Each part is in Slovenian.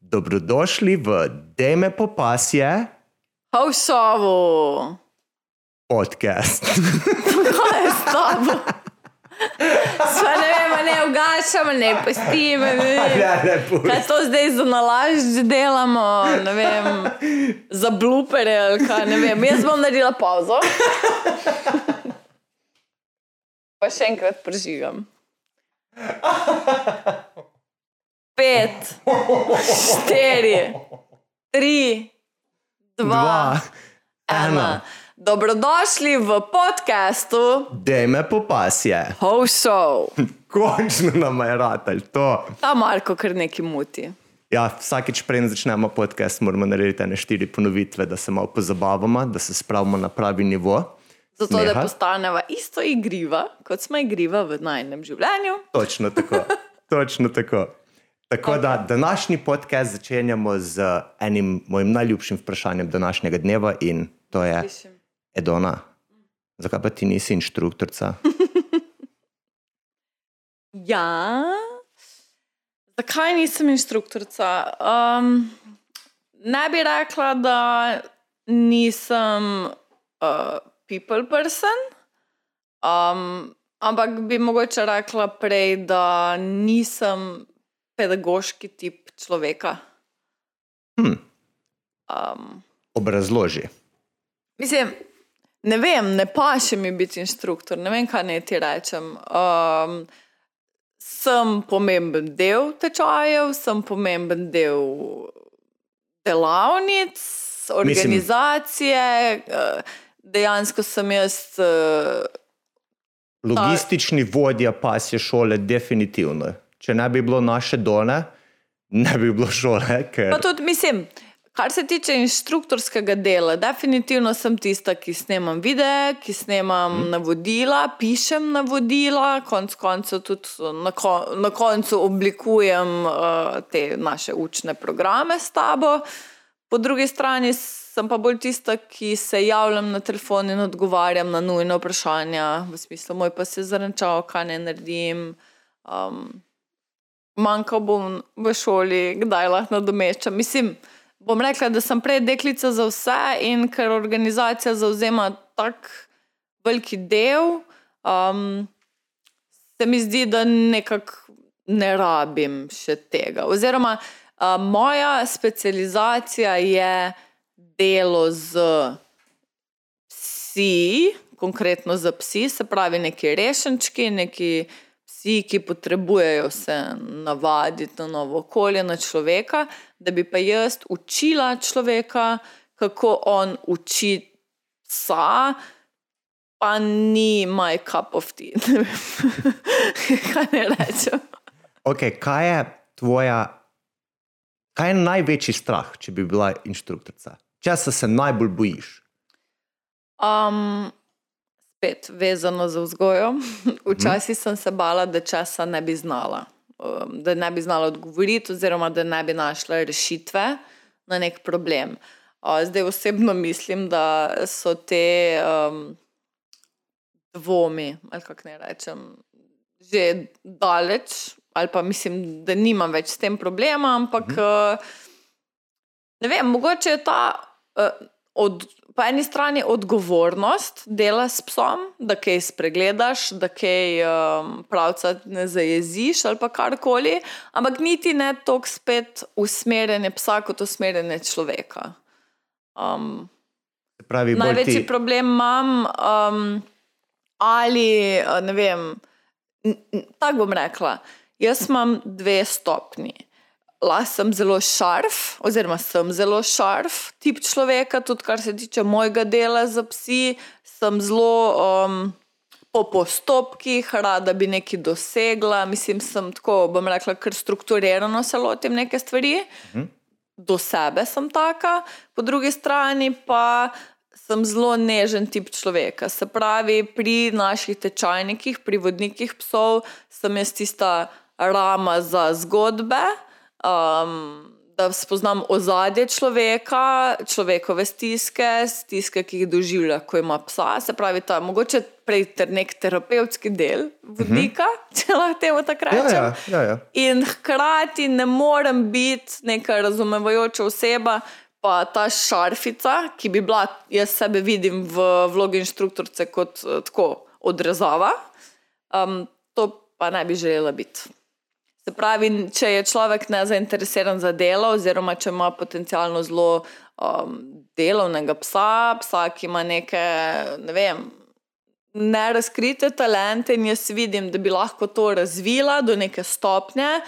Dobrodošli v Deme Popasje Hausovo, podcast. kaj je s tabo? Sva ne vem, a ne ugašamo, ne pustimo. Kaj to zdaj za nalaž delamo, ne vem, za blupere ali kaj, ne vem. Jaz bom naredila pauzo. Pa še enkrat prežigam. Pet, štiri, tri, dva, Dva, ena. Dobrodošli v podkastu Deme Popasje. Hoso. Končno nam je ratelj to. Ta Marko kar neki muti. Ja, vsakeč, preden začnemo podcast, moramo narediti ne štiri ponovitve, da se malo pozabavamo, da se spravimo na pravi nivo. Zato, da smeha. postaneva isto igriva, kot smo igriva v najnem življenju. Točno tako. Točno tako. Tako okay. da današnji podcast začenjamo z enim mojim najljubšim vprašanjem današnjega dneva in to je Slišim. Edona. Zakaj pa ti nisi inštruktorica? Ja, zakaj nisem inštruktorica? Um, ne bi rekla, da nisem uh, people person, um, ampak bi mogoče rekla prej, da nisem pedagoški tip človeka. Hm. Um, Obrazloži. Mislim, ne vem, ne paše mi biti inštruktor, ne vem, kaj naj ti rečem. Um, sem pomemben del tečajev, sem pomemben del delavnic, organizacije. eh, Dejansko sem jaz. eh, Logistični vodja pasje šole, definitivno. Če ne bi bilo naše done, ne bi bilo šole. Ker... Pa tudi mislim. Kar se tiče inštruktorskega dela, definitivno sem tista, ki snemam videe, ki snemam mm. navodila, pišem navodila, konec koncev tudi na, ko, na koncu oblikujem uh, te naše učne programe s tabo. Po drugi strani sem pa bolj tista, ki se javljam na telefon in odgovarjam na nujne vprašanja, v smislu, moj pa se zarenčal, kaj ne naredim. Um, manjkal bom v šoli, kdaj lahko nadomeščam. Mislim, bom rekla, da sem prej deklica za vse in ker organizacija zauzema tak veliki del, um, se mi zdi, da nekako ne rabim še tega. Oziroma, uh, moja specializacija je delo z psi, konkretno za psi, se pravi neki rešenčki, neki psi, ki potrebujejo se navaditi na novo okolje, na človeka, da bi pa jaz učila človeka, kako on uči psa, pa ni my cup of tea. Ne vem, kaj ne rečem. Okay, kaj je tvoja, kaj je največji strah, če bi bila inštruktorica? Česa se najbolj bojiš? Um, spet vezano za vzgojo. Včasih sem se bala, da česa ne bi znala. Um, da ne bi znala odgovoriti, oziroma da ne bi našla rešitve na nek problem. Zdaj osebno mislim, da so te um, dvomi, ali kako ne rečem, že daleč, ali pa mislim, da nimam več s tem problema, ampak Mhm. uh, ne vem, mogoče je ta. Uh, od, po eni strani odgovornost dela s psom, da kaj spregledaš, da kaj um, pravca ne zajeziš ali pa karkoli, ampak niti ne toliko spet usmerjanje psa kot usmerjanje človeka. Um, pravi, največji ti, problem imam, um, ali uh, ne vem, tako bom rekla. Jaz imam dve stopni. Lahko sem zelo šarf, oziroma sem zelo šarf tip človeka, tudi kar se tiče mojega dela za psi, sem zelo um, po postopkih, rada bi nekaj dosegla. Mislim, sem tako, bom rekla, kar strukturirano se lotim neke stvari. Do sebe sem taka, po drugi strani pa sem zelo nežen tip človeka. Se pravi, pri naših tečajnikih, pri vodnikih psov, sem jaz tista rama za zgodbe. Um, da spoznam ozadje človeka, človekove stiske, stiske, ki jih doživlja, ko ima psa. Se pravi, ta mogoče prej ter nek terapevtski del vodnika, uh -huh. če lahko temu tako Mhm. Ja, rečem. ja, ja, ja. In hkrati ne morem biti neka razumevajoča oseba, pa ta šarfica, ki bi bila, jaz sebe vidim v vlogi inštruktorice kot eh, tako odrezava, um, to pa ne bi želela biti. Se pravi, če je človek nezainteresiran za delo, oziroma če ima potencialno zelo um, delovnega psa, psa, ki ima neke, ne vem, nerazkrite talente, in jaz vidim, da bi lahko to razvila do neke stopnje.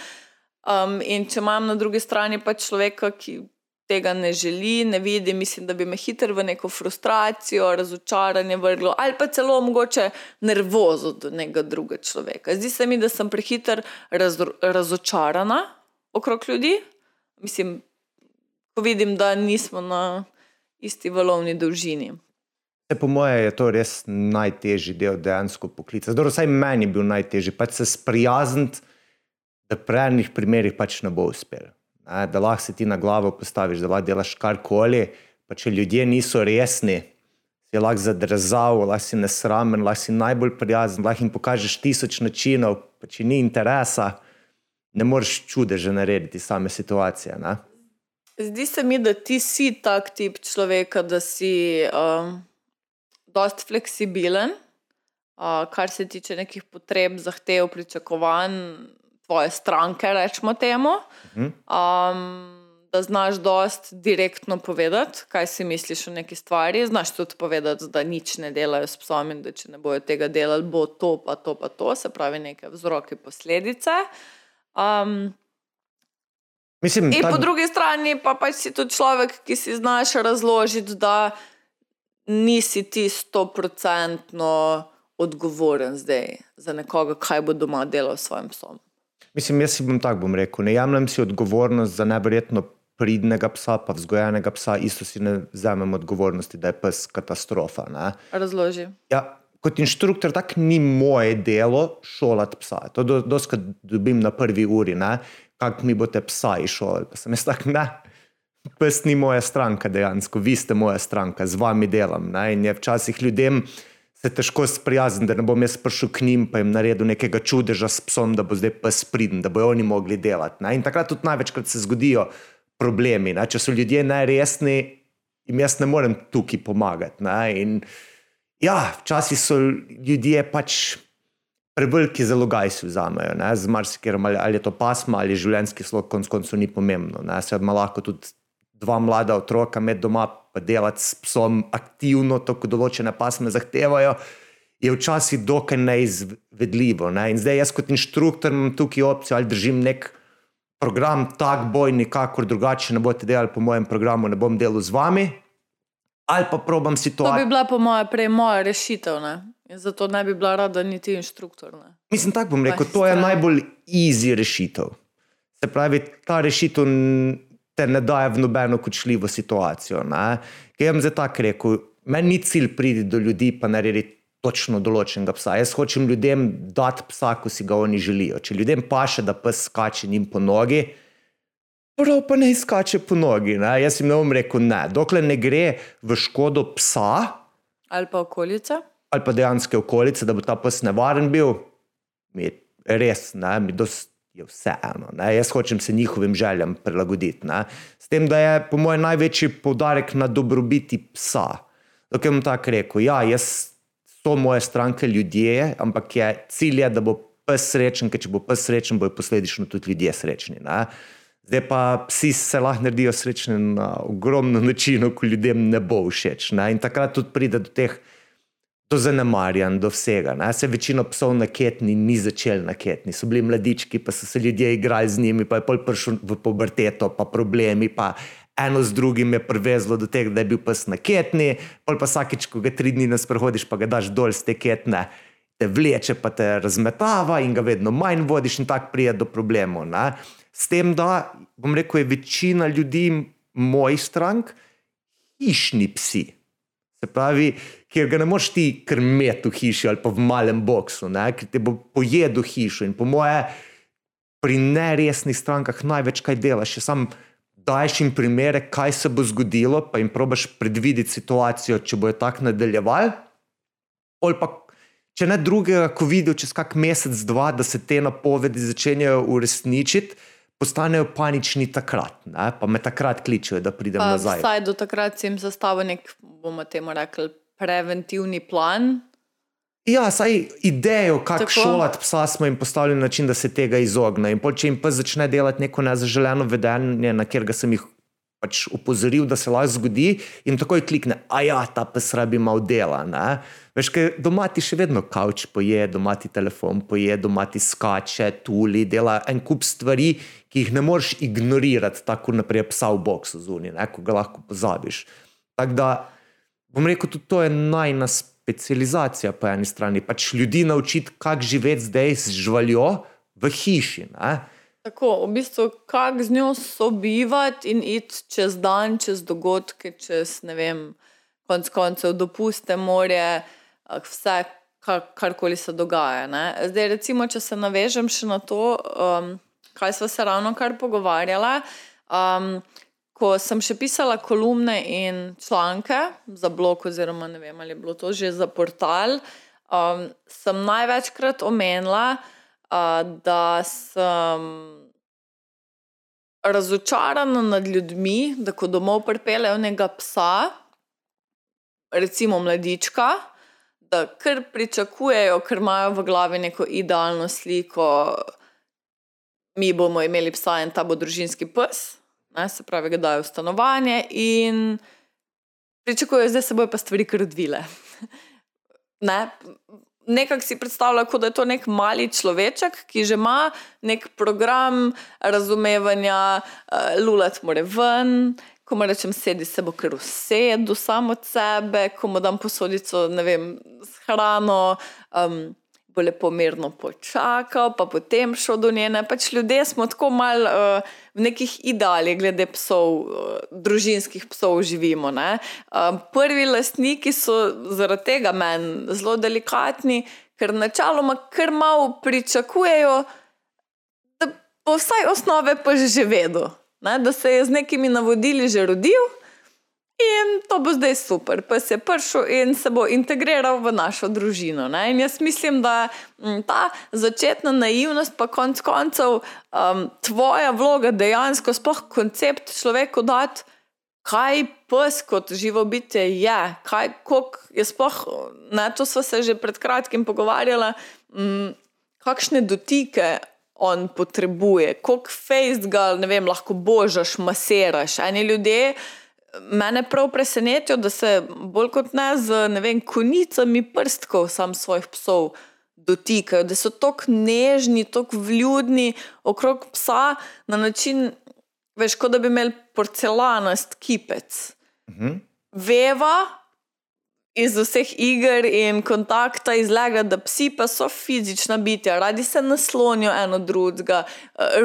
Um, in če imam na drugi strani pa človeka, ki tega ne želi, ne vidi, mislim, da bi me hitro v neko frustracijo, razočaranje vrglo, ali pa celo mogoče nervozo do nekega drugega človeka. Zdi se mi, da sem prehiter raz, razočarana okrog ljudi. Mislim, ko vidim, da nismo na isti valovni dolžini. Se, po mojem, je to res najtežji del dejansko poklica. Zdaj, vsaj meni je bil najtežji, pač se sprijazniti, da pri enih primerih pač ne bo uspel. Ne, da lahko se ti na glavo postaviš, da lahko delaš karkoli. Pa če ljudje niso resni, si lahko zadrezal, lahko si nesramen, lahko si najbolj prijazen, lahko jim pokažeš tisoč načinov, pa če ni interesa, ne moreš čudeže narediti same situacije. Ne? Zdi se mi, da ti si tak tip človeka, da si um, dost fleksibilen, uh, kar se tiče nekih potreb, zahtev, pričakovanj tvoje stranke, rečemo temu. Um, da znaš dost direktno povedati, kaj si misliš o neki stvari. Znaš tudi povedati, da nič ne delajo s psom in da če ne bojo tega delali, bo to, pa to, pa to, se pravi, neke vzroke, posledice. Um, Mislim, In tak- po drugi strani pa pač si tudi človek, ki si znaš razložiti, da nisi ti stoprocentno odgovoren zdaj za nekoga, kaj bo doma delal s svojim psom. Mislim, jaz si bom tako bom rekel. Ne jemljem si odgovornost za neverjetno pridnega psa, pa vzgojenega psa, isto si ne vzamem odgovornosti, da je pes katastrofa. Ne? Razloži. Ja, kot inštruktor, tako ni moje delo šolati psa. To do, doskrat dobim na prvi uri, ne? kako mi boste psa izšolali. Pa sem jaz tak, ne. Pes ni moja stranka dejansko, vi ste moja stranka, z vami delam. Ne? In je včasih ljudem se težko sprijazniti, da ne bom jaz prišel k njim in jim naredil nekega čudeža s psom, da bo zdaj pes priden, da bojo oni mogli delati. Ne? In takrat tudi največkrat se zgodijo problemi. Ne? Če so ljudje neresni, jim jaz ne morem tukaj pomagati. In ja, včasih so ljudje pač preveliki zalogaj si vzamejo, ne, z marsikim, ali, ali je to pasma ali življenjski slog, konc koncev ni pomembno. Ne, se ima lahko tudi dva mlada otroka med doma, pa delati s psom aktivno, to, ko določene pasme zahtevajo, je včasih dokaj neizvedljivo. Ne. In zdaj jaz kot inštruktor imam tukaj opcijo, ali držim nek program, tak boj, nikakor drugače ne boste delali po mojem programu, ne bom delal z vami. Ali pa probam To situacijo. bi bila po mojem prej moja rešitev. Ne? Zato ne bi bila rada niti inštruktor. Ne? Mislim, tako bom rekel, to je najbolj easy rešitev. Se pravi, ta rešitev te ne daje v nobeno kočljivo situacijo. Ne? Ker jaz bom zdaj tako rekel, meni ni cilj priti do ljudi pa narediti točno določenega psa. Jaz hočem ljudem dati psa, ko si ga oni želijo. Če ljudem paše, da pes skače njim po nogi, prav pa ne skače po nogi. Ne? Jaz jim ne bom rekel ne. Dokler ne gre v škodo psa, Ali pa okolica. ali pa dejansko okolice, da bo ta pes nevaren bil, mi je res, ne, mi dos, je vseeno. Ne. Jaz hočem se njihovim željam prilagoditi. Ne. S tem, da je po mojem največji poudarek na dobrobiti psa. Dokaj bom tako rekel, ja, jaz so moje stranke ljudje, ampak je cilj, je, da bo pes srečen, ker če bo pes srečen, bojo posledično tudi ljudje srečni. Ne. Zdaj pa psi se lahko naredijo srečni na ogromno načinov, ko ljudem ne bo všeč. Ne. In takrat tudi pride do teh do zanemarjanj, do vsega. Ne. Se večino psov na ketni ni začel na ketni, so bili mladički, pa so se ljudje igrali z njimi, pa je pol prišel v puberteto, pa problemi, pa eno z drugim je privezlo do tega, da je bil pes na ketni, pol pa vsakič, ko ga tri dni ne sprehodiš, pa ga daš dol z te ketne, te vleče, pa te razmetava in ga vedno manj vodiš in tako prije do problemov. Ne. S tem, da, bom rekel, je večina ljudi mojih strank hišni psi. Se pravi, ker ga ne moreš ti krmeti v hiši ali pa v malem boksu, ne? ker ti bo pojedel hišo. In po moje, pri neresnih strankah največ kaj delaš, je sam daješ jim primere, kaj se bo zgodilo, pa jim probaš predvideti situacijo, če bojo tako nadaljevali. Ali pa, če ne drugega, ko vidijo čez kak mesec, dva, da se te napovedi začenjajo uresničiti, postanejo panični takrat. Ne? Pa me takrat kličejo, da pridem Pa nazaj. Vsaj do takrat jim zastavil nek, bomo temu rekli, preventivni plan. Ja, saj idejo, kako šolati psa, smo jim postavili na način, da se tega izogne. In pol, če jim pes začne delati neko nezaželeno vedenje, na katerega sem jih pač opozoril, da se lahko zgodi, in takoj klikne, a ja, ta pes rabi malo dela. Ne? Veš, ker doma ti še vedno kavč poje, doma ti telefon poje, doma ti skače, tuli, dela en kup stvari, ki jih ne moreš ignorirati, tako naprej psa v boksu zunaj, ne? ko ga lahko pozabiš. Tako da bom rekel, tudi to je najna specializacija po eni strani. Pač ljudi naučiti, kako živeti zdaj z živaljo v hiši. Ne? Tako, v bistvu, kako z njo sobivati in iti čez dan, čez dogodke, čez ne vem, konc koncev dopuste, morje, ah, vse, kar, karkoli se dogaja. Ne? Zdaj, recimo, če se navežem še na to, um, kaj smo se ravno kar pogovarjali. Um, ko sem še pisala kolumne in članke za blog, oziroma ne vem, ali je bilo to že za portal, um, sem največkrat omenila, uh, da sem razočarana nad ljudmi, da ko domov pripeljejo nekega psa, recimo mladička, da kar pričakujejo, ker imajo v glavi neko idealno sliko, mi bomo imeli psa in ta bo družinski pes, ne, se pravi, ga dajo v stanovanje in pričakujejo, da se bojo pa stvari kar odvile. Ne? Nekako si predstavlja, da je to nek mali človeček, ki že ima nek program razumevanja, uh, lulat more ven. Ko mu rečem, sedi se bo kar usedel sam od sebe, ko mu dam posodico, ne vem, s hrano, um, bo lepo mirno počakal, pa potem šel do njene. Pač ljudje smo tako mal uh, v nekih idealih, glede psov, uh, družinskih psov živimo. ne. Uh, prvi lastniki so zaradi tega meni zelo delikatni, ker načeloma kar malo pričakujejo, da bo vsaj osnove pa že vedel, ne? da se je z nekimi navodili že rodil. In to bo zdaj super, pa se je prišel in se bo integriral v našo družino. Jaz mislim, da mm, ta začetna naivnost, pa konc koncev um, tvoja vloga dejansko, sploh koncept človeku dati, kaj pes kot živo bitje je, kaj je sploh, ne, to smo se že pred kratkim pogovarjali, mm, kakšne dotike. On potrebuje, koliko fejst ga, vem, lahko božaš, masiraš. Eni ljudje, Mene prav presenetijo, da se bolj kot ne z ne vem, konicami prstkov sam svojih psov dotikajo, da so tako nežni, tako vljudni okrog psa na način, veš, kot da bi imeli porcelanast kipec. Mhm. Veva iz vseh iger in kontakta izlega, da psi pa so fizična bitja, radi se naslonijo eno drugega,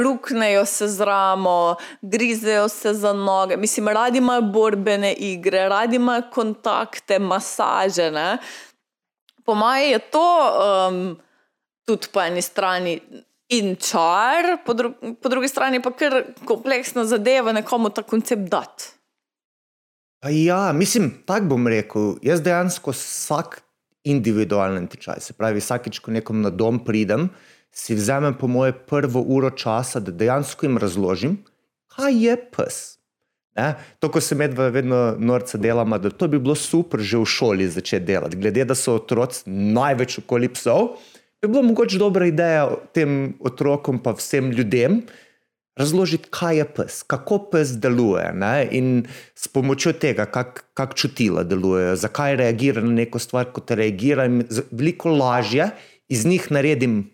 ruknejo se z ramo, grizejo se za noge, mislim, radi imajo borbene igre, radi imajo kontakte, masaže. Ne? Po mojem je to um, tudi po eni strani. In čar, po, dru po drugi strani pa kar kompleksna zadeva nekomu ta koncept dati. Ja, mislim, tako bom rekel. Jaz dejansko vsak individualen tečaj, se pravi, vsakič, ko nekom na dom pridem, si vzamem po moje prvo uro časa, da dejansko jim razložim, kaj je pes. Ne? To, ko se medva vedno norca delama, da to bi bilo super že v šoli začeti delati. Glede, da so otroci največ okoli psov, bi bilo mogoče dobra ideja tem otrokom, pa vsem ljudem, razložiti, kaj je pes, kako pes deluje ne? in s pomočjo tega, kako kak čutila delujejo, zakaj reagira na neko stvar, kot reagira. Veliko lažje iz njih naredim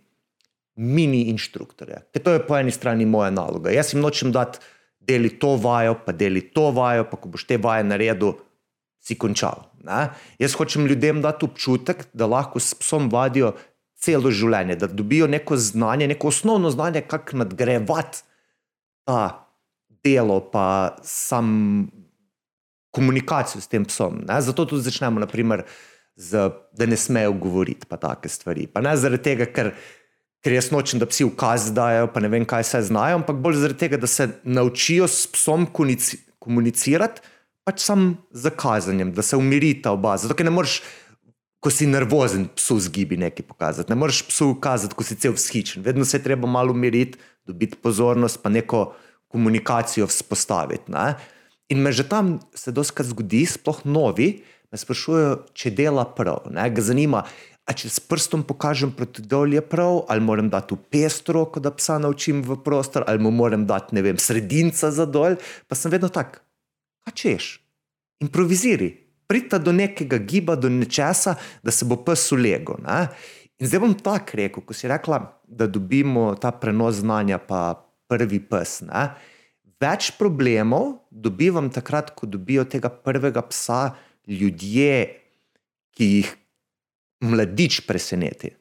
mini inštruktorje. Ker to je po eni strani moja naloga. Jaz jim nočem dati, deli to vajo, pa deli to vajo, pa ko boš te vaje naredil, si končal. Ne? Jaz hočem ljudem dati občutek, da lahko s psom vadijo celo življenje, da dobijo neko znanje, neko osnovno znanje, kako nadgrajevati ta delo, pa sam komunikacijo s tem psom. Ne? Zato tudi začnemo, naprimer, z, da ne smejo govoriti, pa take stvari. Pa ne zaradi tega, ker, ker jaz nočem, da psi ukaz dajo, pa ne vem, kaj se znajo, ampak bolj zaradi tega, da se naučijo s psom komunici komunicirati, pač sam z kazanjem, da se umirita oba. Zato, ker ne moreš, ko si nervozen, psu zgibi nekaj pokazati. Ne moreš psu ukazati, ko si cel vzhičen. Vedno se je treba malo umiriti, dobiti pozornost, pa neko komunikacijo vzpostaviti. Ne? In me že tam se doskrat zgodi, sploh novi, me sprašujejo, če dela prav. Ne? Ga zanima, A če s prstom pokažem proti dol, je prav, ali moram dati v pestro, da psa naučim v prostor, ali mu moram dati, ne vem, sredinca za dol. Pa sem vedno tak, kaj češ, improviziri, pridite do nekega giba, do nečesa, da se bo pes ulego. Ne? In zdaj bom tako rekel, ko si rekla, da dobimo ta prenos znanja, pa prvi pes. Ne? Več problemov dobivam takrat, ko dobijo tega prvega psa ljudje, ki jih mladič preseneti.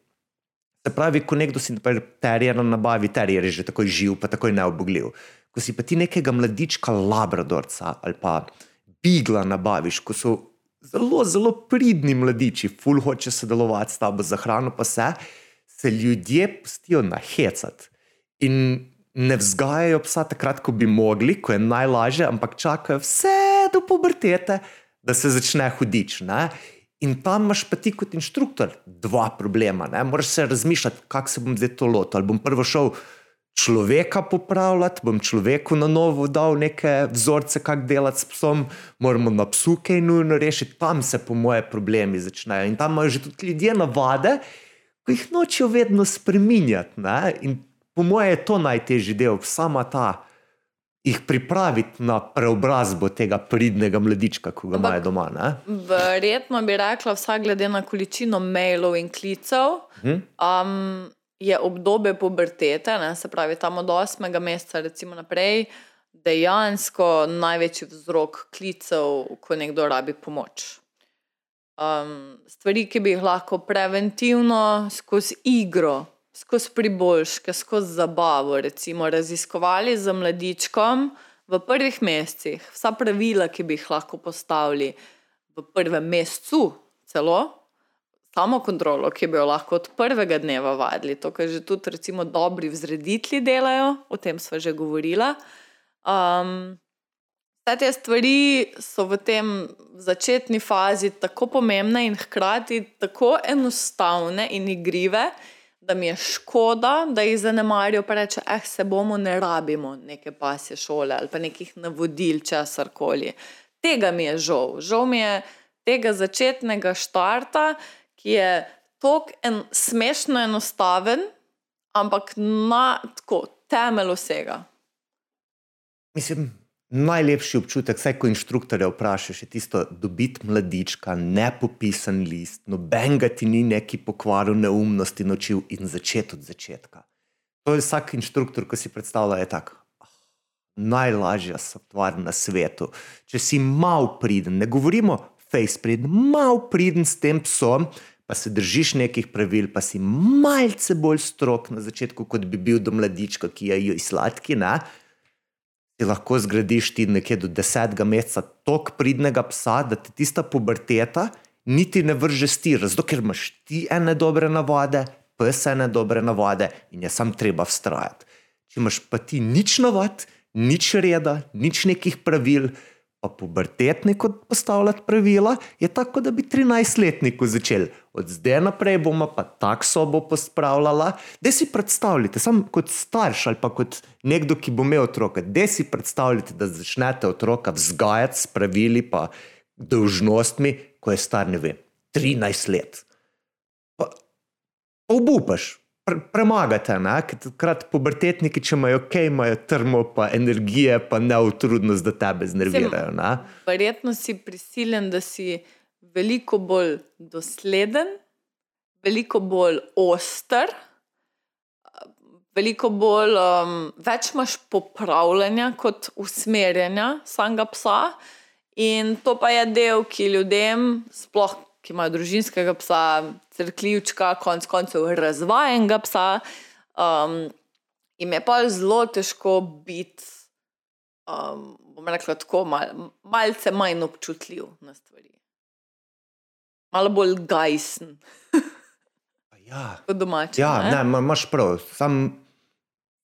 Se pravi, ko nekdo si terjer na nabavi, terjer je že tako živ, pa tako neobogljiv. Ko si pa ti nekega mladička, labradorca ali pa bigla nabaviš, ko so zelo, zelo pridni mladiči, ful hoče sodelovati s tabo za hrano, pa se, se ljudje pustijo nahecati. In ne vzgajajo psa takrat, ko bi mogli, ko je najlažje, ampak čakajo vse do pubertete, da se začne hudič. Ne? In tam imaš pa ti kot inštruktor dva problema. Ne? Moraš se razmišljati, kako se bom zdaj to lotil. Ali bom prvo šel človeka popravljati, bom človeku na novo dal neke vzorce, kako delati s psom, moramo na psu kaj nujno rešiti. Tam se, po moje, problemi začnejo. In tam imajo že tudi ljudje navade, ki jih nočijo vedno spreminjati. Ne? In po moje je to najtežji del, sama ta jih pripraviti na preobrazbo tega pridnega mladička, ki ga imajo doma. Ne? Verjetno bi rekla, vsak glede na količino mailov in klicev. Hm? Um, je obdobje pubertete, ne, se pravi, tam od 8. meseca, recimo naprej, dejansko največji vzrok klicev, ko nekdo rabi pomoč. Um, stvari, ki bi jih lahko preventivno skozi igro skozi priboljške, skozi zabavo, recimo, raziskovali z mladičkom v prvih mesecih, vsa pravila, ki bi jih lahko postavili v prvem mesecu, celo samo kontrolo, ki bi jo lahko od prvega dneva vadili, to, kar že tudi recimo, dobri vzreditli delajo, o tem smo že govorili. Um, Vse te stvari so v tem začetni fazi tako pomembne in hkrati tako enostavne in igrive, da mi je škoda, da jih zanemarijo, pa reče, eh, se bomo, ne rabimo neke pasje šole ali pa nekih navodil, česar koli. Tega mi je žal. Žal mi je tega začetnega štarta, ki je tako en, smešno enostaven, ampak na tako temelj vsega. Mislim, Najlepši občutek, vsaj ko inštruktorja vprašaš, je tisto dobiti mladička, ne popisan list, noben ga ti ni neki pokvaril neumnosti naučil in začeti od začetka. To je vsak inštruktor, ko si predstavlja, je tako. Oh, najlažja stvar na svetu. Če si mal priden, ne govorimo face priden, mal priden s tem psom, pa se držiš nekih pravil, pa si malce bolj strok na začetku, kot bi bil do mladička, ki je jo sladki. Ne? ti lahko zgradiš ti nekje do desetega meseca tako pridnega psa, da ti tista puberteta niti ne vrže stira, zato ker imaš ti ene dobre navade, pes ene dobre navade in je sam treba vztrajati. Če imaš pa ti nič navad, nič reda, nič nekih pravil, pa pubertetniku postavljati pravila, je tako, da bi 13-letniku začel. Od zdaj naprej bomo pa tako sobo pospravljala, da si predstavljate, sam kot starš ali pa kot nekdo, ki bo imel otroka, da si predstavljate, da začnete otroka vzgajati s pravili pa dolžnostmi, ko je star, ne vem, 13 let. Pa obupaš, pre, premagate. Takrat pubertetniki, če imajo kaj, imajo trmo, pa energije, pa neutrudnost, da tebe znervirajo. Verjetno si prisiljen, da si veliko bolj dosleden, veliko bolj oster. Veliko bolj, um, več imaš popravljanja kot usmerjanja samega psa, in to pa je del, ki ljudem, sploh ki imajo družinskega psa, crkljivčka, konc koncev razvajenega psa. Um, in je pa zelo težko biti, um, bom rekla tako, mal, malce manj občutljiv na stvari. Malo bolj gajsen. Ja, po domačem. ja ne. ne, ma- imaš prav. Sam,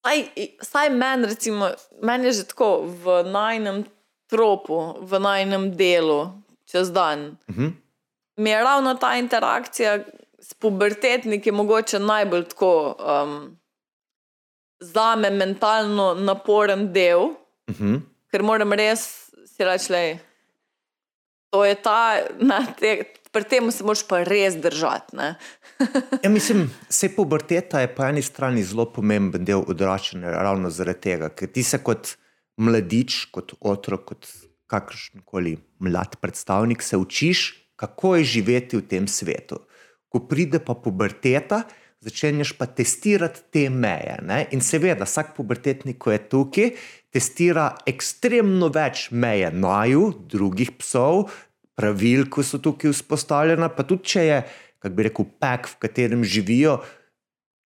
Saj, saj meni, recimo, meni je že tako v najnem tropu, v najnem delu, čez dan. Uh Mhm. -huh. Mi je ravno ta interakcija s pubertetniki mogoče najbolj tako um, za me mentalno naporen del, uh uh -huh. ker moram res si reči, da to je ta, na te, pri tem se moraš pa res držati. Ja, mislim, vse puberteta je po eni strani zelo pomemben del odraščanja, ravno zaradi tega, ker ti se kot mladič, kot otrok, kot kakršen koli mlad predstavnik, se učiš, kako je živeti v tem svetu. Ko pride pa puberteta, začenjaš pa testirati te meje. Ne? In seveda, vsak pubertetnik, ko je tukaj, testira ekstremno več meje naju, drugih psov, pravil, ki so tukaj vzpostavljena, pa tudi če je, kako bi rekel, pek, v katerem živijo,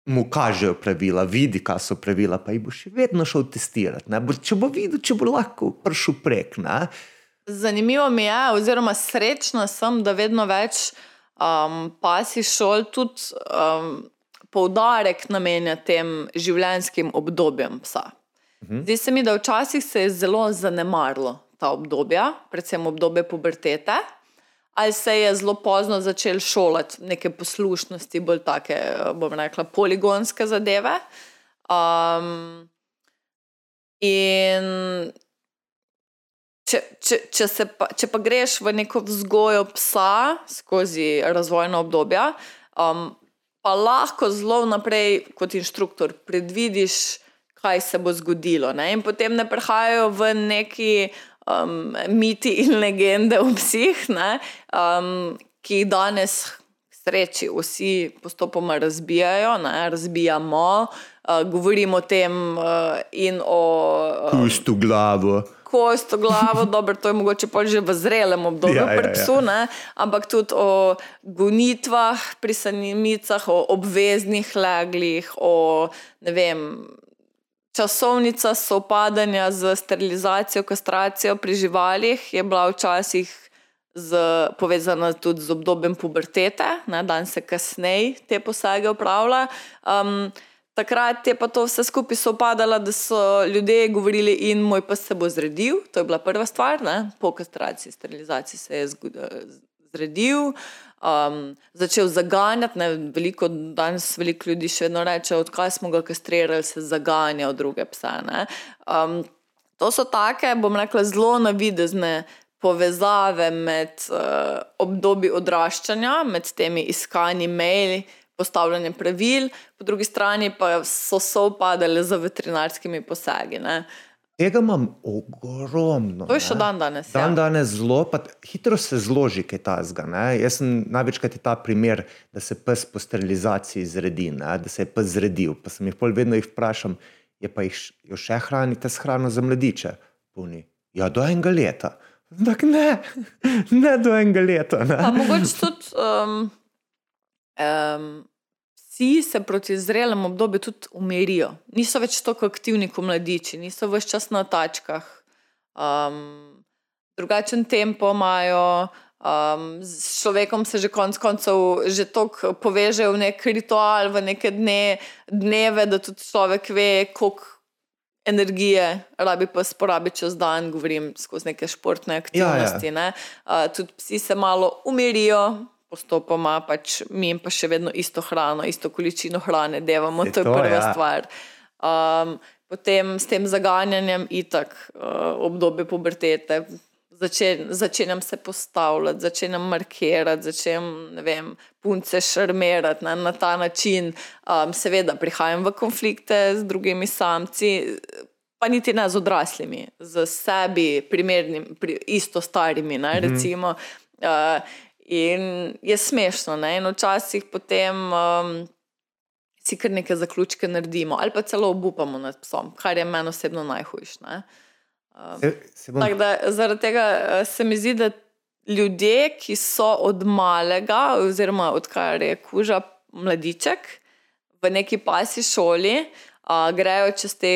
mu kažejo pravila, vidi, kaj so pravila, pa jih bo še vedno šel testirati. Bo, če bo videl, če bo lahko prišel prek. Ne? Zanimivo mi je, oziroma srečna sem, da vedno več um, pasi šol tudi um, poudarek namenja tem življenjskim obdobjem psa. Zdi se mi, da včasih se je zelo zanemarilo ta obdobja, predvsem obdobje pubertete, ali se je zelo pozno začel šolati neke poslušnosti, bolj take, bom rekla, poligonske zadeve. Um, in Če, če, če, se pa, če pa greš v neko vzgojo psa skozi razvojno obdobje, um, pa lahko zelo naprej, kot inštruktor, predvidiš, kaj se bo zgodilo. Ne? In potem ne prihajajo v neki um, miti in legende o psih, um, ki jih danes. Sreči, vsi postopoma razbijajo, ne, razbijamo, uh, govorimo o tem uh, in o uh, Pust v glavo. Kost v glavo, dobro, to je mogoče pol že v zrelem obdobju Ja, ja, pri ja. psu, ne, ampak tudi o gonitvah pri sanimicah, o obveznih leglih, o ne vem. Časovnica sopadanja z sterilizacijo, kastracijo pri živalih je bila včasih z, povezana tudi z obdobjem pubertete, ne, danes se kasneje te posege upravlja. Um, takrat je pa to vse skupaj sopadalo, da so ljudje govorili, in moj pa se bo zredil. To je bila prva stvar, ne. po kastraciji, sterilizaciji se je zredil. Um, začel zaganjati, ne, veliko, danes veliko ljudi še vedno reče, odkar smo ga kastrirali, se zaganja v druge pse. ne. Um, to so take, bom rekla, zelo navidezne povezave med uh, obdobji odraščanja, med temi iskanji maili, postavljanjem pravil, po drugi strani pa so sovpadale z veterinarskimi posegi. Ne. Tega imam ogromno. To je še ne. dan danes. Dan ja. danes zelo, pa hitro se zloži kaj tazga. Jaz sem največkrat je ta primer, da se pes po sterilizaciji zredi, ne? da se je pes zredil. Pa sem jih pol vedno jih vprašam, je pa jih jo še hranite s hrano za mladiče? Puni. Ja, do enega leta. Tak ne, ne do enega leta. Pa Ne? mogoče tudi um, um, psi se proti zrelemu obdobju tudi umirijo. Niso več tako aktivni kot mladiči, niso več čas na tačkah. Um, drugačen tempo imajo. Um, s človekom se že konec koncev že tako povežejo v nek ritual, v neke dne, dneve, da tudi človek ve, koliko energije rabi pa sporabiti čez dan, govorim skozi neke športne aktivnosti. Ja, ja. Uh, tudi psi se malo umirijo, postopoma, pač mi pa še vedno isto hrano, isto količino hrane devamo, Je to je to, prva ja. stvar. Um, potem s tem zaganjanjem, itak, uh, obdobje pubertete. Začen, začenjam se postavljati, začenjam markirati, začenjam vem, punce šarmirati na, na ta način. Um, seveda, prihajam v konflikte z drugimi samci, pa niti ne z odraslimi, z sebi, primernim, pri, isto starimi. Ne, recimo, uh, in je smešno. Ne, in včasih potem. Um, Si kar neke zaključke naredimo, ali pa celo obupamo nad psom, kar je meni osebno najhujše. ne. Se, se bom, da zaradi tega eh, se mi zdi, da ljudje, ki so od malega, oziroma odkar je kuža mladiček v neki pasji šoli, a, grejo čez te,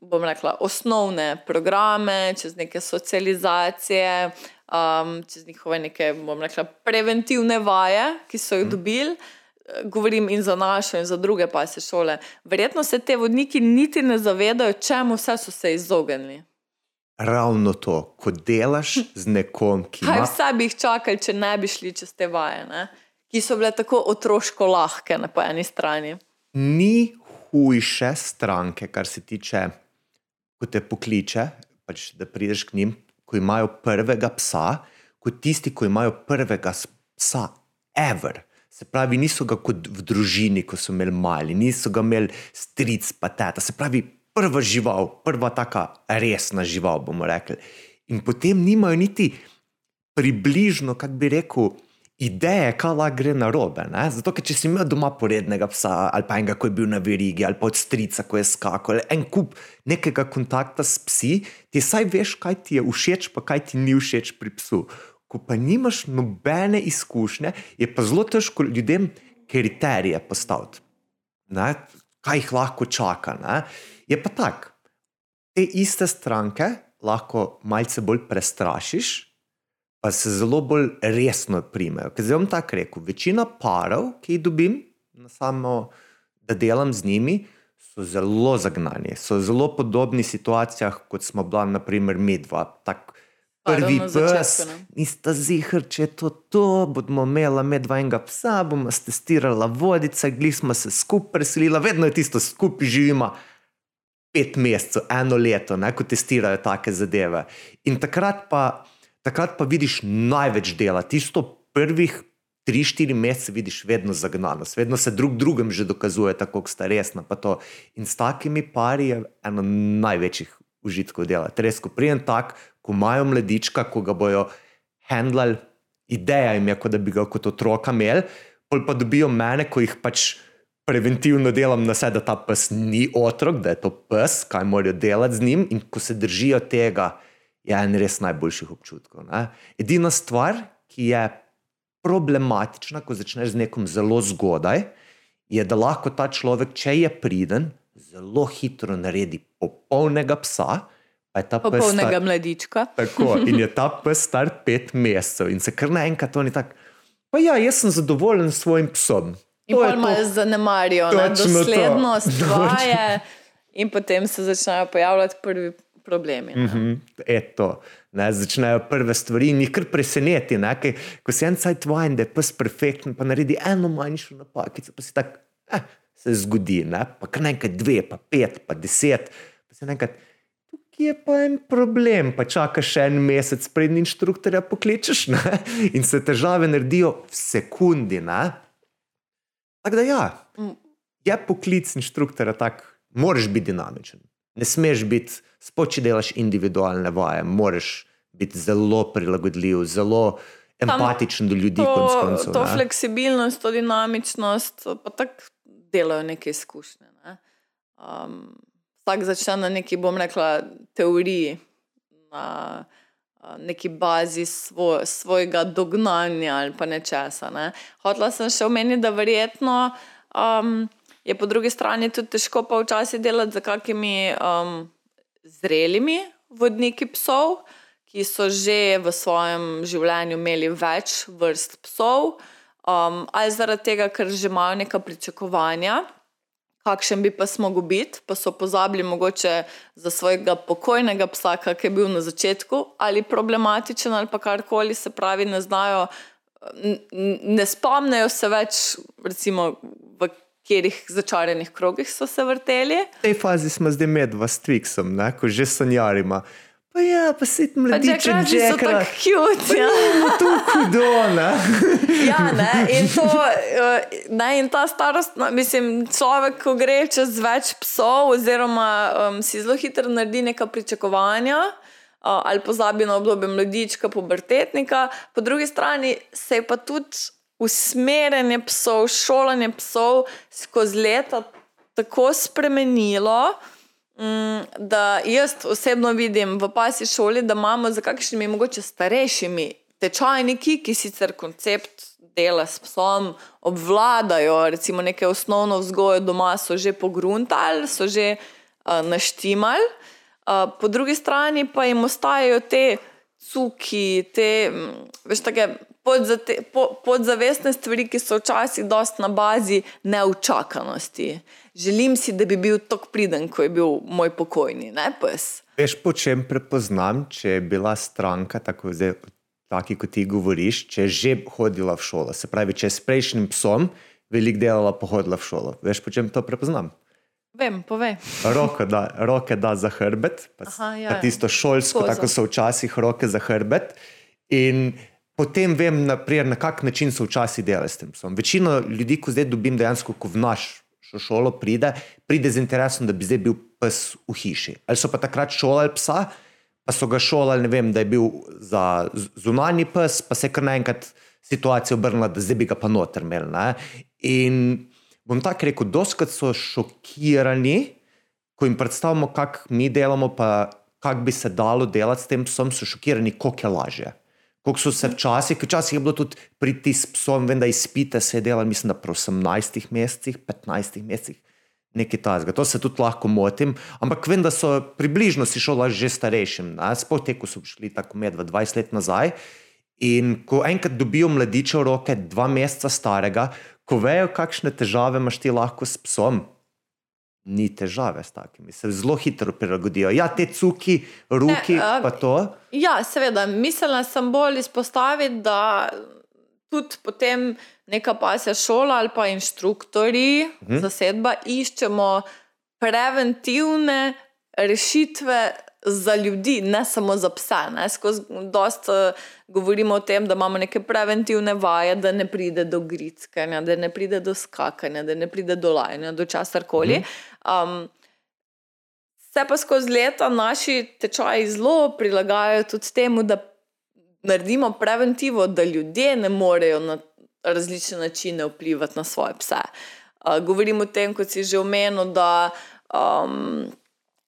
bom rekla, osnovne programe, čez neke socializacije, um, čez njihove neke, bom rekla, preventivne vaje, ki so jih dobili. govorim in za našo, in za druge pasje šole. Verjetno se te vodniki niti ne zavedajo, čemu vse so se izognili. Ravno to, ko delaš z nekom, ki Kaj ima vse bi jih čakali, če ne bi šli čez te vaje, ne? ki so bile tako otroško lahke na eni strani. ni hujše stranke, kar se tiče, ko te pokliče, pač, da prideš k njim, ko imajo prvega psa, kot tisti, ki imajo prvega psa, ever. Se pravi, niso ga kot v družini, ko so imeli mali, niso ga imeli stric, pa teta. Se pravi, prva žival, prva taka resna žival, bomo rekli. In potem nimajo niti približno, kako bi rekel, ideje, kaj lahko gre na robe. Zato, ker če si imel doma porednega psa, ali pa enega, ki je bil na verigi, ali pa od strica, ko je skakal, en kup nekega kontakta s psi, ti saj veš, kaj ti je všeč, pa kaj ti ni všeč pri psu. Ko pa nimaš nobene izkušnje, je pa zelo težko ljudem kriterije postaviti. Ne? Kaj jih lahko čaka. Ne? Je pa tako, te iste stranke lahko malce bolj prestrašiš, pa se zelo bolj resno primejo. Ker zdaj bom tako rekel, večina parov, ki jih dobim, samo, da delam z njimi, so zelo zagnani, so zelo podobnih situacijah, kot smo bila, naprimer, mi dva. Tak, Prvi pes, nista zihar, če je to to, bomo imela medva enega psa, bomo testirala vodice, gli smo se skupaj preselila, vedno je tisto, skupaj živimo pet mesecev, eno leto, ne, ko testirajo take zadeve. In takrat pa, takrat pa vidiš največ dela, tisto prvih. Tri, štiri mesece vidiš vedno zagnanost, vedno se drug drugem že dokazuje, tako sta resna. In s takimi pari je eno največjih užitkov dela. Res, ko prijem tak, ko imajo mladička, ko ga bojo handlali, ideja jim je, kot da bi ga kot otroka imeli, pol pa dobijo mene, ko jih pač preventivno delam na sebe, da ta pes ni otrok, da je to pes, kaj morajo delati z njim. In ko se držijo tega, je en res najboljših občutkov. Ne? Edina stvar, ki je problematična, ko začneš z nekom zelo zgodaj, je, da lahko ta človek, če je priden, zelo hitro naredi popolnega psa. Popolnega star- mladička. Tako, in je ta pes star pet mesecev, in se kar naenkrat oni tako. Pa ja, jaz sem zadovoljen s svojim psom. In To pa to. zanemarijo to. doslednost, Točno. vaje, in potem se začnejo pojavljati prvi problemi. ne. Mhm, Eto, ne, začnejo prve stvari in jih kar preseneti. Ne, kaj, ko si en cajt vajen, da je pes perfekten, pa naredi eno manjšo napakico, pa si tako, eh, se zgodi, ne, pa kar nekaj dve, pa pet, pa deset. Pa si nekaj, tukaj je pa en problem, pa čakaš še en mesec, preden inštruktorja pokličeš. Ne, in se težave naredijo v sekundi. Tako da ja, je poklic inštruktorja tak, moraš biti dinamičen. Ne smeš biti, sploh če delaš individualne vaje, moraš biti zelo prilagodljiv, zelo empatičen do ljudi. To, koncev, to ne. fleksibilnost, to dinamičnost, pa tako delajo neke izkušnje. Ne? Um, vsak začne na neki, bom rekla, teoriji, na neki bazi svoj, svojega dognanja ali pa nečesa. Ne? Hotla sem še omeniti, da verjetno um, je po drugi strani tudi težko pa včasih delati z kakimi um, zrelimi vodniki psov, ki so že v svojem življenju imeli več vrst psov, um, ali zaradi tega, ker že imajo neka pričakovanja, kakšen bi pa mogel biti, pa so pozabili mogoče za svojega pokojnega psa, kak je bil na začetku, ali problematičen, ali pa karkoli, se pravi, ne znajo, ne spomnejo se več, recimo, v katerih začaranih krogih so se vrteli. V tej fazi smo zdaj medva s Twixom, ne, ko že sanjarima. Pa ja, pa si ti Jackrabbits so Jackra. tako cute. Ja. Tu hudo, ne. Ja, ne, in, to, eh, ne, in ta starost, no, mislim, človek, ko gre čez več psov, oziroma um, si zelo hitro naredi neka pričakovanja, uh, ali pozabi na obdobje mladička, pubertetnika, po drugi strani se je pa tudi usmerjanje psov, šolanje psov skozi leta tako spremenilo. Mm, Da jaz osebno vidim v pasji šoli, da imamo za kakšnimi mogoče starejšimi tečajniki, ki sicer koncept dela s psom obvladajo, recimo neke osnovno vzgojo doma so že pogruntali, so že uh, naštimali, uh, po drugi strani pa jim ostajajo te cuki, te mm, veš, take podzate, po, podzavestne stvari, ki so včasih dost na bazi neučakanosti. Želim si, da bi bil tako priden, ko je bil moj pokojni, ne pes. Veš, po čem prepoznam, če je bila stranka tako zdaj, taki, kot ti govoriš, če je že hodila v šolo. Se pravi, če je s prejšnjim psom veliko delala, pa hodila v šolo. Veš, po čem to prepoznam? Vem, povej. Roke da, roke da za hrbet, pa, Aha, ja, pa tisto šolsko, Poza. tako so včasih roke za hrbet. In potem vem, naprimer, na kak način so včasih delali s tem psom. Večino ljudi, ko zdaj dobim dejansko, ko v našo šolo pride, pride z interesom, da bi zdaj bil pes v hiši. Ali so pa takrat šolali psa, pa so ga šolali, ne vem, da je bil za zunanji pes, pa se je kar naenkrat situacija obrnila, da zdaj bi ga pa noter imeli. ne. In bom tako rekel, doskrat so šokirani, ko jim predstavimo, kako mi delamo, pa kako bi se dalo delati s tem psom, so šokirani, koliko je lažje. Kako so se včasih, včasih je bilo tudi priti s psom, vem, da izpite se je delalo, mislim, da pri 18 mesecih, 15 mesecih, nekaj tasga. To se tudi lahko motim, ampak vem, da so približno si šola že starejšim. ne. Sploh te, ko so šli tako med 20 let nazaj. In ko enkrat dobijo mladiča v roke, dva meseca starega, ko vejo, kakšne težave imaš ti lahko s psom, ni težave s takimi, se zelo hitro prilagodijo. Ja, te cuki, ruki, Ne, a- pa to. Ja, seveda, mislila sem bolj izpostaviti, da tudi potem neka pasja šola ali pa inštruktori, mhm. zasedba, iščemo preventivne rešitve za ljudi, ne samo za pse. Ne. Skozi dost uh, govorimo o tem, da imamo neke preventivne vaje, da ne pride do grickanja, da ne pride do skakanja, da ne pride do lajanja, do česar koli. Um, Se pa skozi leta naši tečaji zelo prilagajajo tudi temu, da naredimo preventivo, da ljudje ne morejo na različne načine vplivati na svoje pse. Uh, govorim o tem, kot si že omenil, da um,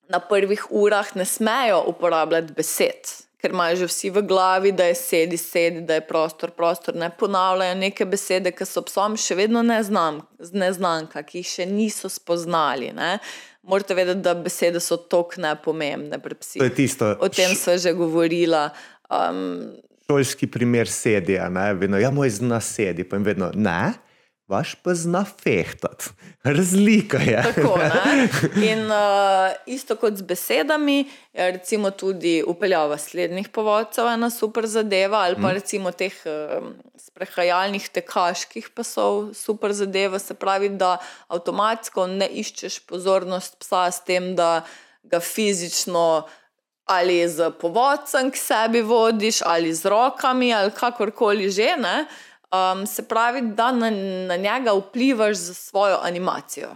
na prvih urah ne smejo uporabljati besed, ker imajo že vsi v glavi, da je sedi, sedi, da je prostor, prostor. Ne ponavljajo neke besede, ki so psom še vedno neznam, neznanka, ki jih še niso spoznali. Ne. Morate vedeti, da besede so tako nepomembne pri psih. O tem sva že govorila. Um, šolski primer ne, vedno, ja, moj zna sedi, pa jim vedno, ne, vaš pa zna fehtati. Razlika je. Tako, ne? In uh, isto kot z besedami, je recimo tudi upeljava slednjih povodcev ena super zadeva, ali pa recimo teh um, sprehajalnih tekaških pasov super zadeva. Se pravi, da avtomatsko ne iščeš pozornost psa s tem, da ga fizično ali z povodcem k sebi vodiš, ali z rokami, ali kakorkoli že. Ne? Um, se pravi, da na, na njega vplivaš z svojo animacijo,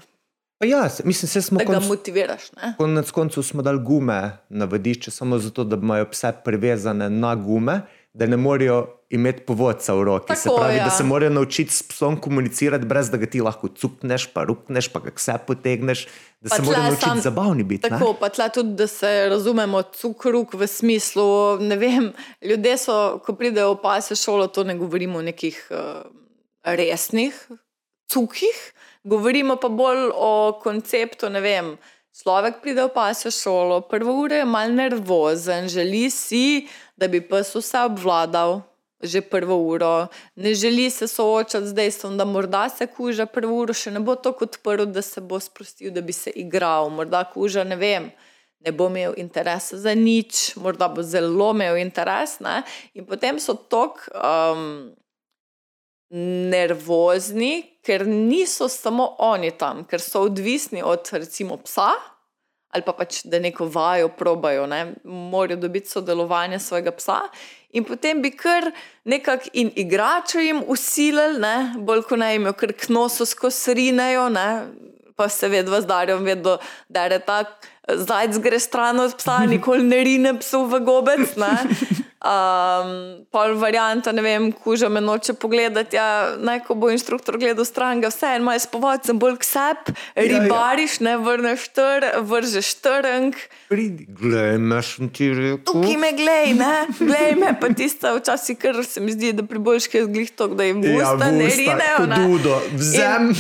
Pa ja, mislim, se smo da ga konc, motiviraš. Ne? konec koncev smo dali gume na vadišče, samo zato, da imajo pse privezane na gume, da ne morejo imeti povodca v roki. se Tako, pravi, ja. da se morajo naučiti s psom komunicirati, brez da ga ti lahko cukneš, pa rukneš, pa ga vse potegneš, da Pa se morajo naučiti sam- zabavni biti. ne? Tako, pa tle tudi, da se razumemo, cukruk v smislu, ne vem, ljudje so, ko pridejo v pasjo šolo, to ne govorimo o nekih uh, resnih cukih, govorimo pa bolj o konceptu, ne vem. Človek pride v pasjo šolo, prvo uro je mal nervozen, želi si, da bi pes vse obvladal, že prvo uro, ne želi se soočati z dejstvom, da morda se kuža prvo uro še ne bo tako odprl, da se bo sprostil, da bi se igral, morda kuža ne vem. Ne bo imel interesa za nič, morda bo zelo imel interes. Ne? In potem so tako um, nervozni, ker niso samo oni tam, ker so odvisni od recimo psa ali pa pač, da neko vajo probajo, ne? morajo dobiti sodelovanje svojega psa. In potem bi kar nekako in igračo jim usilili, ne? bolj kot naj jim jo kar knoso skozi rinejo, ne? pa se vedno zdarijo, vedno da je tak. Zajec gre stran od psa, nikoli ne rine psu v gobec. Ne? Um, pol varianta, ne vem, kuža me noče pogledati. Ja, naj, ko bo inštruktor gledal stran, ga vse en malo spovodcem, bolj k sebi, ja. ribariš, ne vrneš tr, vržeš trnk. Pridi, glej, meš ti rekel. Tukaj me glej, ne, glej me, pa tista včasih, kar se mi zdi, da pri boljški je zglih to, da jim Ja, usta ne rinejo. Ne. Dudo, vzem.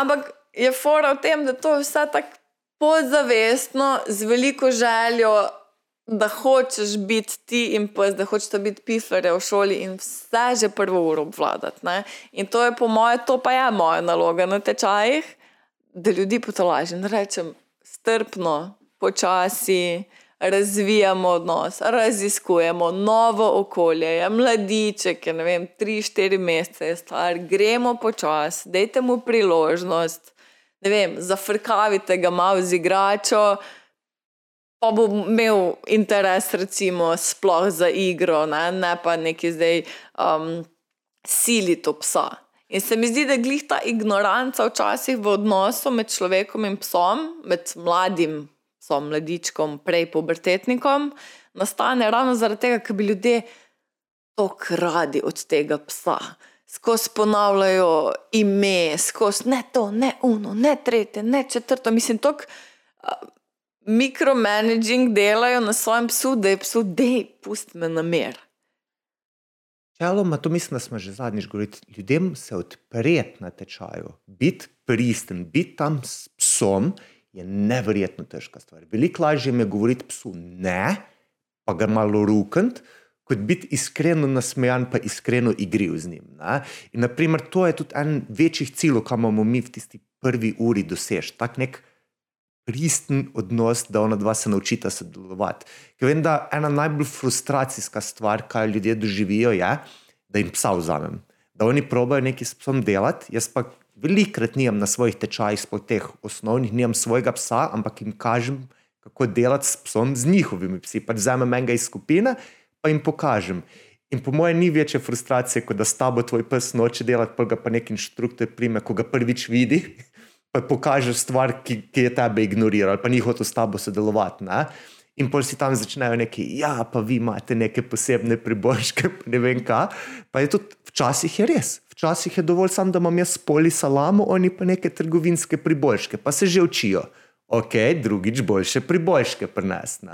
Ampak je fora v tem, da to je vse tako podzavestno, z veliko željo, da hočeš biti ti in pes, da hočeš biti piflare v šoli in vse že prvo uro obvladati. Ne? In to je po moje, to pa je moja naloga na tečajih, da ljudi potolažim. Rečem strpno, počasi. Razvijamo odnos, raziskujemo novo okolje, mladiček, ne vem, tri, štiri mesece je star, gremo počasi, dajte mu priložnost, ne vem, zafrkavite ga malo z igračo, pa bo imel interes, recimo, sploh za igro, ne, ne pa neki zdaj um, sili to psa. In se mi zdi, da glih ta ignoranca včasih v odnosu med človekom in psom, med mladim psom, mladičkom, prej pubertetnikom, nastane ravno zaradi tega, ker bi ljudje to kradi od tega psa. Skozi ponavljajo ime, skozi ne to, ne uno, ne tretje, ne četrto. Mislim, to mikromanaging delajo na svojem psu, da je psu, da je pusti me na mer. Čeloma, to mislim, da smo že zadnjič govorili. Ljudem se odpreti na tečaju, biti pristen, biti tam s psom je neverjetno težka stvar. Veliko lažje je govoriti psu ne, pa ga malo rukant, kot biti iskreno nasmejan, pa iskreno igriv z njim. Naprimer, to je tudi en večjih ciljev, kam imamo mi v tisti prvi uri dosež. Tak nek pristen odnos, da ona dva se naučita sodelovati. Ker vem, da ena najbolj frustracijska stvar, kar ljudje doživijo, je, da jim psa vzamem. Da oni probajo nekaj s psom delati, jaz pa velikrat nimam na svojih tečajih, sploh teh osnovnih, nimam svojega psa, ampak jim kažem, kako delati s psom, z njihovimi psi. Pač vzamem enega iz skupine, pa jim pokažem. In po mojem, ni večje frustracije, kot da s tabo tvoj pes noče delati, pa ga pa nek inštruktor prime, ko ga prvič vidi pa pokažeš stvar, ki, ki je tebe ignorirala, pa ni hotel s tabo sodelovati. Ne? In pol si tam začnejo neki, ja, pa vi imate neke posebne priboljške, ne vem kaj. Pa je tudi včasih je res, včasih je dovolj samo, da imam jaz poli salamo, oni pa neke trgovinske priboljške, pa se že učijo. Ok, drugič boljše priboljške prenesti.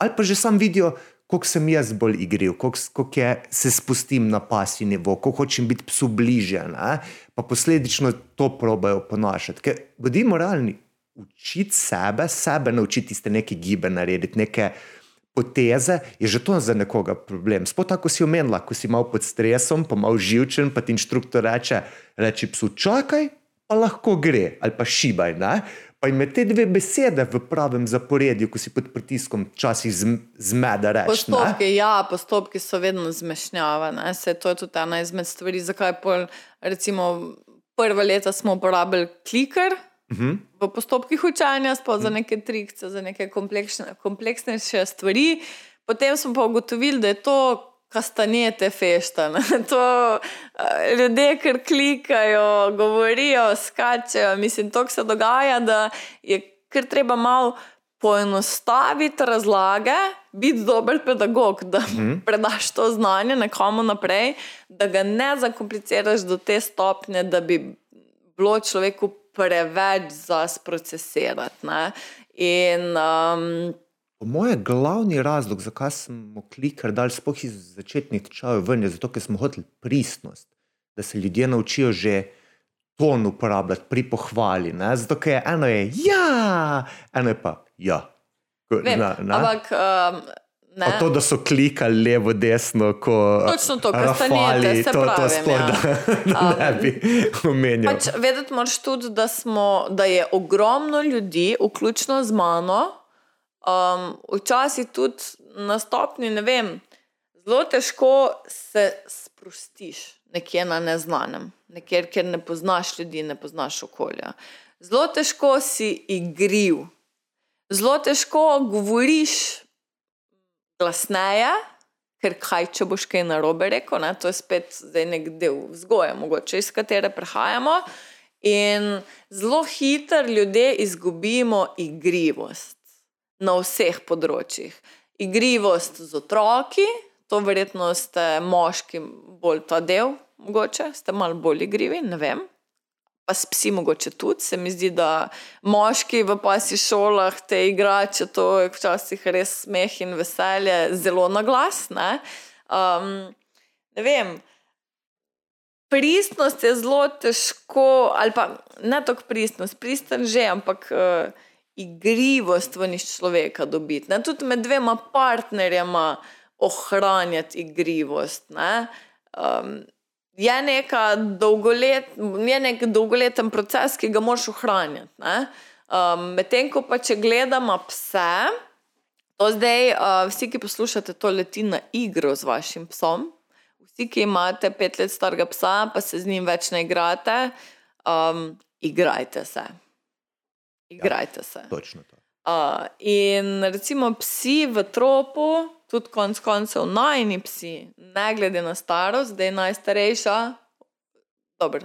Ali pa že sam vidijo, koliko sem jaz bolj igriv, koliko, koliko se spustim na pasji nivo, koliko hočem biti psu bliže, ne? pa posledično to probajo ponašati. Ker bodimo realni, učiti sebe, sebe naučiti tiste neke gibe narediti, neke poteze, je že to za nekoga problem. Sploh tako si omenila, ko si malo pod stresom, pa malo živčen, pa ti inštruktor reče, reči psu čakaj, pa lahko gre, ali pa šibaj. Ne? Pa jim te dve besede v pravem zaporedju, ko si pod pritiskom, včasih zmeda reči. Postopki, ja, postopki so vedno zmešnjava. Se, to je tudi ena izmed stvari, zakaj pol, recimo, prva leta smo uporabljali kliker uh mhm. -huh. v postopkih učanja, sploh za mhm. neke trikce, za neke kompleksnejše stvari. Potem smo pa ugotovili, da je to kastanjete fešta. To, uh, ljudje, ki klikajo, govorijo, skačejo. Mislim, to se dogaja, da je kar treba malo poenostaviti razlage, biti dober pedagog, da mm. predaš to znanje nekomu naprej, da ga ne zakompliciraš do te stopnje, da bi bilo človeku preveč za sprocesirati. In um, Po mojem, glavni razlog, zakaj smo klikali, da smo iz začetnih tečajev ven, je zato, ker smo hoteli pristnost, da se ljudje naučijo že ton uporabljati pri pohvali. Ne? Zato, ker eno je ja, eno je pa ja. Vem, na, na? Ampak. Um... Pa to, da so klikali levo, desno, ko Točno to, kar rekli, to, to sploh ja. da, ne bi omenil. Pač vedeti moraš tudi, da, smo, da je ogromno ljudi, vključno z mano, Um, včasih tudi na stopni, ne vem, zelo težko se sprostiš nekje na neznanem, nekje, kjer ne poznaš ljudi, ne poznaš okolja. Zelo težko si igriv, zelo težko govoriš glasneje, ker kaj, če boš kaj narobe rekel, ne? to je spet nek del vzgoje, mogoče iz katere prehajamo. In zelo hitro ljudje izgubimo igrivost na vseh področjih. Igrivost z otroki, to verjetno ste moški bolj ta del, mogoče ste malo bolj igrivi, ne vem. Pa s psi mogoče tudi, se mi zdi, da moški v pasji šolah te igrače, to je včasih res smeh in veselje, zelo na glas. Ne, um, ne vem. Pristnost je zelo težko, ali pa ne tako pristnost, pristen že, ampak uh, igrivost ven iz človeka dobiti. Ne? Tudi med dvema partnerjema ohranjati igrivost. Ne? Um, je, neka dolgolet, je nek dolgoleten proces, ki ga moraš ohranjati. Um, Medtem ko pa če gledamo pse, to zdaj uh, vsi, ki poslušate, to leti na igro z vašim psom. Vsi, ki imate pet let starega psa, pa se z njim več ne igrate, um, igrajte se. Igrajte ja, se. Točno to. Uh, in recimo psi v tropu, tudi konec koncev najni psi, ne glede na starost, zdaj najstarejša, dobro,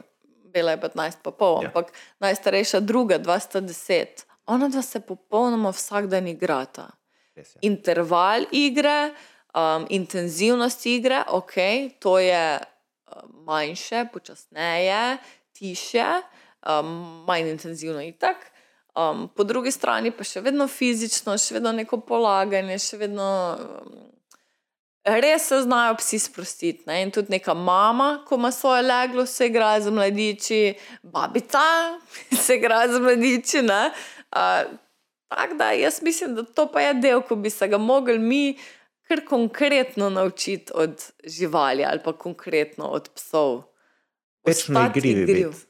bila je 15, pa pol, ja. ampak najstarejša druga, 210, ona dva se popolnoma vsak dan igrata. Res je. Interval igre, um, intenzivnost igre, ok, to je um, manjše, počasneje, tiše, um, manj intenzivno itak. Um, po drugi strani pa še vedno fizično, še vedno neko polaganje, še vedno um, res se znajo psi sprostiti. Ne? In tudi neka mama, ko ima svoje leglo, se igra z mladiči, babica se igra z mladiči. Uh, Tako da jaz mislim, da to pa je del, ko bi se ga mogli mi kar konkretno naučiti od živali ali pa konkretno od psov. Večno igrivi igriv. biti.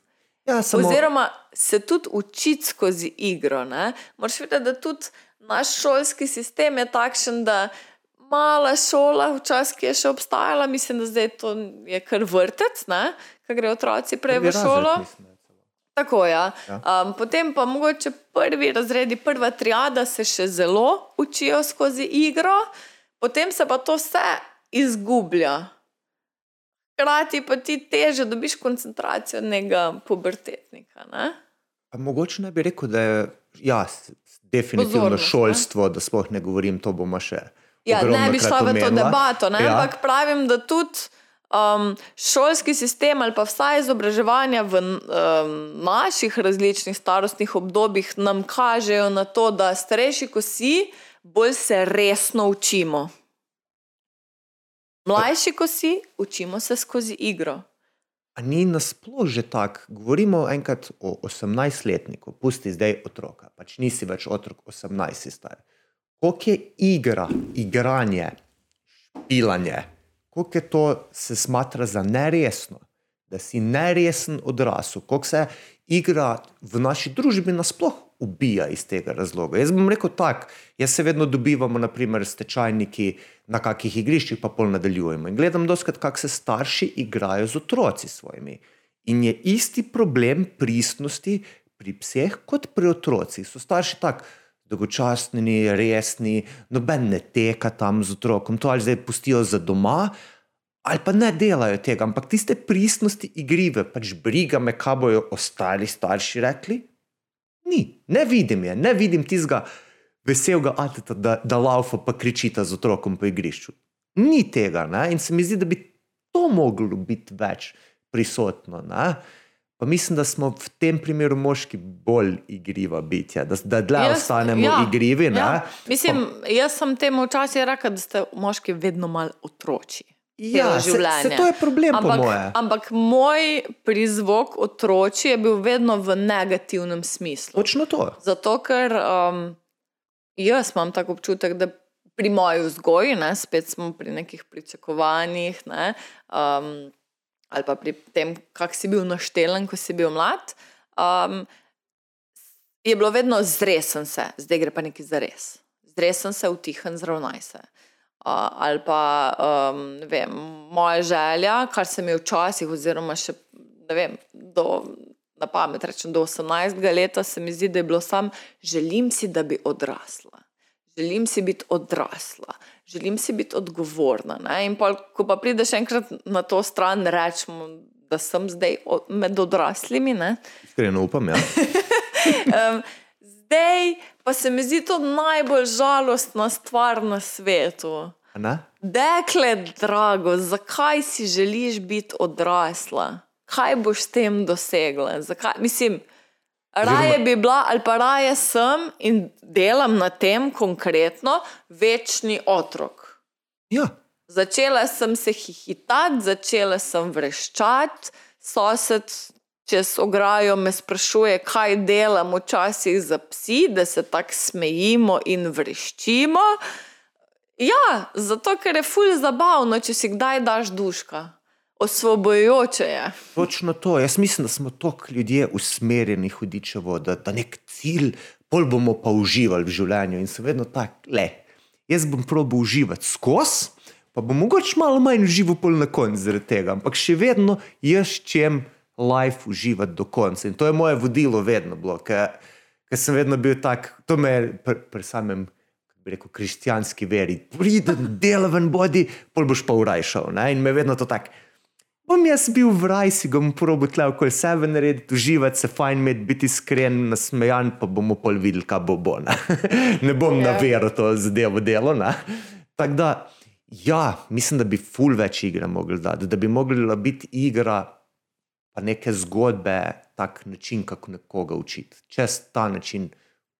Ja, samo, Oziroma se tudi učiti skozi igro. Ne? Moraš vedeti, da tudi naš šolski sistem je takšen, da mala šola, včasih ki je še obstajala, mislim, da zdaj to je kar vrtec, ki gre otroci prej v razred, šolo. Tako. Ja. Ja. Um, potem pa mogoče prvi razredi, prva triada se še zelo učijo skozi igro, potem se pa to vse izgublja. Hkrati pa ti teže dobiš koncentracijo nekega pubertetnika. Ne? Pa mogoče ne bi rekel, da je ja, definitivno Pozornost, ne? šolstvo, da sploh ne govorim, to bomo še. Ja, ne bi šla v to debato, ne? Ja. ampak pravim, da tudi um, šolski sistem ali pa vsaj izobraževanja v um, naših različnih starostnih obdobjih nam kažejo na to, da starejši, ko si, bolj se resno učimo. Mlajši, ko si, učimo se skozi igro. A ni nasploh že tako? Govorimo enkrat o 18-letniku, pusti zdaj otroka, pač nisi več otrok, 18 si star. Koliko je igra, igranje, špilanje, koliko je to se smatra za neresno, da si neresen odrasel, koliko se igra v naši družbi nasploh ubija iz tega razloga. Jaz bom rekel tako, jaz se vedno dobivamo, naprimer, stečajniki na kakih igriščih, pa pol nadaljujemo. In gledam doskrat, kako se starši igrajo z otroci svojimi. In je isti problem pristnosti pri pseh kot pri otrocih. So starši tako dolgočasni, resni, noben ne teka tam z otrokom, to ali zdaj pustijo za doma, ali pa ne delajo tega, ampak tiste pristnosti igrive, pač briga me, kaj bojo ostali starši rekli. Ni, ne vidim je, ne vidim tistega veselega ateta, da, da laufa pa kričita z otrokom po igrišču. Ni tega, ne? in se mi zdi, da bi to moglo biti več prisotno. Ne? Pa mislim, da smo v tem primeru moški bolj igriva bitja, da, da dlje Jaz- ostanemo ja, igrivi. ne. Ja. Mislim, jaz sem temu včasih rekel, da ste moški vedno malo otroči. Ja, se, se to je problem, po Ampak, moje. ampak moj prizvok otroči je bil vedno v negativnem smislu. Točno to. Zato, ker um, jaz imam tako občutek, da pri moji vzgoji, ne, spet smo pri nekih pričakovanjih, ne, um, ali pa pri tem, kako si bil naštelen, ko si bil mlad, um, je bilo vedno zresen se, zdaj gre pa nekaj za res. Zresen se, utihen, zravnaj se. Uh, ali pa um, vem, moja želja, kar se mi včasih, oziroma še ne vem, do, na pamet rečem, do 18 leta, se mi zdi, da je bilo sam, želim si, da bi odrasla. Želim si biti odrasla, želim si biti odgovorna. Ne? In pol, ko pa prideš enkrat na to stran, rečemo, da sem zdaj med odraslimi. Ne? Iskreno upam, ja. Um, zdaj pa se mi zdi to najbolj žalostna stvar na svetu. A Ne? Dekle, drago, zakaj si želiš biti odrasla? Kaj boš s tem dosegla? Zakaj? Mislim, raje bi bila, ali pa raje sem in delam na tem konkretno, večni otrok. Ja, Začela sem se hihitati, začela sem vreščati, sosed, čez ograjo me sprašuje, kaj delam včasih za psi, da se tako smejimo in vreščimo. Ja, zato ker je fulj zabavno, če si kdaj daš duška. Osvobojujoče je. Točno to. Jaz mislim, da smo tako ljudje usmerjeni hudičevo, da, da nek cilj, pol bomo pa uživali v življenju in so vedno tako, le. Jaz bom probil uživati skozi, pa bom mogoče malo manj užival pol na koncu zaradi tega, ampak še vedno jaz čem life uživati do konca. In to je moje vodilo vedno bilo, ker sem vedno bil tak, to me je pri, pri samem. Rekel, kristjanski veri, pridem, delaven bodi, pol boš pa urajšal. Ne? In me vedno to tako, bom jaz bil v raju, si ga bom probil tle okoli sebe narediti, uživati se, fajn imeti, biti iskren, nasmejan, pa bomo pol videli, kaj bo bo. Ne, ne bom yeah. na vero to zadevo delo. Tako da, ja, mislim, da bi ful več igre mogli dati, da bi mogla biti igra neke zgodbe, tak način, kako nekoga učiti. Čez ta način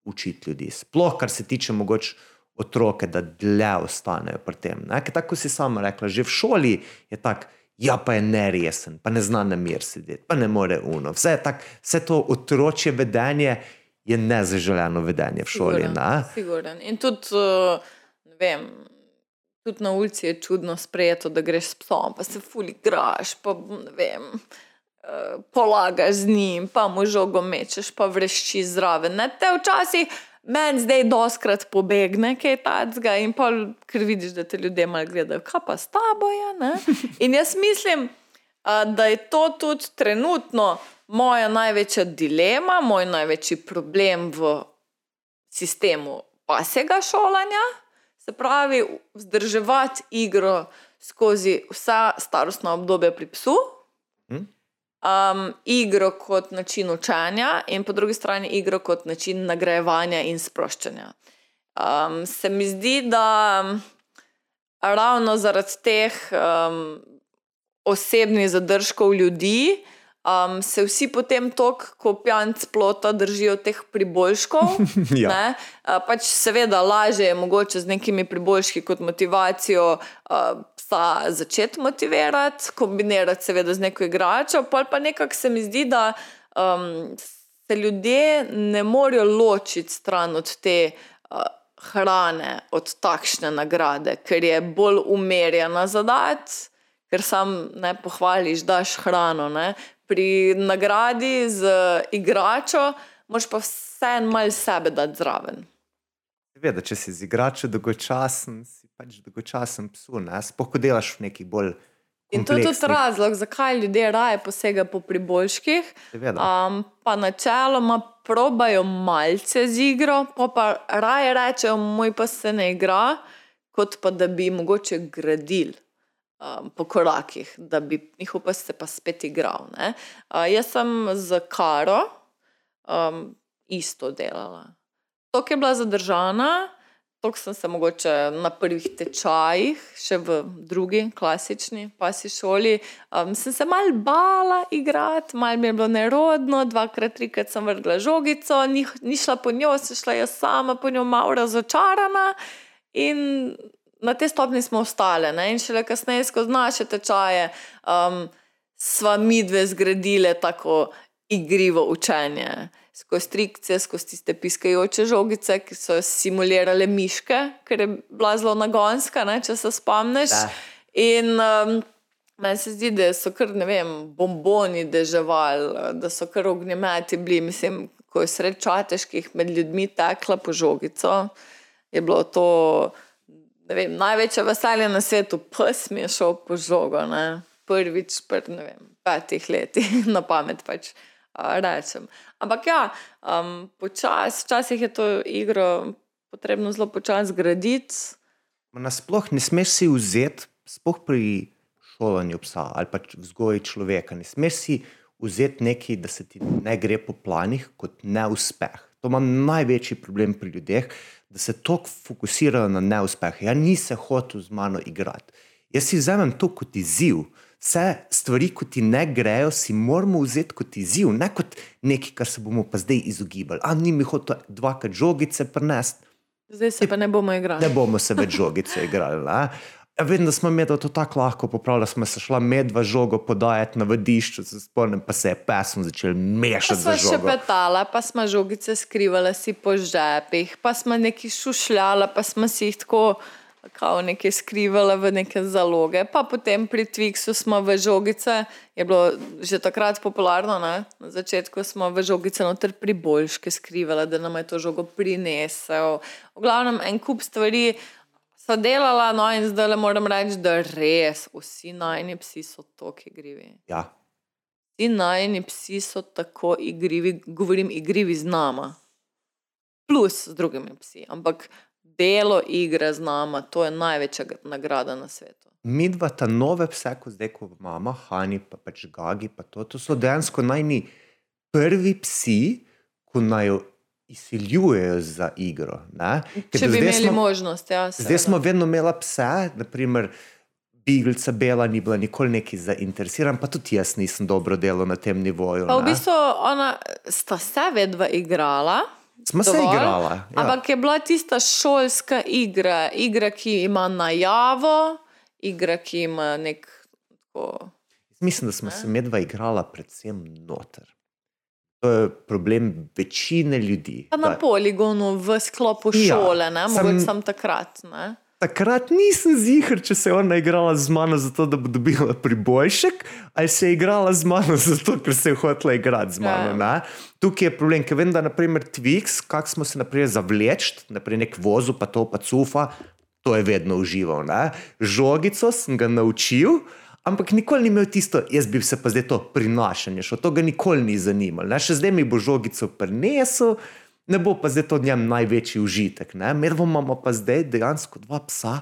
učiti ljudi. Sploh, kar se tiče mogoče otroke, da dlje ostanejo pri tem. Tako si sama rekla, že v šoli je tako. Ja, pa je neresen, pa ne zna na mir sedeti, pa ne more uno. Vse, tak, vse to otročje vedenje je nezaželeno vedenje v šoli. Siguren. In tudi, uh, vem, tudi na ulici je čudno sprejeto, da greš s psom, pa se fuli graš, pa ne vem. Polagaš z njim, pa mu žogo mečeš, pa vrešči zraven. Ne? Te včasih meni zdaj doskrat pobegne, kaj je tacga, in pa ker vidiš, da te ljudje malo gledajo, kaj pa s tabo je. Ne? In jaz mislim, da je to tudi trenutno moja največja dilema, moj največji problem v sistemu pasega šolanja. Se pravi, vzdrževati igro skozi vsa starostna obdobja pri psu. Um, igro kot način učenja, in po drugi strani igro kot način nagrajevanja in sproščanja. Um, se mi zdi, da ravno zaradi teh um, osebnih zadržkov ljudi. Um, se vsi potem tok, ko pijanc plota, držijo teh priboljškov. ja. uh, pač seveda, lažje je mogoče z nekimi priboljški kot motivacijo uh, psa začeti motivirati, kombinirati seveda z neko igračo, pa pa nekako se mi zdi, da um, se ljudje ne morejo ločiti stran od te uh, hrane, od takšne nagrade, ker je bolj umerjena zadat, ker sam ne pohvališ, daš hrano. Ne? Pri nagradi z igračo, moš pa vse en mal sebe dati zraven. Veda, če si z igračo dolgočasen, pač dolgočasen psu, ne? spoh delaš v neki bolj. In to je tudi razlog, zakaj ljudje raje posegajo po priboljških. Um, pa načeloma probajo malce z igro, pa, pa raje rečejo, moj pa se ne igra, kot pa da bi mogoče gradili. Um, po korakih, da bi njihov pa se pa spet igral. Uh, jaz sem z Karo um, isto delala. To, ki je bila zadržana, To sem se mogoče na prvih tečajih, še v drugi, klasični, pasi šoli, um, sem se mal bala igrati, mal mi je bilo nerodno, dvakrat, trikrat sem vrgla žogico, ni, ni šla po njo, se šla jaz sama po njo, malo razočarana. In na te stopni smo ostale. Ne? In šele kasneje, skozi naše tečaje, um, sva mi dve zgradile tako igrivo učenje skozi strikce, skozi tiste piskajoče žogice, ki so simulirale miške, ker je bila zelo nagonska, ne, če se spomniš. Da. In um, meni se zdi, da so kar ne vem, bomboni deževali, da so kar ognjemeti bili. Mislim, ko je srečateških med ljudmi tekla po žogico, je bilo to. Vem, največje veselje na svetu, pes mi je šel po žogo, ne? prvič, pred petih letih, na pamet pač rečem. Ampak ja, um, počasi, včasih je to igro potrebno zelo počasi graditi. Nasploh ne smeš si vzeti, sploh pri šolanju psa ali pač vzgoji človeka, ne smeš si vzeti nekaj, da se ti ne gre po planih, kot neuspeh. To ima največji problem pri ljudeh, da se tako fokusirajo na neuspeh. Ja, nisem hotel z mano igrati. Jaz si vzamem to kot izziv vse stvari, ki ti ne grejo, si moramo vzeti kot izziv, ne kot nekaj, kar se bomo pa zdaj izogibali. A ni mi hotel dvakrat žogice prenesti. Zdaj se pa ne bomo igrali. Ne bomo se več žogice igrali. Ne? Vem, da smo medva to tako lahko popravili, smo se šla medva žogo podajati na vadišču, se spomnim, pa se je pesem začel Pa mešati smo za še petala, pa smo žogice skrivali si po žepih, pa smo nekaj šušljala, pa smo si jih tako kao nekaj skrivali v neke zaloge. Pa potem pri Twixu smo v žogice, je bilo že takrat popularno, ne? na začetku smo v žogice noter priboljške skrivali, da nam je to žogo prinesel. V glavnem en kup stvari so delala, no in zdaj le moram reči, da res vsi najni psi so tako igrivi. Ja. Ti najni psi so tako igrivi, govorim igrivi z nama, plus z drugimi psi, ampak delo igre z nama, to je največja nagrada na svetu. Mi dva ta nove pse, ko zdaj, ko imamo, Hani, pa pač Gagi, pa to, to so dejansko najni prvi psi, ko naj jo izsiljujejo za igro. ne. Ker Če do bi zdaj imeli smo- možnost, ja. Zdaj seveda. smo vedno imeli pse, naprimer. Biglica Bela ni bila nikoli neki zainteresiran, pa tudi jaz nisem dobro delal na tem nivoju. Pa v bistvu ona sta se vedva igrala. Smo se dovolj, igrala. Ja. Ampak je bila tista šolska igra, igra, ki ima najavo, igra, ki ima nek. Tako, Mislim, da smo se medva igrala predvsem noter. To je problem večine ljudi. pa na da- poligonu v sklopu Ja, šole, ne, sem- mogoče sem takrat. Ne? Takrat nisem zihar, če se je ona igrala z mano zato, da bo dobila priboljšek, ali se je igrala z mano zato, ker se je hotela igrati z mano. Ja. Tukaj je problem, ker vem, da naprimer Twix, kak smo se naprej zavleči, naprej nek vozu, pa to pa cufa, to je vedno užival. Ne. Žogico sem ga naučil. Ampak nikoli ni imel tisto, jaz bi se pa zdaj to prinašanje šel, to ga nikoli ni zanimalo. Ne? Še zdaj mi bo žogico prinesel, ne bo pa zdaj to njem največji užitek. ne. Medvo imamo pa zdaj dejansko dva psa,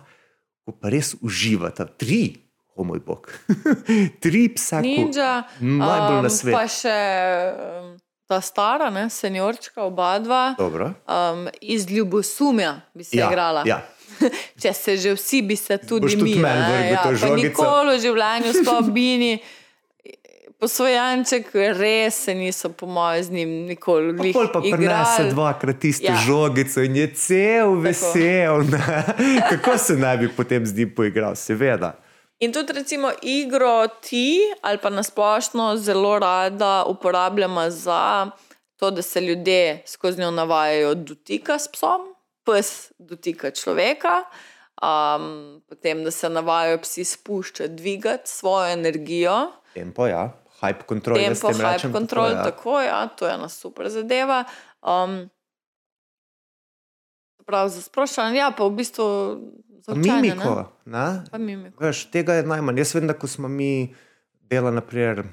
ko pa res uživata. Tri, o moj bog. Tri psa, ko Ninja, najbolj na um, svetu. pa še um, ta stara, ne, seniorčka, oba dva, Dobro. um, iz ljubosumja bi se Ja, igrala. ja. Če se že vsi bi se tudi Boš tudi mi, meni ne, vrgel ja, nikoli v življenju sploh bini. Posvojanček res se niso, po mojem, z njim nikoli glih Pol pa igrali. dvakrat isto ja. Žogico in je cel vesel. Kako se naj bi potem z njim poigral? Seveda. In tudi, recimo, igro ti ali pa nasplošno zelo rada uporabljamo za to, da se ljudje skozi njo navajajo dotika s psom, pes dotika človeka, um, potem da se navajajo psi spuščati, dvigati svojo energijo. Tempo, ja. Hype control. Tempo, tem hype rečem, control, ja. tako ja, to je ena super zadeva. Um, prav za sproščanje, ja, pa v bistvu za Mimiko. ne? Ne? Mimiko. Veš, tega je najmanj. Jaz vem, da ko smo mi delali naprimer,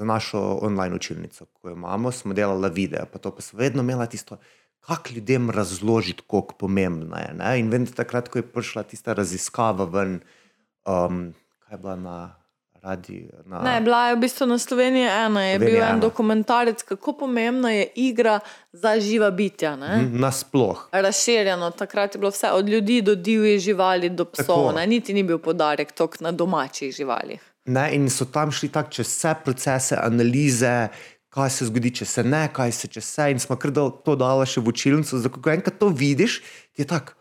za našo online učilnico, ko jo imamo, smo delali videe, pa to pa smo vedno imeli tisto, kako ljudem razložiti, kako pomembno je. Ne? In vem, da takrat, ko je prišla tista raziskava ven, um, kaj je bila na radiju. Na, Ne, bila je v bistvu na Sloveniji ena, je bil Slovenija en ena. dokumentarec, kako pomembna je igra za živa bitja. Ne? Nasploh. Razširjeno, takrat je bilo vse od ljudi do divjih živali, do psov, niti ni bil podarek tok na domačih živalih. Ne, in so tam šli tako čez vse procese, analize, kaj se zgodi, če se ne, kaj se če se. In smo kar to dala še v učilnico, zato ko enkrat to vidiš, ti je tako,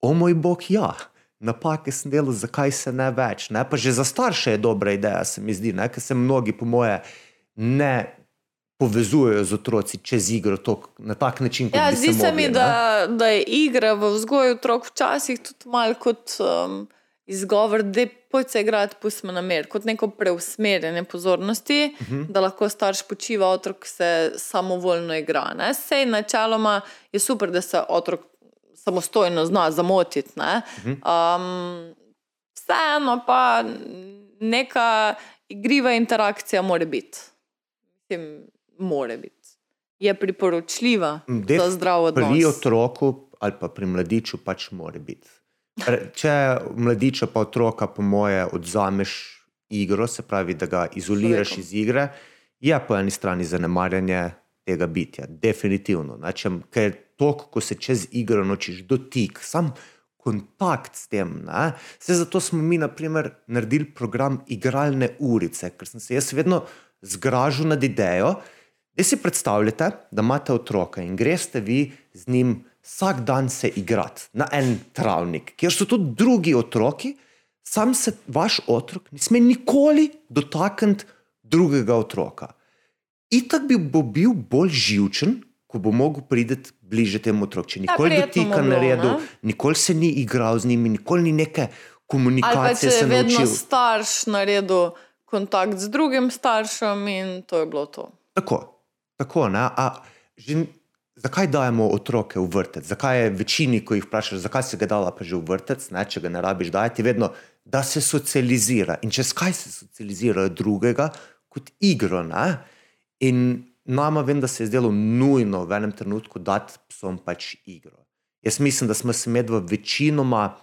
o moj bog, ja. Napake sem delal, zakaj se ne več. Ne? Pa že za starše je dobra ideja, se mi zdi, ne? ker se mnogi, po moje, ne povezujejo z otroci čez igro tok, na tak način, kot Ja, bi zdi se mogli, mi, ne. da, da je igra v vzgoju otrok včasih tudi malo kot um, izgovor, da pojdi se igrati, pusti me na mer, kot neko preusmerjanje pozornosti, uh -huh. da lahko starš počiva, otrok se samovoljno igra. Ne? Sej načeloma je super, da se otrok samostojno zna zamotiti. ne. Um, vseeno pa neka igriva interakcija mora biti. Mislim, mora biti. Je priporočljiva Def- za zdrav odnos. Pri otroku ali pa pri mladiču pač mora biti. Če mladiča pa otroka, po moje, odzameš igro, se pravi, da ga izoliraš Človekom. iz igre, je po eni strani zanemarjanje tega bitja. Definitivno. Če, ker to, ko se čez igro nočiš, dotik, sam kontakt s tem. Se zato smo mi, na primer, naredili program igralne urice, ker sem se jaz vedno zgražal nad idejo, Da si predstavljate, da imate otroka in greste vi z njim vsak dan se igrati na en travnik, kjer so tudi drugi otroki, sam se vaš otrok ne sme nikoli dotakniti drugega otroka. Itak bi bo bil bolj živčen, ko bo mogel priti bliže temu otroku. Če nikoli prijetno dotika mu na bilo, redu, ne? nikoli se ni igral z njimi, nikoli ni neke komunikacije če je vedno naučil. starš naredil kontakt z drugim staršem in to je bilo to. Tako, tako ne. A, že, zakaj dajemo otroke v vrtec? Zakaj je večini, ko jih vprašaš, zakaj si ga dala pa že v vrtec, ne, če ga ne rabiš dajati, vedno, da se socializira. In čez kaj se socializirajo drugega kot igro. Ne? In nama vem, da se je zdelo nujno v enem trenutku dati psom pač igro. Jaz mislim, da smo se medva večinoma,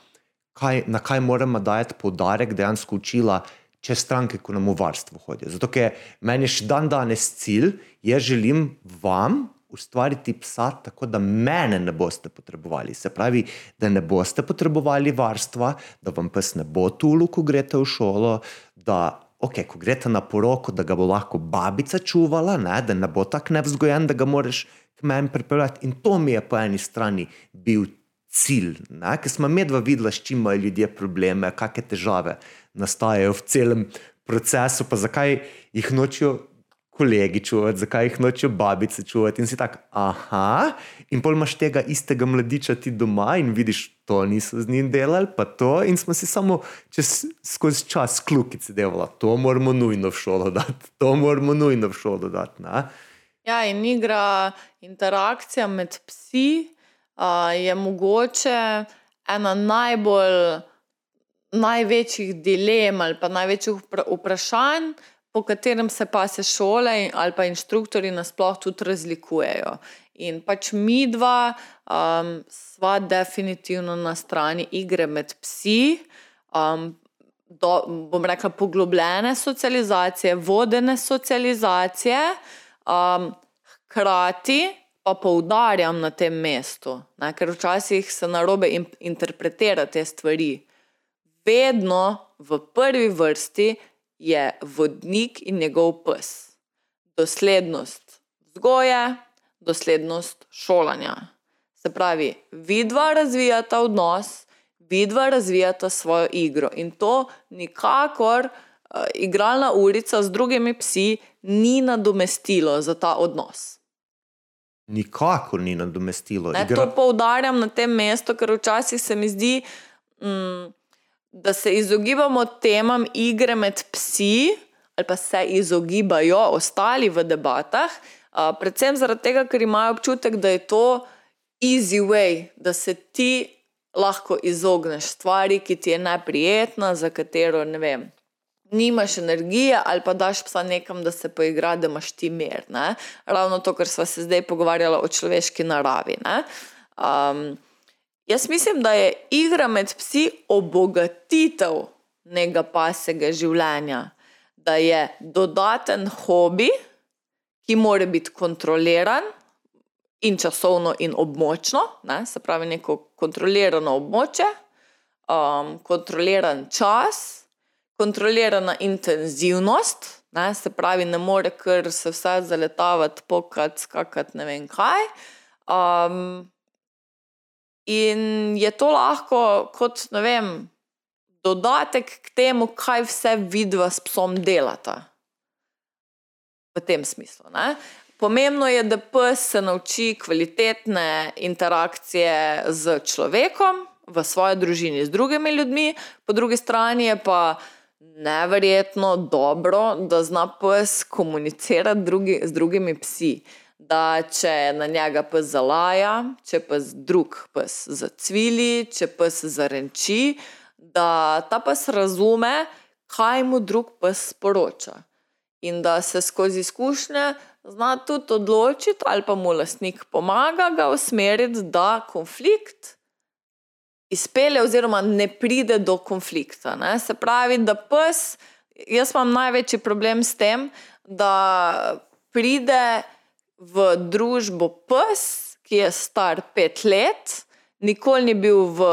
kaj, na kaj moramo dajati poudarek, dejansko učila čez stranke, ko nam v varstvo hodijo. Zato, ker meni je še dan danes cilj, jaz želim vam ustvariti psa tako, da mene ne boste potrebovali. Se pravi, da ne boste potrebovali varstva, da vam pes ne bo tulu, ko greste v šolo, da okay, ko greste na poroko, da ga bo lahko babica čuvala, ne, da ne bo tako nevzgojen, da ga moraš k meni pripeljati. In to mi je po eni strani bil cilj, ne, ker smo medva videla, s čim imajo ljudje probleme, kakšne težave nastajajo v celem procesu, pa zakaj jih nočijo kolegi čuvati, zakaj jih nočijo babice čuvati. In si tak, aha, in pol imaš tega istega mladiča ti doma in vidiš, to niso z njim delali, pa to. In smo si samo čez, skozi čas klukice delali, to moramo nujno v šolo dati, to moramo nujno v šolo dati. Ne? Ja, in igra, interakcija med psi uh, je mogoče ena najbolj največjih dilem ali pa največjih vpra- vprašanj, po katerem se pa se šole ali pa inštruktori nasploh tudi razlikujejo. In pač mi dva um, sva definitivno na strani igre med psi. Um, do, bom rekla, poglobljene socializacije, vodene socializacije, um, hkrati pa poudarjam na tem mestu, ne, ker včasih se narobe in, interpretira te stvari. Vedno v prvi vrsti je vodnik in njegov pes. Doslednost vzgoje, doslednost šolanja. Se pravi, vidva razvijata odnos, vidva razvijata svojo igro in to nikakor uh, igralna ulica z drugimi psi ni nadomestilo za ta odnos. Nikakor ni nadomestilo. Ne, to poudarjam na tem mestu, ker včasih se mi zdi, mm, da se izogibamo temam igre med psi, ali pa se izogibajo ostali v debatah, a, predvsem zaradi tega, ker imajo občutek, da je to easy way, da se ti lahko izogneš stvari, ki ti je neprijetna, za katero ne vem. Nimaš energije, ali pa daš psa nekam, da se poigra, da imaš ti mir. Ne? Ravno to, kar smo se zdaj pogovarjali o človeški naravi. ne. Um, jaz mislim, da je igra med psi obogatitev nekega pasega življenja, da je dodaten hobi, ki mora biti kontroliran in časovno, in območno, ne? se pravi, neko kontrolirano območje, um, kontroliran čas kontrolirana intenzivnost, ne, se pravi, ne more kar se vse zaletavati, pokati, skakati, ne vem kaj. Um, in je to lahko kot, ne vem, dodatek k temu, kaj vse vidva s psom delata. V tem smislu. Ne? Pomembno je, da pes se nauči kvalitetne interakcije z človekom, v svoji družini, z drugimi ljudmi, po drugi strani je pa neverjetno dobro, da zna pes komunicirati drugi, z drugimi psi. Da če na njega pes zalaja, če pes drug pes zacvili, če pes zarenči, da ta pes razume, kaj mu drug pes sporoča. In da se skozi izkušnje zna tudi odločiti, ali pa mu lastnik pomaga ga usmeriti, da konflikt izpelje, oziroma ne pride do konflikta. Ne? Se pravi, da pes, jaz imam največji problem s tem, da pride v družbo pes, ki je star pet let, nikoli ni bil v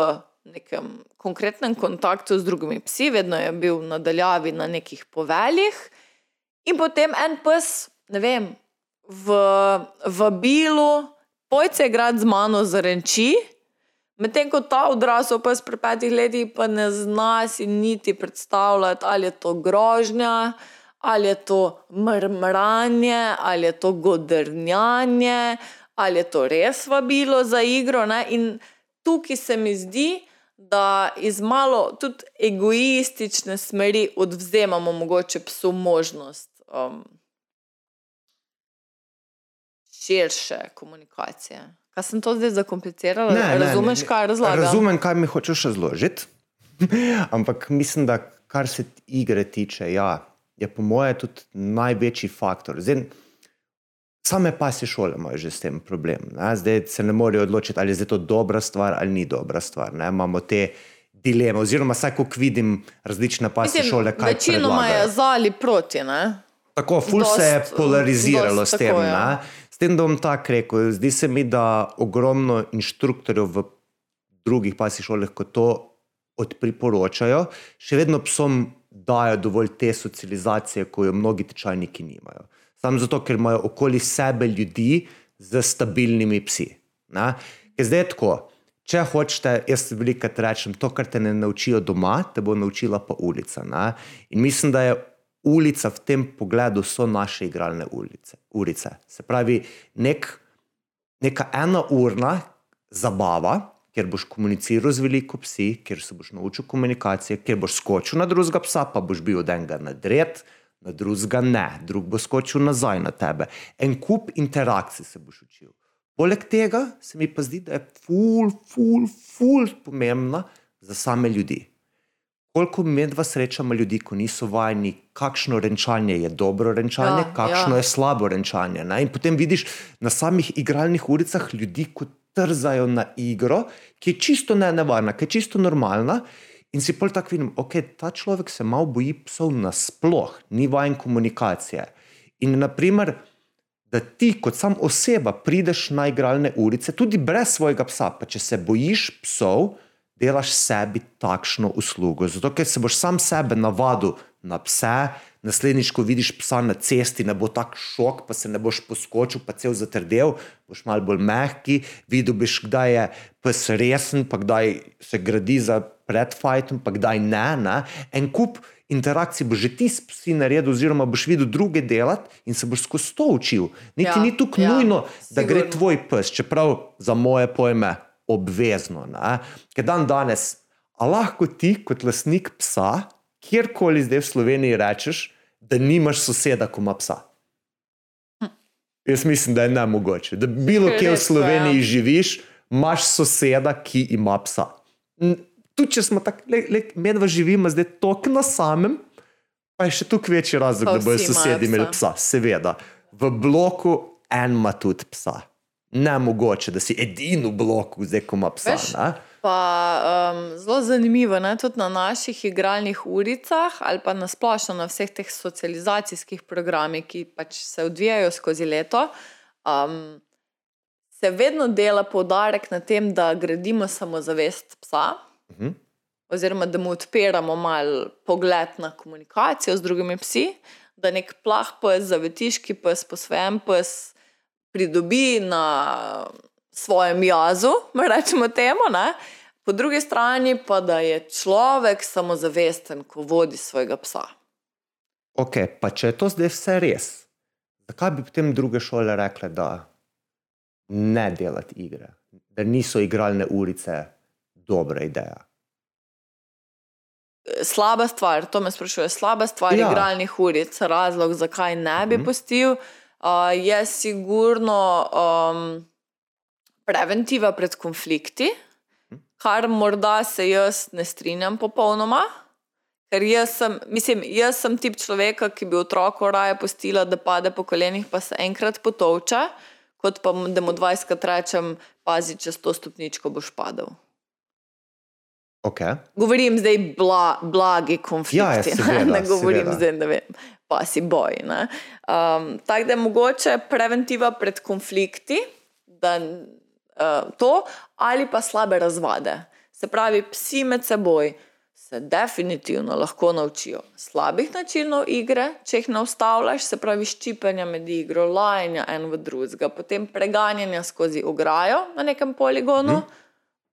nekem konkretnem kontaktu z drugimi psi, vedno je bil nadaljavi na nekih poveljih, in potem en pes, ne vem, v vabilu, pojce igrati z mano zarenči. Medtem ko ta odrasel pes pri petih letih pa ne zna si niti predstavljati, ali je to grožnja, ali je to mrmranje, ali je to godrnjanje, ali je to res vabilo za igro. Ne? In tukaj se mi zdi, da iz malo tudi egoistične smeri odvzemamo mogoče psu možnost um, širše komunikacije. Kaj sem to zdaj zakomplicirala? Ne, Razumeš, ne, ne. kaj razlagam? Razumem, kaj mi hočeš razložiti. Ampak mislim, da kar se igre tiče, ja, je po mojem tudi največji faktor. Zdaj, same pasje šole imajo že s tem problem. Ne? Zdaj se ne morejo odločiti, ali je to dobra stvar ali ni dobra stvar. Ne? Imamo te dileme, oziroma vsaj, ko vidim različne pasje Mislim, šole, kaj Večinoma je za ali proti. Ne? Tako, ful se je Dost, polariziralo dost s tem. tako, ja. S tem, da bom tako rekel, zdi se mi, da ogromno inštruktorjev v drugih pasjih šolah, ko to odpriporočajo, še vedno psom dajo dovolj te socializacije, ko jo mnogi tečajniki nimajo. Samo zato, ker imajo okoli sebe ljudi z stabilnimi psi. Ne? Ker zdaj je tako. Če hočete, jaz velikokrat rečem, to, kar te ne naučijo doma, te bo naučila pa ulica. Ne? In mislim, da je ulica v tem pogledu so naše igralne ulice. ulice. Se pravi, nek, neka ena urna zabava, kjer boš komuniciral z veliko psi, kjer se boš naučil komunikacije, kjer boš skočil na drugega psa, pa boš bil od enega nadred, na drugega ne, drug bo skočil nazaj na tebe. En kup interakcij se boš učil. Poleg tega se mi pa zdi, da je ful, ful, ful pomembna za same ljudi. Koliko medva srečamo ljudi, ko niso vajeni, kakšno renčanje je dobro renčanje, Ja, kakšno ja. je slabo renčanje. Ne? In potem vidiš na samih igralnih ulicah ljudi, ko trzajo na igro, ki je čisto ne nevarna, ki je čisto normalna. In si pol tako vidim, ok, ta človek se malo boji psov nasploh, ni vajen komunikacije. In naprimer, da ti kot sam oseba prideš na igralne ulice, tudi brez svojega psa, pa če se bojiš psov, delaš sebi takšno uslugo. Zato, ker se boš sam sebe navadil na pse, naslednjič, ko vidiš psa na cesti, ne bo tak šok, pa se ne boš poskočil, pa cel zatrdel, boš malo bolj mehki, videl boš, kdaj je pes resen, pa kdaj se gradi za predfajtom, pa kdaj ne. ne. En kup interakcij boš že ti s psi naredil, oziroma boš videl druge delati in se boš skozi to učil. Niti Ja, ni tukaj ja, nujno, da gre sigurno. tvoj pes, čeprav za moje pojme obvezno. ne. Ker dan danes, a lahko ti kot lastnik psa, kjerkoli zdaj v Sloveniji rečeš, da nimaš soseda, ko ima psa. Jaz mislim, da je ne mogoče. Da bilo kje v pa, Sloveniji ja. živiš, imaš soseda, ki ima psa. Tudi če smo tako, medva živimo zdaj tako na samem, pa je še tukaj večji razlog, Pa da bodo sosedi imeli psa. Seveda, v bloku en ima tudi psa. Ne mogoče, da si edini v bloku, zdaj ko ima psa. Veš. Pa um, zelo zanimivo je tudi na naših igralnih uricah ali pa na splošno na vseh teh socializacijskih programih, ki pač se odvijajo skozi leto. Um, se vedno dela poudarek na tem, da gradimo samozavest psa, Mhm. oziroma da mu odpiramo mal pogled na komunikacijo z drugimi psi, da nek plah pes, zavetiški pes, posvojen pes pridobi na svojem jazu, rečemo temu. Ne? Po drugi strani pa, da je človek samozavesten, ko vodi svojega psa. Ok, pa če je to zdaj vse res, zakaj bi potem druge šole rekle, da ne delati igre, da niso igralne ulice dobra ideja? Slaba stvar, to me sprašuje, slaba stvar Ja. igralnih uric, razlog, zakaj ne bi Mhm. pustil, uh, je sigurno um, preventiva pred konflikti, kar morda se jaz ne strinjam popolnoma. Ker jaz sem, mislim, jaz sem tip človeka, ki bi otroku raje pustila, da pade po kolenih, pa se enkrat potovča, kot pa da mu 20krat rečem, pazi, čez to stopničko boš padel. Okay. Govorim zdaj bla, blagi konflikti, Ja, ja, ne, seveda, ne govorim seveda. zdaj, da vem, pa si boj. Um, Tako da je mogoče preventiva pred konflikti, da to ali pa slabe razvade. Se pravi, psi med seboj se definitivno lahko naučijo slabih načinov igre, če jih ne ustavljaš, se pravi ščipanja med igro, lajanja en v drugega, potem preganjanja skozi ograjo na nekem poligonu. Mm.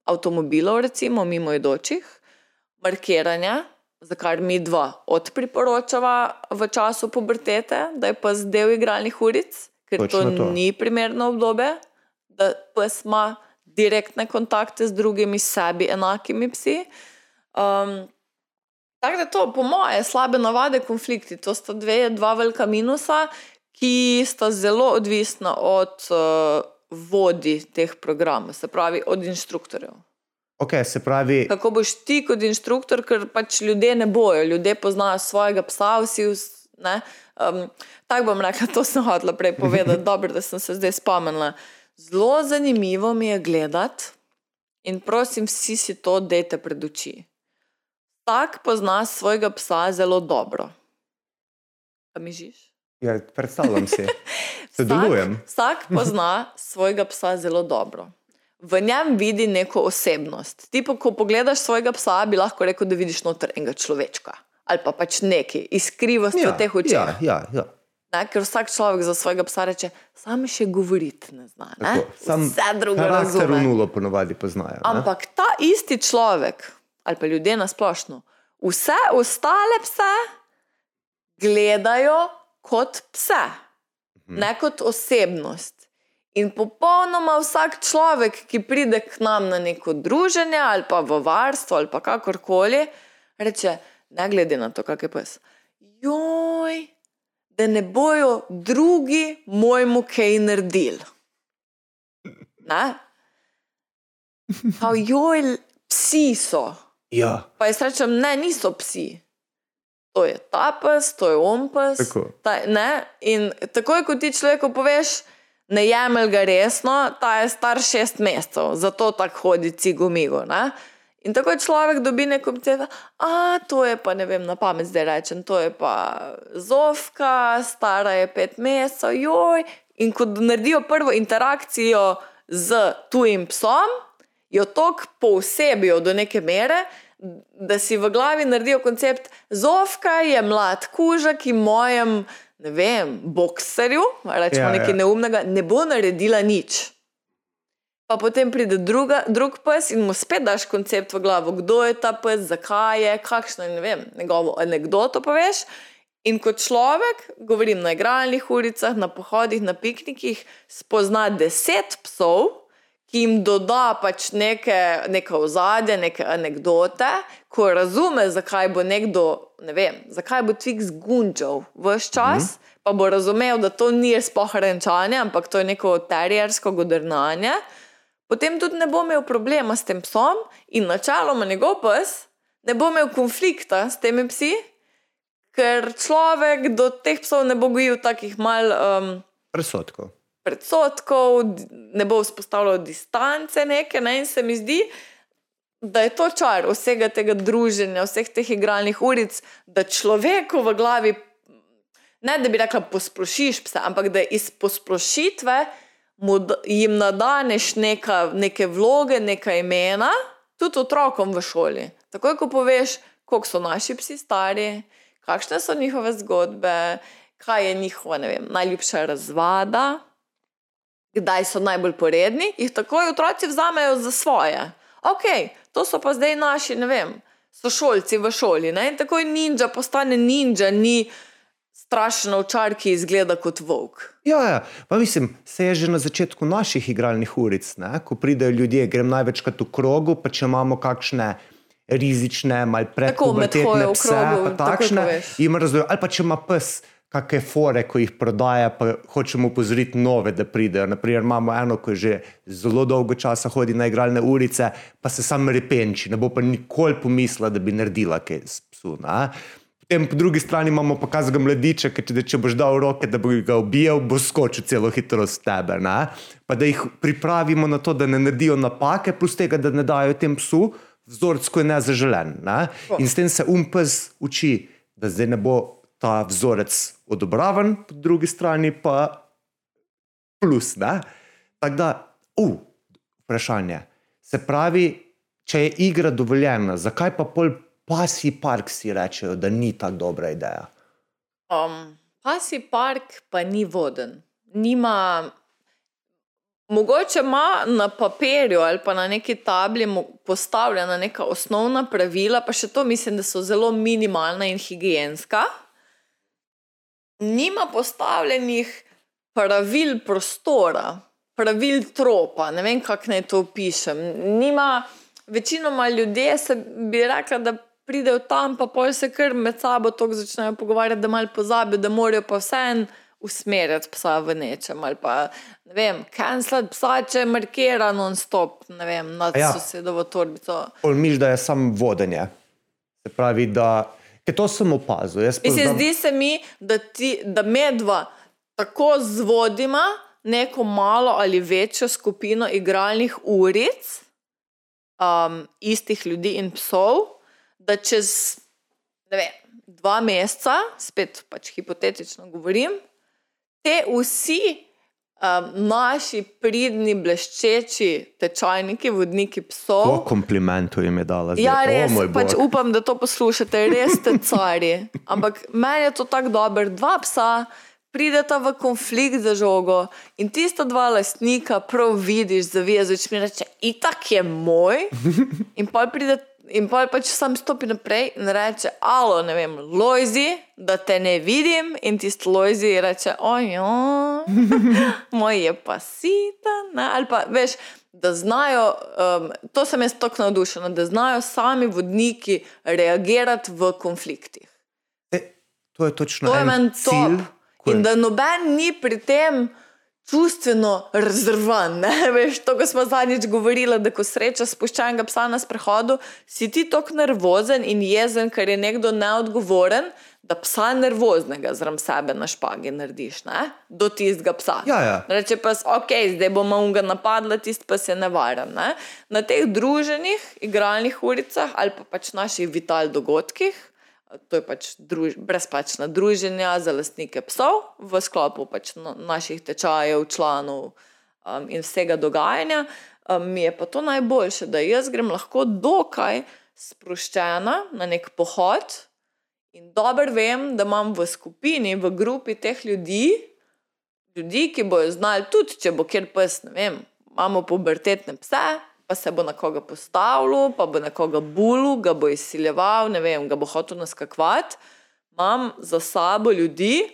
avtomobilov, recimo mimoidočih, markiranja, za kar mi dva odpriporočava v času pubertete, da je pes del igralnih uric, ker to, to. ni primerno obdobje, da pes ima direktne kontakte z drugimi sebi enakimi psi. Um, tako da to, po moje, slabe navade, konflikti, to sta dve, dva velika minusa, ki sta zelo odvisna od uh, vodij teh programov, se pravi od inštruktorjev. Ok, se pravi, Kako boš ti kot inštruktor, ker pač ljudje ne bojo, ljudje poznajo svojega psa, vsi. vs- ne. Um, Tako bom rekla, to sem hotela prej povedati, dobro, da sem se zdaj spomnila. Zelo zanimivo mi je gledati in prosim, vsi si to dajte pred oči. Tak pozna svojega psa zelo dobro. Pa mi žiš? ja, predstavljam si, sodelujem. Vsak, vsak pozna svojega psa zelo dobro. V njem vidi neko osebnost. Ti, pa, ko pogledaš svojega psa, bi lahko rekel, da vidiš noter enega človečka ali pa pač nekaj, iskrivost v teh očeh. ja, ja, ja. Ne, ker vsak človek za svojega psa reče, sam še govoriti ne zna. Ne? Tako, Vse drugo Karakter v razume. nulo ponovadi poznajo. ne. Ampak ta isti človek, ali pa ljudje na splošno, vse ostale pse gledajo kot pse, ne kot osebnost. In popolnoma vsak človek, ki pride k nam na neko druženje ali pa v varstvo ali pa kakorkoli, reče: Ne glede na to, kak je pes. Joj, da ne bojo drugi mojemu kaj naredili. Ne? Kao, joj, psi so. Ja, Pa jaz rečem, ne, niso psi. To je ta pes, to je on pes. Tako. Ta, ne? In takoj, ko ti človeku poveš, ne jemel ga resno, ta je star šest mesecev, zato tako hodi cigomigo. Ne? In tako človek dobi neko obcev, a to je pa ne vem, na pamet zdaj rečem, to je pa Zofka, stara je pet mesecev, joj. In ko naredijo prvo interakcijo z tujim psom, jo tako poosebijo do neke mere, da si v glavi naredijo koncept, Zofka je mlad kuža, ki mojem, ne vem, bokserju, rečemo Ja, nekaj ja. neumnega, ne bo naredila nič. Pa potem pride druga, drug pes in mu spet daš koncept v glavo, kdo je ta pes, zakaj je, kakšno je ne vem, njegovo anegdoto poveš. In kot človek, govorim na igralnih ulicah, na pohodih, na piknikih, spozna deset psov, ki jim doda pač neke, neke ozadje, neke anekdote, ko razume, zakaj bo nekdo, ne vem, zakaj bo tvik zgunčal vse čas, mm -hmm. pa bo razumel, da to ni sploh renčanje, ampak to je neko terjersko godrnanje. Potem tudi ne bo imel problema s tem psom, in načeloma njegov pes ne bo imel konflikta s temi psi, ker človek do teh psov ne bo gojil takih mal um, presotkov. predsotkov, di- ne bo vzpostavljal distance neke. Ne? In se mi zdi, da je to čar vsega tega druženja, vseh teh igralnih uric, da človeku v glavi, ne da bi rekla, posplošiš psa, ampak da iz posplošitve jim nadaneš neka, neke vloge, neka imena, tudi otrokom v šoli. Takoj, ko poveš, koliko so naši psi stari, kakšne so njihove zgodbe, kaj je njihova vem, najljubša razvada, kdaj so najbolj poredni, jih takoj otroci vzamejo za svoje. Ok, to so pa zdaj naši, ne vem, sošolci v šoli. Ne? In takoj ninja postane ninja, ni strašen ovčar, ki izgleda kot volk. Ja, ja. Pa mislim, se je že na začetku naših igralnih uric, ne? ko pridejo ljudje, grem največkrat v krogu, pa če imamo kakšne rizične, malo v pse, krogu, pa takšne, jim razumem, ali pa če ima pes kakšne fore, ko jih prodaja, pa hočemo upozoriti nove, da pridejo. Naprimer, imamo eno, ki že zelo dolgo časa hodi na igralne urice, pa se sam repenči, ne bo pa nikoli pomislila, da bi naredila kaj s psu. Ne? Potem po drugi strani imamo pa kazga mladiča, ki če, če boš dal roke, da bo ga ubijal, bo skočil celo hitrost tebe. Ne? Pa da jih pripravimo na to, da ne naredijo napake, plus tega, da ne dajo tem psu vzorec, ko je nezaželen. Ne? In s tem se um pes uči, da zdaj ne bo ta vzorec odobraven, po drugi strani pa plus. ne. Tako da, uh, vprašanje. Se pravi, če je igra dovoljena, zakaj pa pol pasji park si rečejo, da ni tako dobra ideja? Um, pasji park pa ni voden. Nima, Mogoče ima na papirju ali pa na neki tabli postavljena neka osnovna pravila, pa še to mislim, da so zelo minimalna in higijenska. Nima postavljenih pravil prostora, pravil tropa, ne vem, kako naj to opišem. Nima, večinoma ljudje se bi rekla, da pridejo tam, pa pol se kar med sabo tako začnejo pogovarjati, da malo pozabijo, da morajo pa vseeno usmerjati psa v nečem ali pa ne vem, cancelati psa, če markira non-stop, ne vem, nad Ja. sosedovo torbico. Pol Miš, da je samo vodenje. Se pravi, da ker to sem opazil. Mislim, poznam- zdi se mi, da, ti, da medva tako zvodima neko malo ali večjo skupino igralnih uric, um, istih ljudi in psov, da čez vem, dva meseca, spet pač hipotetično govorim, te vsi um, naši pridni, bleščeči tečajniki, vodniki psov. Po komplimentu jim je dala. Zdaj. Ja, O, res, moj pač bog. upam, da to poslušate, res ste cari. Ampak meni je to tako dobro. Dva psa prideta v konflikt za žogo in tista dva lastnika prav vidiš, zavezujoč mi reče, itak je moj. In pa pride. In pa pač sam stopi naprej in reče, alo, ne vem, Lojzi, da te ne vidim. In tisti Lojzi reče, ojo, moj je pa sita. Ne? Ali pa veš, da znajo, um, to sem jaz tako navdušena, da znajo sami vodniki reagirati v konfliktih. E, to je točno To je en meni top. je- In da noben ni pri tem čustveno rezervan. ne. Veš, to, ko smo zadnjič govorili, da ko sreča spuščenega psa na sprehodu, si ti tako nervozen in jezen, ker je nekdo neodgovoren, da psa nervoznega zraven sebe na špagi narediš, ne? do tistega psa. Ja, ja. Reče pa, ok, zdaj bomo ga napadla, tisti pa je nevaren. Ne? Na teh druženih igralnih uricah ali pa pač naših vital dogodkih, to je pač druž, brezplačna druženja za lastnike psov v sklopu pač no, naših tečajev, članov um, in vsega dogajanja. Um, mi je pa to najboljše, da jaz grem lahko dokaj sproščena na nek pohod in dobro vem, da imam v skupini, v grupi teh ljudi, ljudi, ki bojo znali tudi, če bo kjer pes, ne vem, imamo pubertetne pse, pa se bo na koga postavil, pa bo nekoga bulu, ga bo izsiljeval, ne vem, ga bo hotel naskakovati. Imam za sabo ljudi,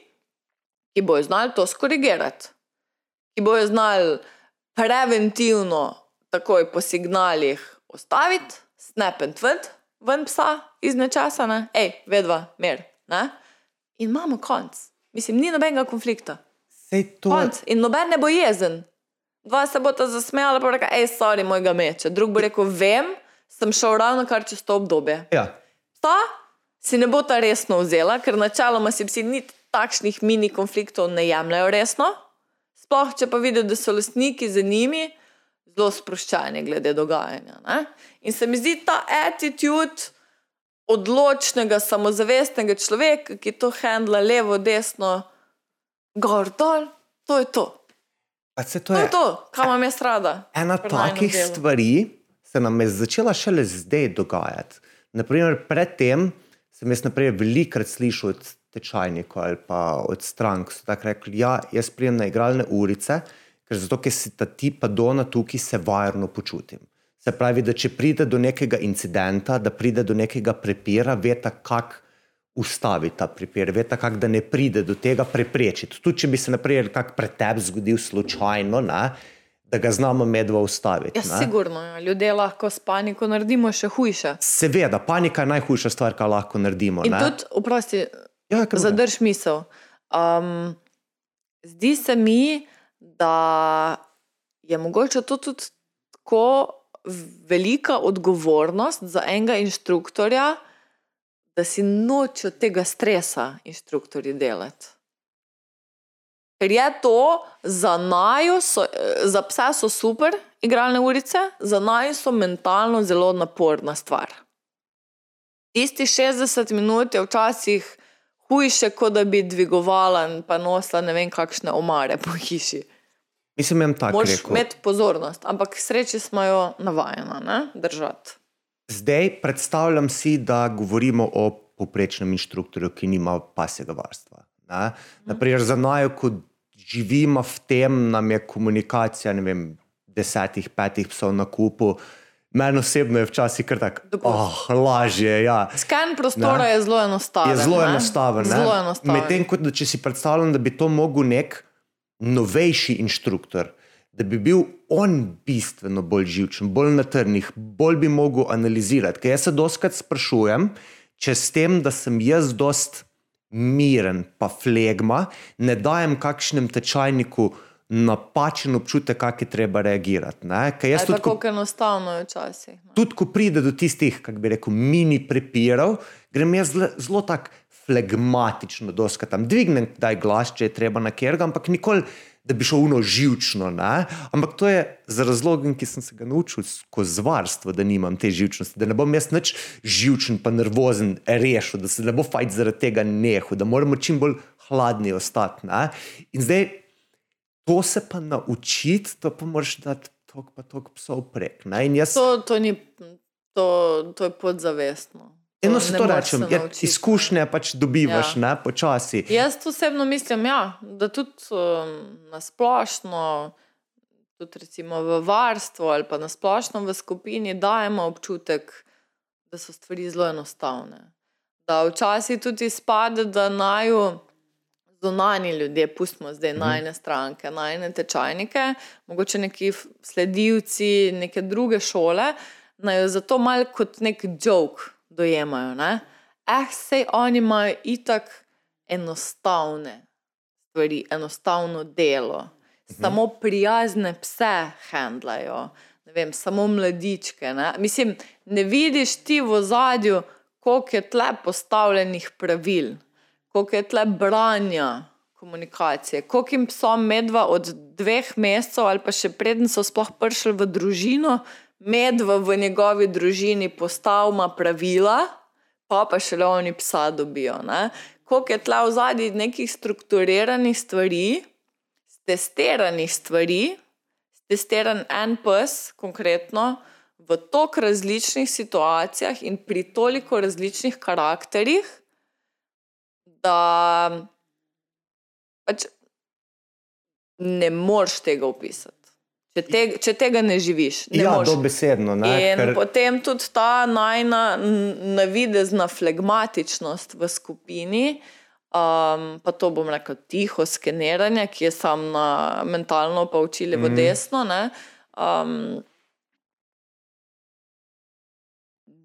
ki bojo znali to skorigirati, ki bojo znali preventivno, takoj po signalih, ostaviti, and tvrt, ven psa iz nečasa, ne, hej, vedva, mer. Ne? In imamo konc. Mislim, ni nobenega konflikta. Sej to, Konc. In noben ne bo jezen. Dva se bo ta zasmejala, pa bo rekla, hej, sorry, mojega meče. Drug bo rekel, vem, sem šel ravno kar čez to obdobje. ja. Ta si ne bo ta resno vzela, ker načeloma si psi niti takšnih mini konfliktov ne jemljajo resno. Sploh, če pa vidijo, da so lastniki za njimi zelo sproščeni glede dogajanja. Ne? In se mi zdi ta attitude odločnega, samozavestnega človeka, ki to handla levo, desno, gor, dol, to je to. Pa se to To je je to, kar imam jaz rada. ena takih delu. stvari, se nam je začela šele zdaj dogajati. Naprimer, predtem sem jaz naprej velikokrat slišal od tečajnikov ali pa od strank, ki so tako rekli, ja, jaz prijem na igralne urice, ker zato, ker si ta tipa dona tukaj, se varno počutim. Se pravi, da če pride do nekega incidenta, da pride do nekega prepira, veta, kako ustaviti ta prepir, veta, kako da ne pride do tega preprečiti. Tudi če bi se, naprimer, kak pretep zgodil slučajno, ne, da ga znamo medva ustaviti. Ja, ne. sigurno, ja. ljudje lahko s paniko naredimo še hujše. Seveda, panika je najhujša stvar, kar lahko naredimo. In ne. tudi, oprosti, ja, zadrž misel. Um, zdi se mi, da je mogoče to tudi tako velika odgovornost za enega inštruktorja, da si nočejo tega stresa inštruktorji delati. Ker je to za naju, so, eh, za psa so super igralne urice, za naju so mentalno zelo naporna stvar. Tisti 60 minut je včasih hujše, kot da bi dvigovala in pa nosila ne vem kakšne omare po hiši. Mislim, da je tako Moraš imeti pozornost, ampak k sreči smo jo navajena ne? držati. Zdaj predstavljam si, da govorimo o povprečnem inštruktorju, ki nima pasjega varstva. Ne? Naprimer, za najo kot živimo v tem, nam je komunikacija, ne vem, desetih, petih psov na kupu. Meni osebno je včasih kar tako, oh, lažje. Ja. Skan prostora Ne. je zelo enostaven. Je zelo ne? enostaven. enostaven. Medtem ko da če si predstavljam, da bi to mogel nek novejši inštruktor, da bi bil on bistveno bolj živčen, bolj na trnih, bolj bi mogel analizirati. Ker jaz se doskrat sprašujem, če s tem, da sem jaz dost miren, pa flegma, ne dajem kakšnem tečajniku napačen občutek, kako je treba reagirati. Ali pa tudi, ko kako enostavno je včasih. tudi ko pride do tistih, kako bi rekel, mini prepirov, grem jaz zelo, tako flegmatično, doska tam dvignem, daj glas, če je treba na kjer, ampak nikoli, da bi šel uno živčno. Ne? Ampak to je za razlogom, ki sem se ga naučil skozi varstvo, da nimam te živčnosti, da ne bom jaz nič živčen, pa nervozen, rešil, da se ne bo fajn zaradi tega nehal, da moramo čim bolj hladni ostati. Ne? In zdaj to se pa naučiti, to pa moraš dati tok pa tok psov prek. Jaz To, to, ni, to, to je podzavestno. Eno se to rečem, se ja, izkušnje pač dobivaš, Ja. ne, počasi. Jaz osebno mislim, ja, da tudi um, na splošno, tudi recimo v varstvu ali pa na splošno v skupini dajemo občutek, da so stvari zelo enostavne. Da včasih tudi izpade, da naju zunani ljudje, pustimo zdaj Mhm. najne stranke, najne tečajnike, mogoče neki sledilci neke druge šole, naj jo zato malo kot nek jok dojemajo. Ne? Eh, sej oni imajo itak enostavne stvari, enostavno delo. Samo prijazne pse handlajo, ne vem, samo mladičke. Ne? Mislim, ne vidiš ti v zadju, koliko je tle postavljenih pravil, koliko je tle branja komunikacije, koliko jim psom medva od dveh mesecev ali pa še preden so sploh prišli v družino, medva v njegovi družini postavlja pravila, pa pa šele oni psa dobijo. Koliko je tle v zadnji nekih strukturiranih stvari, testiranih stvari, testiran en pes, konkretno, v toliko različnih situacijah in pri toliko različnih karakterjih, da pač ne moreš tega opisati. Če, te, če tega ne živiš, ne Ja, moreš. dobesedno. Ne, In ker, potem tudi ta najna navidezna flegmatičnost v skupini, um, pa to bom rekel tiho skeniranje, ki je sam na mentalno pa učili v Mhm. desno. Ne, um,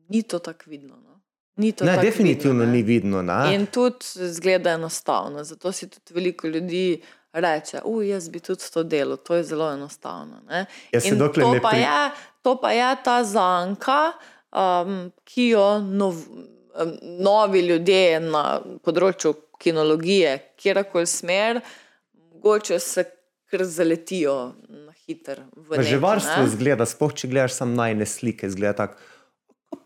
ni to tako vidno. No. Ni to ne, definitivno vidno, ne. ni vidno. Ne. In tudi zgleda enostavno. Zato si tudi veliko ljudi reče, da jaz bi tudi to delal, to je zelo enostavno. ne." Dokler to, pa pri- je, to pa je ta zanka, um, ki jo nov, um, novi ljudje na področju kinologije, kjerkoli smer, mogoče se kar zaletijo na hiter. neki, Že varstvo ne. zgleda, spoh če gledaš samo najne slike, zgleda tako.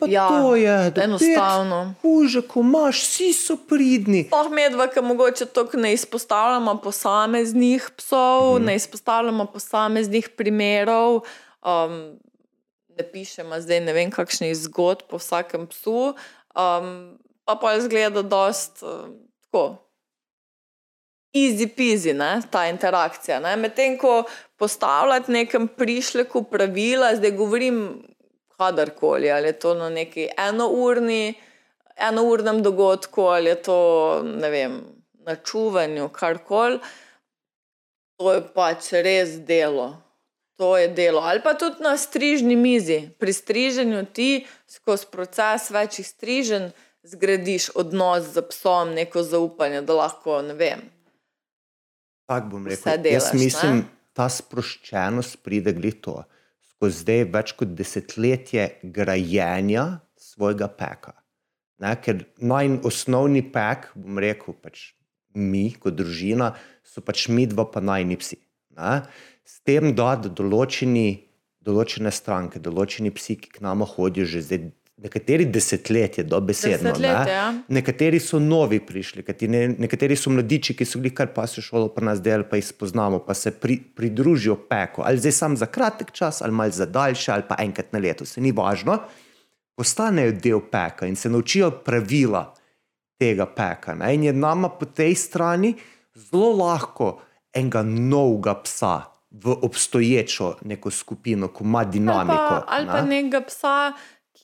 "A Pa Ja, to je, da enostavno. Puže, ko imaš, vsi so pridni. Sploh medva, ki mogoče tako ne izpostavljamo posameznih psov, mm. ne izpostavljamo posameznih primerov, um, ne pišemo zdaj ne vem, kakšnih zgodb po vsakem psu, um, pa pa izgleda dost um, tako. Easy peasy, ne, ta interakcija. Medtem ko postavljati nekem prišleku pravila, zdaj govorim kadarkoli, ali je to na neki enourni, enournem dogodku, ali je to vem, na čuvanju, karkoli, to je pač res delo. To je delo. Ali pa tudi na strižni mizi. Pri striženju ti skozi proces večjih striženj zgradiš odnos z psom, neko zaupanje, da lahko, ne vem, Tako bom rekel. delaš, Jaz mislim, ne? ta sproščenost pride glih Skozi zdaj več kot desetletje grajenja svojega peka. Ne, ker naj osnovni pek, bom rekel, pač mi kot družina, so pač mi dva pa najni psi. Ne. S tem, da določeni, določene stranke, določeni psi, ki k nama hodijo že zdaj, nekateri desetletje, dobesedno. Desetletje, ne. ja. Nekateri so novi prišli, kateri, nekateri so mladiči, ki so bili kar pa se šolo pri nas delali, pa jih spoznamo, pa se pri, pridružijo peku. Ali zdaj sam za kratek čas, ali malce za daljše, ali pa enkrat na leto, se ni važno. Postanejo del peka in se naučijo pravila tega peka. Ne? In je nama po tej strani zelo lahko enega novega psa v obstoječo neko skupino, ko ima dinamiko. Ali pa, ali pa ne? nekega psa,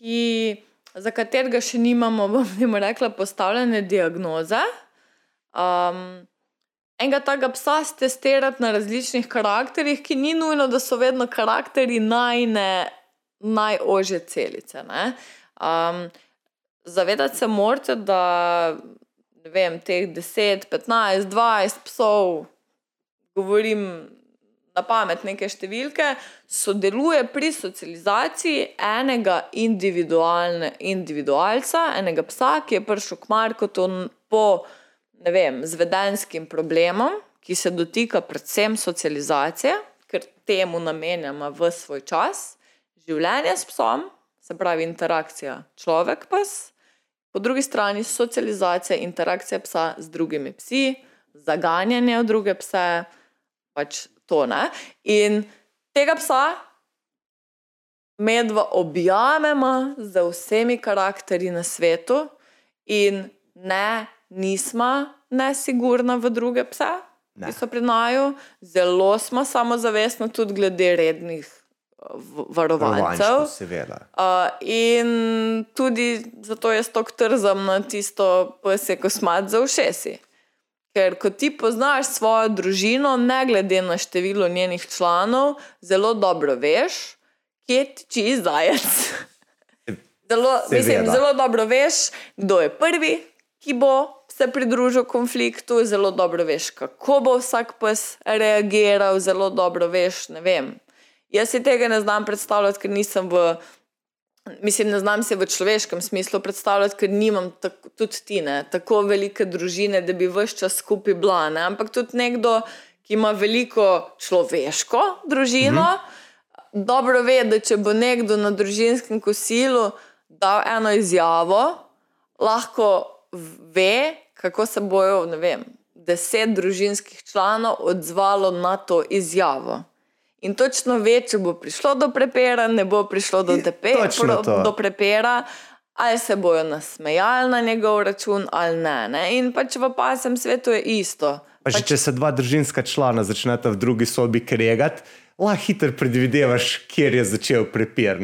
ki, za katerega še nimamo, bom jim rekla, postavljene diagnoze. Um, enega takega psa testirati na različnih karakterjih, ki ni nujno, da so vedno karakteri najne, najožje celice. ne. Um, zavedati se morate, da vem, teh 10, 15, 20 psov, govorim na pamet neke številke, sodeluje pri socializaciji enega individualca, enega psa, ki je prišel k Markotu po ne vem, zvedenskim problemom, ki se dotika predvsem socializacije, ker temu namenjamo v svoj čas, življenje s psom, se pravi interakcija človek-pes, po drugi strani socializacija, interakcija psa z drugimi psi, zaganjanje v druge pse, pač to ne. In tega psa medva objamemo z vsemi karakteri na svetu, in ne, nismo nesigurna v druge pse, Ne. ki so pri naju, zelo smo samozavestni tudi glede rednih varovancev. Seveda. Uh, in tudi zato jaz tako trzam na tisto pse kosmat za ušesi. Ker ko ti poznaš svojo družino, ne glede na število njenih članov, zelo dobro veš, kje tiči zajec. Zelo, mislim, zelo dobro veš, kdo je prvi, ki bo se pridružil konfliktu, zelo dobro veš, kako bo vsak pes reagiral, zelo dobro veš. Jaz si tega ne znam predstavljati, ker nisem v. Mislim, ne znam se v človeškem smislu predstavljati, ker nimam tako, tudi ti ne, tako velike družine, da bi vse čas skupaj bila. Ne? Ampak tudi nekdo, ki ima veliko človeško družino, mm -hmm. dobro ve, da če bo nekdo na družinskem kosilu dal eno izjavo, lahko ve, kako se bojo, ne vem, deset družinskih članov odzvalo na to izjavo. In točno ve, če bo prišlo do prepira, ne bo prišlo do, tepe, pro, to. do prepira, ali se bojo nasmejali na njegov račun, ali ne. ne. In pač v pasem svetu je isto. Pa že, če se dva družinska člana začneta v drugi sobi kregati, lahko hitro predvidevaš, kjer je začel prepir.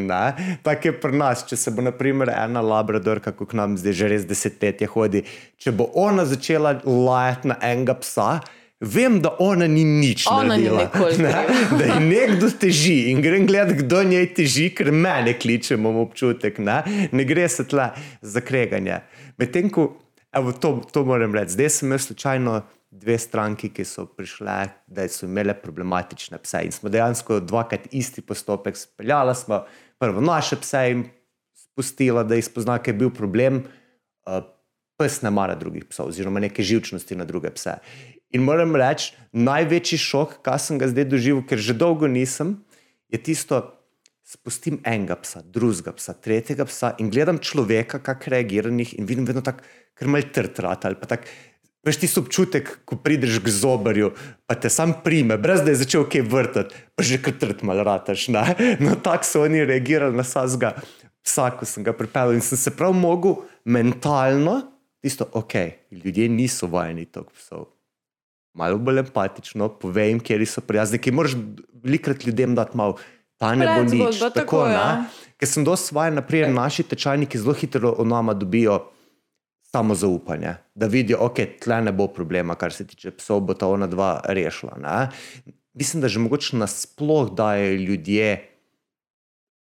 Tako je pri nas, če se bo naprimer ena labradorka, kot k nam zdaj že res desetletje hodi, če bo ona začela lajati na enega psa. Vem, da ona ni nič Ona ni naredila, nikoli ne, da je nekdo teži in grem gledati, kdo njej teži, ker mene kliče, imam občutek, ne, ne gre se tle za kreganje. Medtem ko, evo, to, to moram reči, zdaj sem imel slučajno dve stranki, ki so prišle, da so imele problematične pse in smo dejansko dvakrat isti postopek speljali. Smo prvo naše pse jim spustila, da jih spozna, kaj je bil problem. Uh, pes ne mara drugih psov, oziroma neke živčnosti na druge pse. In moram reči, največji šok, kar sem ga zdaj doživel, ker že dolgo nisem, je tisto, spustim enega psa, drugega psa, tretjega psa in gledam človeka, kako reagira na njih in vidim vedno tako, ker mal trtrat ali pa tako. Veš ti občutek, ko prideš k zobarju, pa te sam prime, brez da je začel kaj vrtati, pa že kar trt mal rataš. Ne? No, tako so oni reagirali na vsakega psa, ko sem ga pripeljal in sem se prav mogel mentalno, tisto, ok, ljudje niso vajeni tog psov. Malo bolj empatično, povej jim, kje so prijazni, ki moraš velikrat ljudem dati malo. Ta ne bo nič. Predzgodba, tako, ne? ja. Ker sem dosti vajen, naprimer, naši tečajniki zelo hitro o nama dobijo samo zaupanje, da vidijo, ok, tle ne bo problema, kar se tiče psov, bo ta ona dva rešila. Ne? Mislim, da že mogoče nasploh dajo ljudje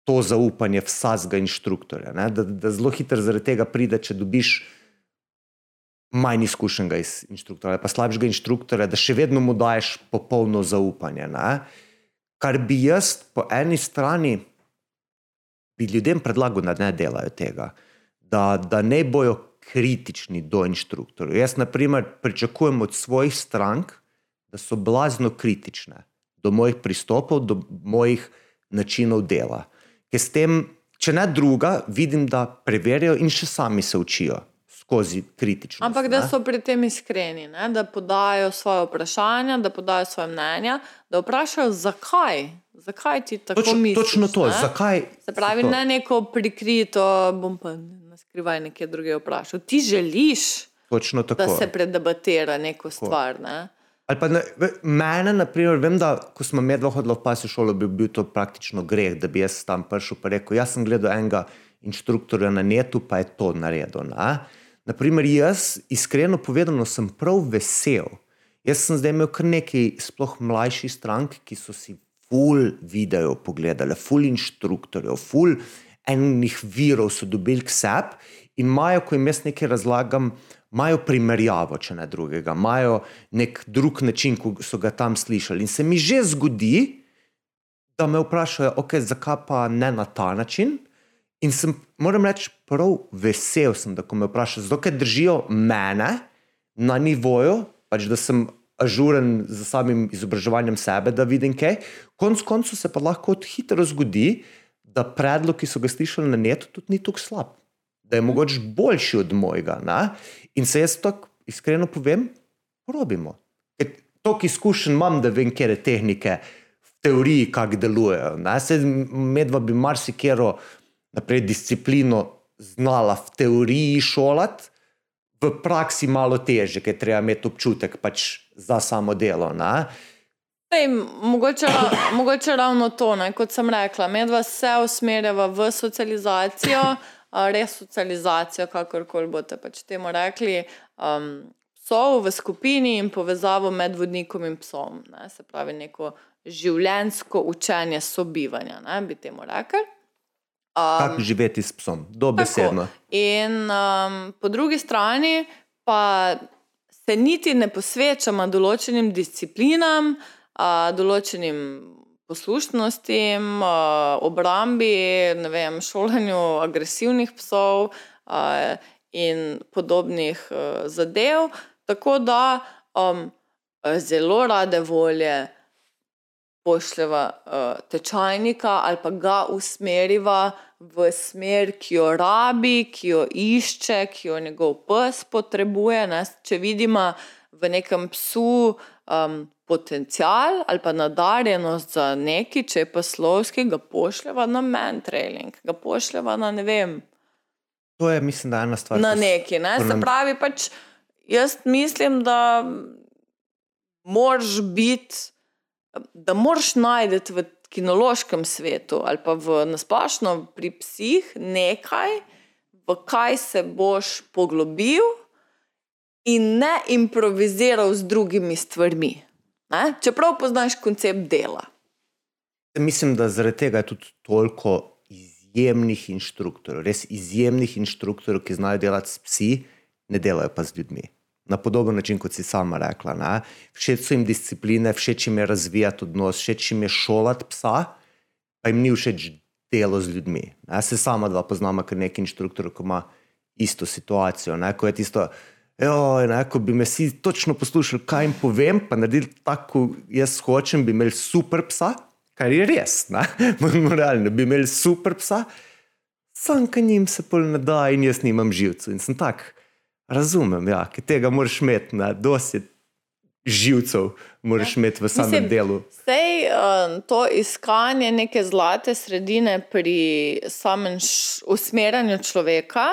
to zaupanje vsakega inštruktorja. ne, Da, da zelo hitro zaradi tega pride, če dobiš manj izkušenega iz- inštruktorja, pa slabšega inštruktorja, da še vedno mu daješ popolno zaupanje. Ne? Kar bi jaz po eni strani bi ljudem predlagal, da ne delajo tega, da, da ne bojo kritični do inštruktorjev. Jaz, na primer, pričakujem od svojih strank, da so blazno kritične do mojih pristopov, do mojih načinov dela. Ker s tem, če ne druga, vidim, da preverjajo in še sami se učijo skozi kritičnost. Ampak da ne. so pri tem iskreni, ne? da podajo svoje vprašanja, da podajo svoje mnenja, da vprašajo, zakaj, zakaj ti tako Točno, misliš. točno to, ne? zakaj. Se pravi, to? ne neko prikrito, bom pa na skrivaj nekje druge vprašal. Ti želiš, Točno tako. da se predebatira neko stvar. Ne? Ali pa ne, mene, na primer, vem, da ko smo medva hodila v pasjo šolo, bi bil to praktično greh, da bi jaz tam prišel in rekel: Jaz sem gledal enega inštruktorja na netu, pa je to naredil. Ne? Naprimer, jaz, iskreno povedano, sem prav vesel. Jaz sem zdaj imel kar nekaj, sploh mlajših strank, ki so si full video pogledali, full inštruktorjev, full enih virov so dobili k sebi in imajo, ko jim jaz nekaj razlagam, imajo primerjavo, če ne drugega, imajo nek drug način, ko so ga tam slišali. In se mi že zgodi, da me vprašajo, okay, zakaj pa ne na ta način. In sem, moram reči, prav vesel sem, da ko me vprašajo, zato ker držijo mene na nivoju, pač da sem ažuren z samim izobraževanjem sebe, da vidim kaj. Konec koncev se pa lahko hitro zgodi, da predlog, ki so ga slišali na netu, tudi ni tako slab. Da je mogoče boljši od mojega. Ne? In se jaz tako iskreno povem, probimo. Ker Toliko izkušenj imam, da vem, kje tehnike v teoriji, kako delujejo. medva bi marsikero naprej disciplino znala v teoriji šolati, v praksi malo teže, ker treba imeti občutek pač za samo delo. Ej, mogoče, mogoče ravno to, ne? kot sem rekla, medva se usmerjava v socializacijo, a, resocializacijo, kakorkoli boste pač temu rekli, um, psov v skupini in povezavo med vodnikom in psom. Ne? Se pravi, neko življensko učenje sobivanja, ne? bi temu rekli. Kako živeti s psom, dobesedno. Tako. In um, po drugi strani pa se niti ne posvečamo določenim disciplinam, uh, določenim poslušnostim, uh, obrambi, vem, šolanju agresivnih psov uh, in podobnih uh, zadev. Tako da um, zelo rade volje pošljeva uh, tečajnika ali pa ga usmeriva v smer, ki jo rabi, ki jo išče, ki jo njegov pes potrebuje. Ne? Če vidimo v nekem psu um, potencial ali pa nadarjenost za neki, če je pa slovski, ga pošljeva na mentrailing, ga pošljeva na ne vem, To je, mislim, da ena stvar. na neki. Ne? Se pravi, pač jaz mislim, da moraš biti, da moraš najti v kinološkem svetu ali pa v nasplošno pri psih nekaj, v kaj se boš poglobil in ne improviziral z drugimi stvarmi. Ne? Čeprav poznaš koncept dela. Mislim, da zaradi tega je tudi toliko izjemnih inštruktorjev, res izjemnih inštruktorjev, ki znajo delati s psi, ne delajo pa z ljudmi. Na podoben način, kot si sama rekla. Ne? Všeč so jim discipline, všeč jim je razvijati odnos, všeč jim je šolati psa, pa jim ni všeč delo z ljudmi. Ne? Se sama dva poznamo, ker neki inštruktor, ko ima isto situacijo, ne? ko je tisto. Joj, ne, ko bi me vsi točno poslušali, kaj jim povem, pa naredili tako, kot jaz hočem, bi imeli super psa, kar je res, ne, moralno, bi imeli super psa, sam ka njim se pol ne da in jaz nimam živcev. In sem tak, razumem, ja, ki tega moraš imeti, ne, dosti živcev moraš imeti v samem Mislim, delu. Sej uh, to iskanje neke zlate sredine pri samem usmerjanju človeka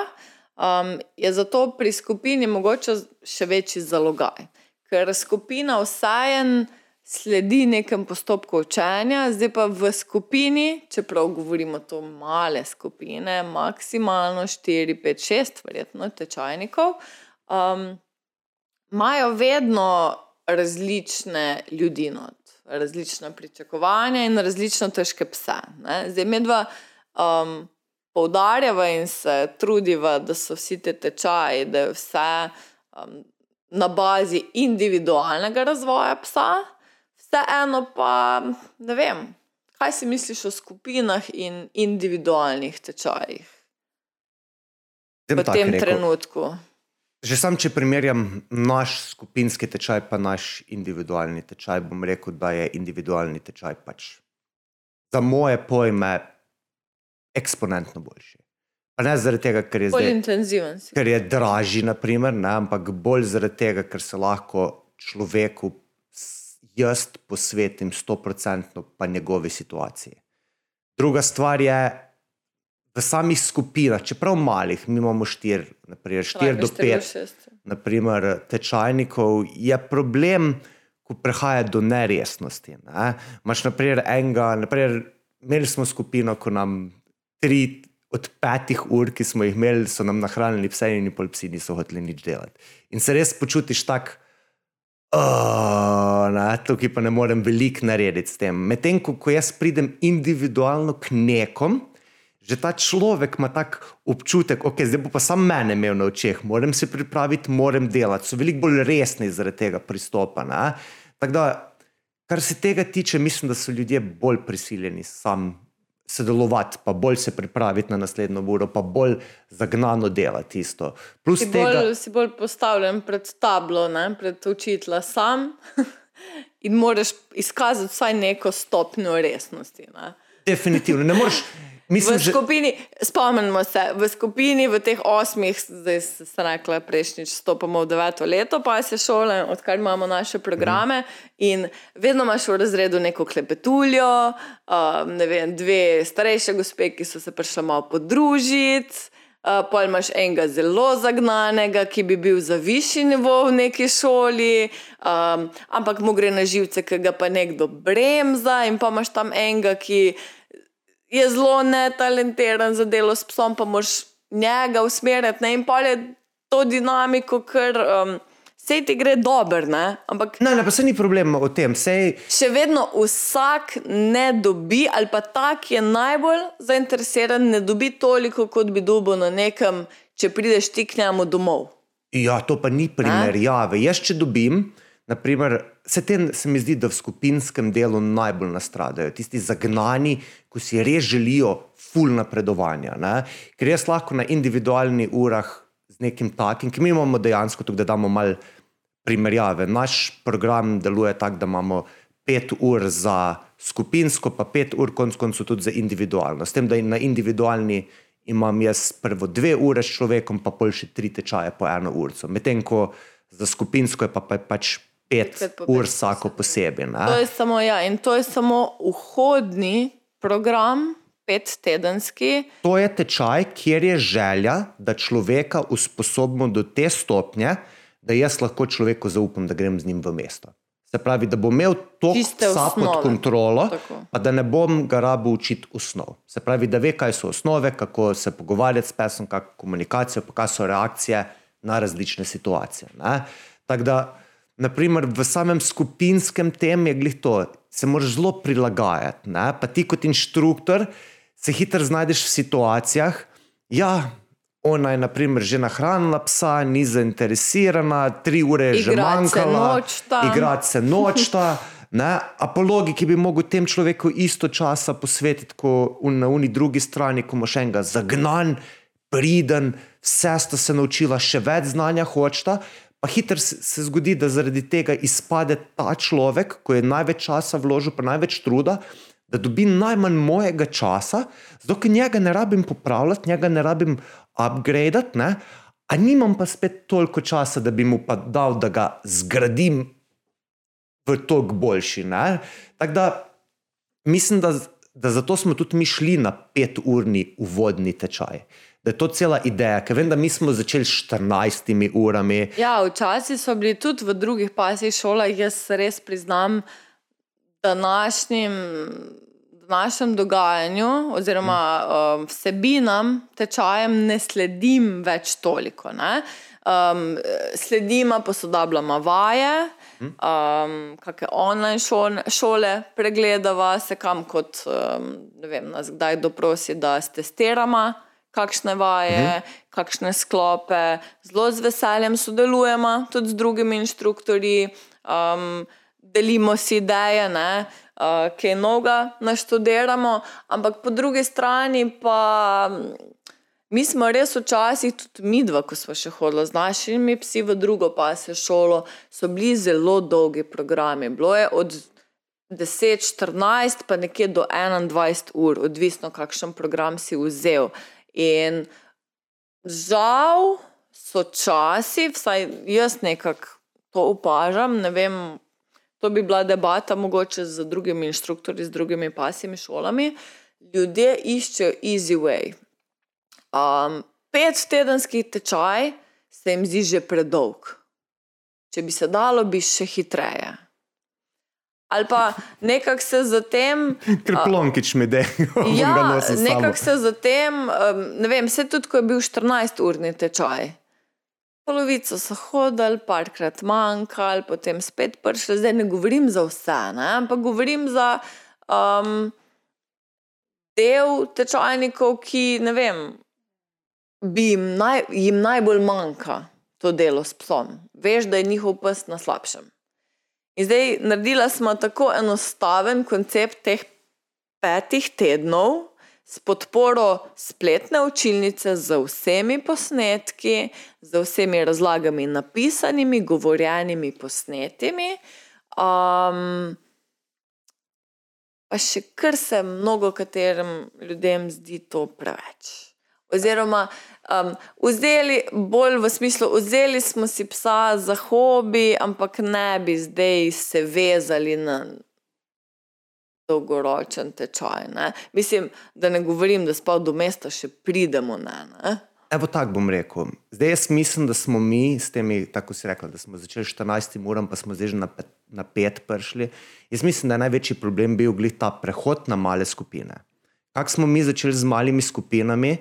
um, je zato pri skupini mogoče še večji zalogaj. Ker skupina vsajen sledi nekem postopku učenja, zdaj pa v skupini, čeprav govorimo to male skupine, maksimalno 4, 5, 6, verjetno tečajnikov, um, imajo vedno različne ljudi, not, različna pričakovanja in različno težke pse. Ne? Zdaj, medva um, poudarjava in se trudiva, da so vsi te tečaji, da je vse um, na bazi individualnega razvoja psa, vseeno pa ne vem, kaj si misliš o skupinah in individualnih tečajih Zdaj v tem rekel. trenutku. Že sam, če primerjam naš skupinski tečaj, pa naš individualni tečaj, bom rekel, da je individualni tečaj pač za moje pojme eksponentno boljši. Pa ne zaradi tega, ker je, zdaj, ker je dražji, naprimer, ne, ampak bolj zaradi tega, ker se lahko človeku jaz posvetim stoprocentno pa njegovi situaciji. Druga stvar je v samih skupinah, čeprav malih, mi imamo štiri, naprimer, štiri do pet naprimer, tečajnikov, je problem, ko prihaja do neresnosti. Ne? Maš naprimer enega, naprimer, imeli smo skupino, ko nam tri od petih ur, ki smo jih imeli, so nam nahranili pse in pol psi niso hoteli nič delati. In se res počutiš tako. Oh, na, tukaj pa ne morem veliko narediti s tem. Medtem ko, ko jaz pridem individualno k nekom, že ta človek ima tak občutek, okay, zdaj bo pa sam mene imel na očeh, moram se pripraviti, moram delati. So veliko bolj resni zaradi tega pristopa. Tako da, kar se tega tiče, mislim, da so ljudje bolj prisiljeni sam sodelovati, pa bolj se pripraviti na naslednjo uro, pa bolj zagnano delati isto. Plus si, tega, bolj, si bolj postavljen pred tablo, ne? pred učitla sam in moraš izkazati vsaj neko stopnjo resnosti. Ne? Definitivno. Ne moreš. Mislim, v skupini, že... spomnimo se, v skupini v teh osmih, zdaj se rekla, prejšnjič stopamo v deveto leto, pa se šole, odkar imamo naše programe. Mm. In vedno imaš v razredu neko klepetuljo, uh, ne vem, dve starejše gospe, ki so se prišle malo podružiti. Uh, pa imaš enega zelo zagnanega, ki bi bil za višji nivo v neki šoli, um, ampak mu gre na živce, ki ga pa nekdo bremza, in pa imaš tam enega, ki je zelo netalentiran za delo s psom, pa moš njega usmeriti. Ne? In pa je to dinamiko, ker um, se ti gre dobro. Ne? Ampak, ne, ne, pa se ni problem o tem. Sej... Še vedno vsak ne dobi, ali pa ta, ki je najbolj zainteresiran, ne dobi toliko, kot bi dobil na nekem, če prideš ti k njemu domov. Ja, to pa ni primerjave. Jaz, če dobim, naprimer, se, ten, se mi zdi, da v skupinskem delu najbolj nastradajo. Tisti zagnani, ko si res želijo ful napredovanja. Ne? Ker jaz lahko na individualnih urah z nekim takim, ki mi imamo dejansko tukaj, da damo malo primerjave. Naš program deluje tako, da imamo pet ur za skupinsko, pa pet ur konc koncu tudi za individualno. S tem, da na individualni imam jaz prvo dve ure s človekom, pa pol še tri tečaje po eno urco. Medtem ko za skupinsko je pa, pa pač pet, pet ur vsako posebej. To je samo, ja, in to je samo vhodni program. Pet tedenski. To je tečaj, kjer je želja, da človeka usposobimo do te stopnje, da jaz lahko človeku zaupam, da grem z njim v mesto. Se pravi, da bom imel to vsa pod kontrolo, Tako. pa da ne bom ga rabil učiti osnov. Se pravi, da ve, kaj so osnove, kako se pogovarjati s pesom, kakšno komunikacijo, pa kaj so reakcije na različne situacije. Tako da naprimer, v samem skupinskem tem je glih to, se moraš zelo prilagajati. Ne? Pa ti kot inštruktor se hitro znajdeš v situacijah. Ja, ona je naprimer, že nahranila psa, ni zainteresirana, tri ure je že manjkalo, igrati se nočta. Ne? A po logiki bi lahko tem človeku isto časa posvetiti, kot na uni drugi strani, ko imaš enega zagnan, priden, vse sta se naučila, še več znanja hočeta, Pa hitro se zgodi, da zaradi tega izpade ta človek, ko je največ časa vložil, pa največ truda, da dobi najmanj mojega časa, zato ker njega ne rabim popravljati, njega ne rabim upgraditi, a nimam pa spet toliko časa, da bi mu pa dal, da ga zgradim v tok boljši. Tako da mislim, da, da zato smo tudi mi šli na peturni uvodni tečaj da je to cela ideja, ker vem, da mi smo začeli s 14 urami. Ja, včasih so bili tudi v drugih pasih šolah, jaz res priznam, da našim. V našem dogajanju, oziroma um, vsebinam, tečajem, ne sledim več toliko. Um, sledimo, posodabljamo vaje, um, kakšne online šole, šole pregledava, se kam kot um, ne vem, nas kdaj doprosi, da s testiramo kakšne vaje, uh mhm. -huh. kakšne sklope. Zelo z veseljem sodelujemo tudi z drugimi inštruktorji, um, delimo si ideje, ne, uh, kaj noga naštudiramo, ampak po drugi strani pa. Mi smo res včasih, tudi mi dva, ko smo še hodili z našimi psi v drugo pasjo šolo, so bili zelo dolgi programi. Bilo je od 10, 14 pa nekje do 21 ur, odvisno kakšen program si vzel. In žal so časi, vsaj jaz nekako to opažam, ne vem, to bi bila debata mogoče z drugimi inštruktorji, z drugimi pasimi šolami. Ljudje iščejo easy way. Um, pet tedenskih tečaj se jim zdi že predolg. Če bi se dalo, bi še hitreje. Ali pa nekako se zatem. Ker plonkič mi de. Ja, nekako se zatem, um, ne vem, vse tudi, ko je bil 14-urni tečaj. Polovico so hodili, parkrat manjkali, potem spet prišli. Zdaj ne govorim za vse, ne? ampak govorim za um, del tečajnikov, ki ne vem, bi jim, naj, jim najbolj manjka to delo s psom. Veš, da je njihov pes na slabšem. In zdaj naredila smo tako enostaven koncept teh petih tednov s podporo spletne učilnice z vsemi posnetki, z vsemi razlagami, napisanimi, govorjenimi, posnetimi. Um, pa še kar se mnogo katerim ljudem zdi to preveč. Oziroma, um, vzeli, bolj v smislu, vzeli smo si psa za hobi, ampak ne bi zdaj se vezali na dolgoročen tečaj. Ne? Mislim, da ne govorim, da sploh do mesta še pridemo. Ne, ne? Evo tako bom rekel. Zdaj jaz mislim, da smo mi s temi, tako si rekla, da smo začeli 14 uram, pa smo zdaj že na pet, na pet prišli. Jaz mislim, da je največji problem bil glih ta prehod na male skupine. Kako smo mi začeli z malimi skupinami,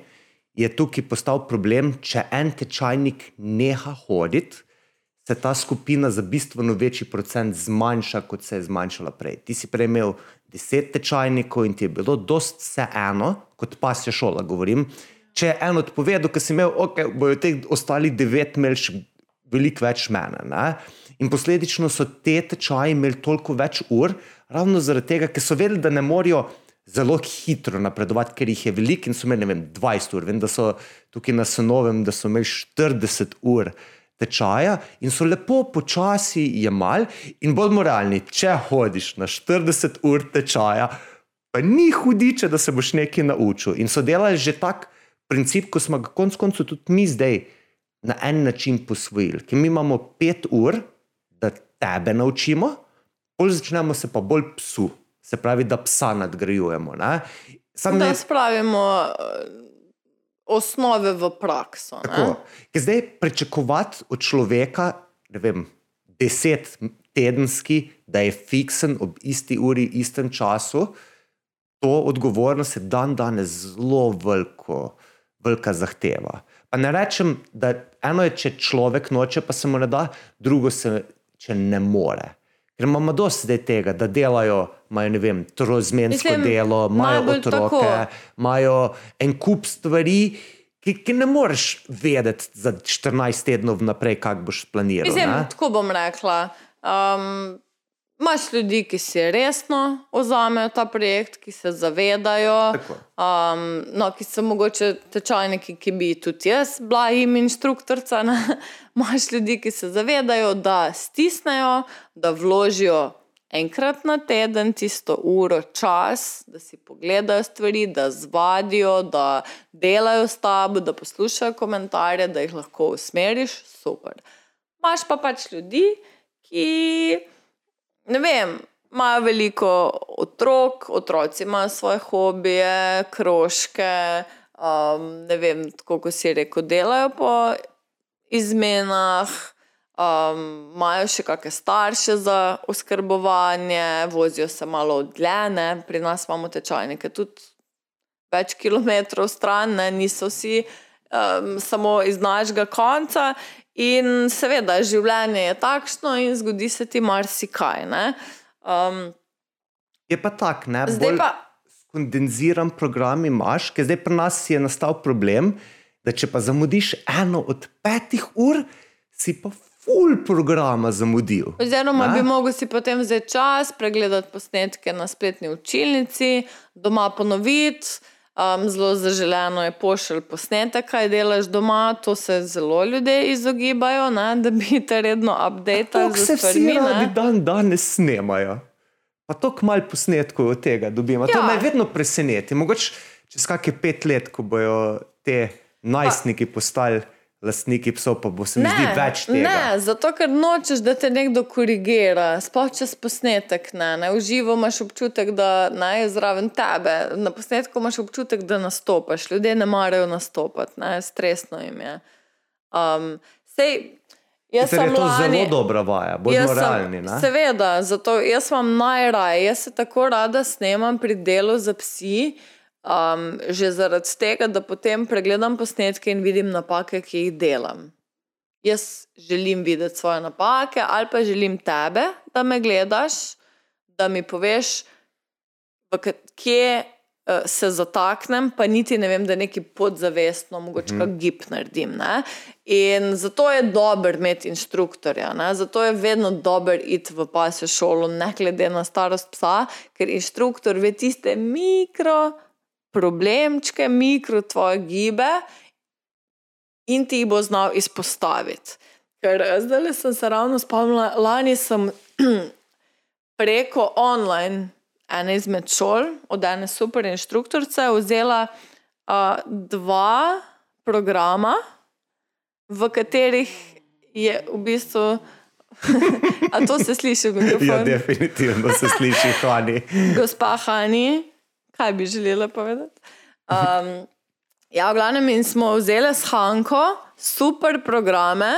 je tukaj postal problem, če en tečajnik neha hoditi, se ta skupina za bistveno večji procent zmanjša, kot se je zmanjšala prej. Ti si prej imel deset tečajnikov in ti je bilo dost vse eno, kot pa se šola govorim. Če je en odpovedal, ki si imel, ok, bojo teh ostalih devet imeli še veliko več mene. Ne? In posledično so te tečaji imeli toliko več ur, ravno zaradi tega, ker so vedeli, da ne morejo zelo hitro napredovati, ker jih je veliko in so imeli vem, 20 ur. Vem, da so tukaj na Senovem, da so imeli 40 ur tečaja in so lepo počasi jemali. In bomo realni, če hodiš na 40 ur tečaja, pa ni hudiče, da se boš nekaj naučil. In so delali že tak princip, ko smo ga konec koncev tudi mi zdaj na en način posvojili. Ker mi imamo 5 ur, da tebe naučimo, bolj začnemo se pa bolj psu se pravi, da psa nadgrajujemo. Sam da ne... spravimo eh, osnove v prakso. Zdaj pričakovati od človeka, ne vem, deset tedenski, da je fiksen ob isti uri, istem času, to odgovornost je dan danes zelo veliko, velika zahteva. Pa ne rečem, da eno je, če človek noče, pa se mu ne da, drugo se, če ne more. Ker imamo dosti zdaj tega, da delajo, imajo ne vem, trozmensko delo, imajo otroke, imajo en kup stvari, ki, ki ne moreš vedeti za 14 tednov vnaprej, kako boš planiral. Mislim, tako bom rekla. Um, Máš ljudi, ki si resno vzamejo ta projekt, ki se zavedajo, um, no, ki so mogoče tečajniki, ki bi tudi jaz bila jim inštruktorica. Máš ljudi, ki se zavedajo, da stisnejo, da vložijo enkrat na teden tisto uro čas, da si pogledajo stvari, da zvadijo, da delajo s tabo, da poslušajo komentarje, da jih lahko usmeriš. Super. Máš pa pač ljudi, ki ne vem, imajo veliko otrok, otroci imajo svoje hobije, krožke, um, ne vem, tako kot si rekel, delajo po izmenah. Um, imajo še kakšne starše za oskrbovanje, vozijo se malo odljene, pri nas imamo tečajnike tudi več kilometrov stran, ne? niso vsi um, samo iz našega konca. In seveda, življenje je takšno in zgodi se ti marsikaj. Um, je pa tak, ne? Zdaj pa. Kondenziran program imaš, ker zdaj pri nas je nastal problem, da če pa zamudiš eno od petih ur, si pa full programa zamudil. Oziroma, bi mogel si potem vzeti čas, pregledati posnetke na spletni učilnici, doma ponoviti. Um, zelo zaželeno je pošilj posnetek, kaj delaš doma, to se zelo ljudje izogibajo, ne, da bi te redno updated. To se vsi radi dan danes snemajo. Pa to kmal posnetkov od tega dobimo. Ja. To me vedno preseneti. Mogoče čez kakšne pet let, ko bojo te najstniki postali lastniki psov, pa bo se mi zdi več tega. Ne, zato ker nočeš, da te nekdo korigira, sploh čez posnetek. Ne, ne. V živo imaš občutek, da ne, je zraven tebe, na posnetku imaš občutek, da nastopaš. Ljudje ne marajo nastopati, ne, stresno jim je. Um, sej, Jaz sem to lani, zelo dobra vaja, bodimo Jaz sem-? Seveda, zato jaz imam najraje, jaz se tako rada snemam pri delu za psi, um, že zaradi tega, da potem pregledam posnetke in vidim napake, ki jih delam. Jaz želim videti svoje napake, ali pa želim tebe, da me gledaš, da mi poveš, kje uh, se zataknem, pa niti ne vem, da neki podzavestno, mogoče mm kak gib naredim. Ne? In zato je dobro imeti inštruktorja, ne? zato je vedno dobro iti v pasjo šolo, ne glede na starost psa, ker inštruktor ve tiste mikro problemčke, mikro tvoje gibe in ti jih bo znal izpostaviti. Ker eh, zdaj sem se ravno spomnila, lani sem preko online ene izmed šol, od ene super inštruktorice, vzela uh, dva programa, v katerih je v bistvu. A to se sliši v mikrofonu? Ja, definitivno se sliši, Hani. Gospa Hani, kaj bi želela povedati? Um, ja, v glavnem, in smo vzeli s Hanko super programe,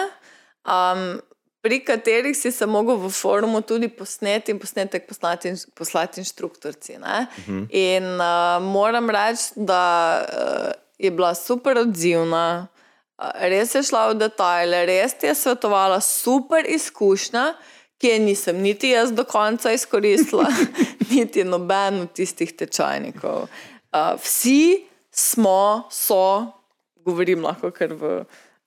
um, pri katerih si se mogel v forumu tudi posneti in posnetek poslati, poslati inštruktorci. Uh -huh. In uh, moram reči, da uh, je bila super odzivna. Uh, Res je šla v detajle, res je svetovala super izkušnja, ki je nisem niti jaz do konca izkoristila, niti noben od tistih tečajnikov. Uh, vsi smo, so, govorim lahko kar v,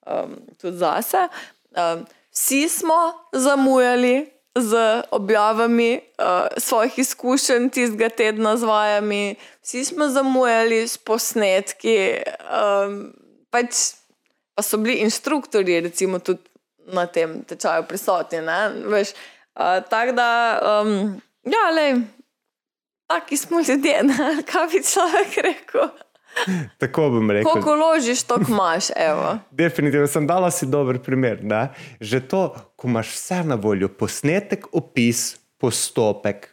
um, tudi zase, um, vsi smo zamujali z objavami uh, svojih izkušenj tistega tedna z vajami, vsi smo zamujali s posnetki. Um, pač, pa so bili inštruktorji, recimo, tudi na tem tečaju prisotni. Veš, uh, Tako da, um, ja, le, taki smo ljudje, ne, kaj bi človek rekel. Tako bom rekel. Koliko ložiš, to imaš, evo. Definitivno sem dala si dober primer. Ne? Že to, ko imaš vse na voljo, posnetek, opis, postopek.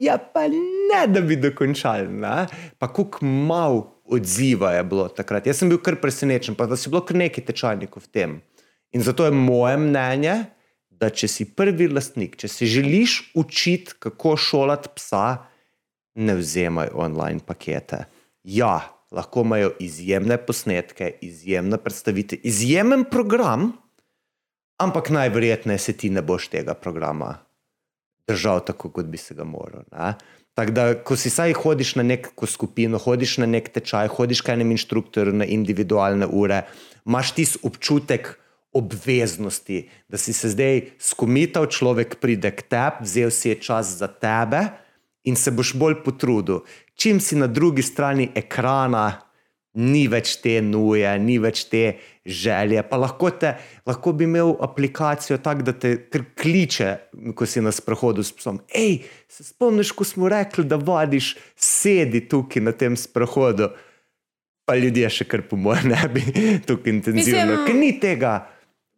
Ja, pa ne, da bi dokončali. Ne? Pa kako malo odziva je bilo takrat. Jaz sem bil kar presenečen, pa da si bilo kar nekaj tečajnikov v tem. In zato je moje mnenje, da če si prvi lastnik, če si želiš učiti, kako šolati psa, ne vzemaj online pakete. Ja, lahko imajo izjemne posnetke, izjemne predstavitve, izjemen program, ampak najverjetneje se ti ne boš tega programa držal tako, kot bi se ga moral. ne. Tako da, ko si saj hodiš na neko skupino, hodiš na nek tečaj, hodiš k enem inštruktorju na individualne ure, imaš tisti občutek obveznosti, da si se zdaj skomital, človek pride k tebi, vzel si je čas za tebe in se boš bolj potrudil. Čim si na drugi strani ekrana, ni več te nuje, ni več te želje. Pa lahko, te, lahko bi imel aplikacijo tako, da te kliče, ko si na sprehodu s psom. Ej, se spomniš, ko smo rekli, da vadiš, sedi tukaj na tem sprehodu. Pa ljudje še kar po mojem ne bi tako intenzivno, Mislim- ker ni tega.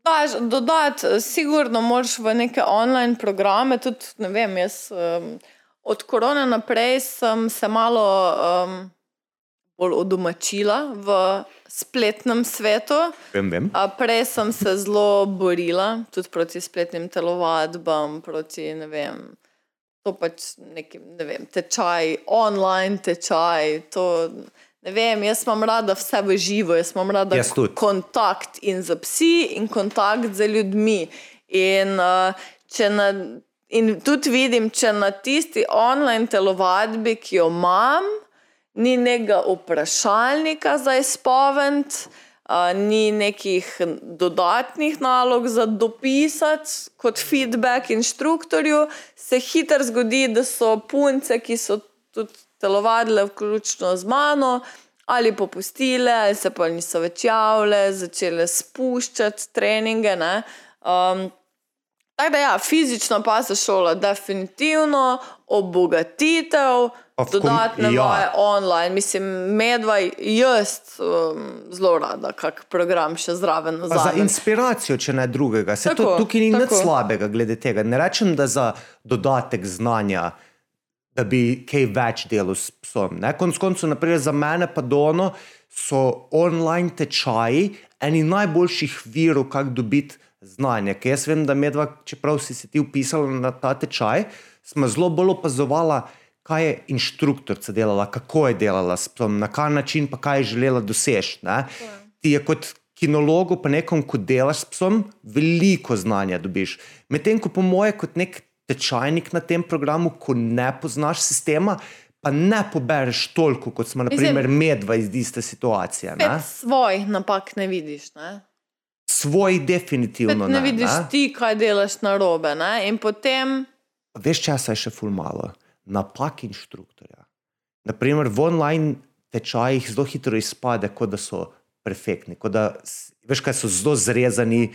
Daš dodati, sigurno moraš v neke online programe, tudi ne vem, jaz um, od korona naprej sem se malo um, bolj odomačila v spletnem svetu. Vem, vem. A prej sem se zelo borila, tudi proti spletnim telovadbam, proti ne vem. To pač neki, ne vem, tečaj, online tečaj. To, ne vem, jaz imam rada vse v živo, jaz imam rada Jaz tudi. kontakt in z psi, in kontakt z ljudmi. In, uh, na, in tudi vidim, če na tisti online telovadbi, ki jo imam, ni nekega vprašalnika za izpoved, uh, ni nekih dodatnih nalog za dopisati kot feedback inštruktorju, se hitro zgodi, da so punce, ki so tudi telovadile, vključno z mano, ali popustile, ali se pa niso več javile, začele spuščati treninge. ne. Um, Tako da, ja, fizična pa se šola, definitivno, obogatitev, dodatne ja. vaje online. Mislim, medva, jaz um, zelo rada, kak program še zraven za vzamem. inspiracijo, če ne drugega. Se to, Tako, tukaj ni nič slabega glede tega. Ne rečem, da za dodatek znanja, da bi kaj več delal s psom. Ne? Konec koncev, naprej za mene pa dono so online tečaji eni najboljših virov, kako dobiti znanje. Ker jaz vem, da medva, čeprav si se ti upisala na ta tečaj, smo zelo bolj opazovala, kaj je inštruktorica delala, kako je delala, s psom, na kak način pa kaj je želela doseči. ne. Ti je kot kinologu, pa nekom, ko delaš s psom, veliko znanja dobiš. Medtem ko po moje, kot nek tečajnik na tem programu, ko ne poznaš sistema, pa ne pobereš toliko, kot smo, Mislim- naprimer, medva iz iste situacije. Ne? Svojih napak ne vidiš. Ne? Svoj definitivno ne ne. vidiš ne. ti, kaj delaš na robe. Potem, Veš, časa je še ful malo. Napak inštruktorja. Naprimer, v online tečajih zelo hitro izpade, kot da so perfektni. kot Da, veš, kaj so zelo zrezani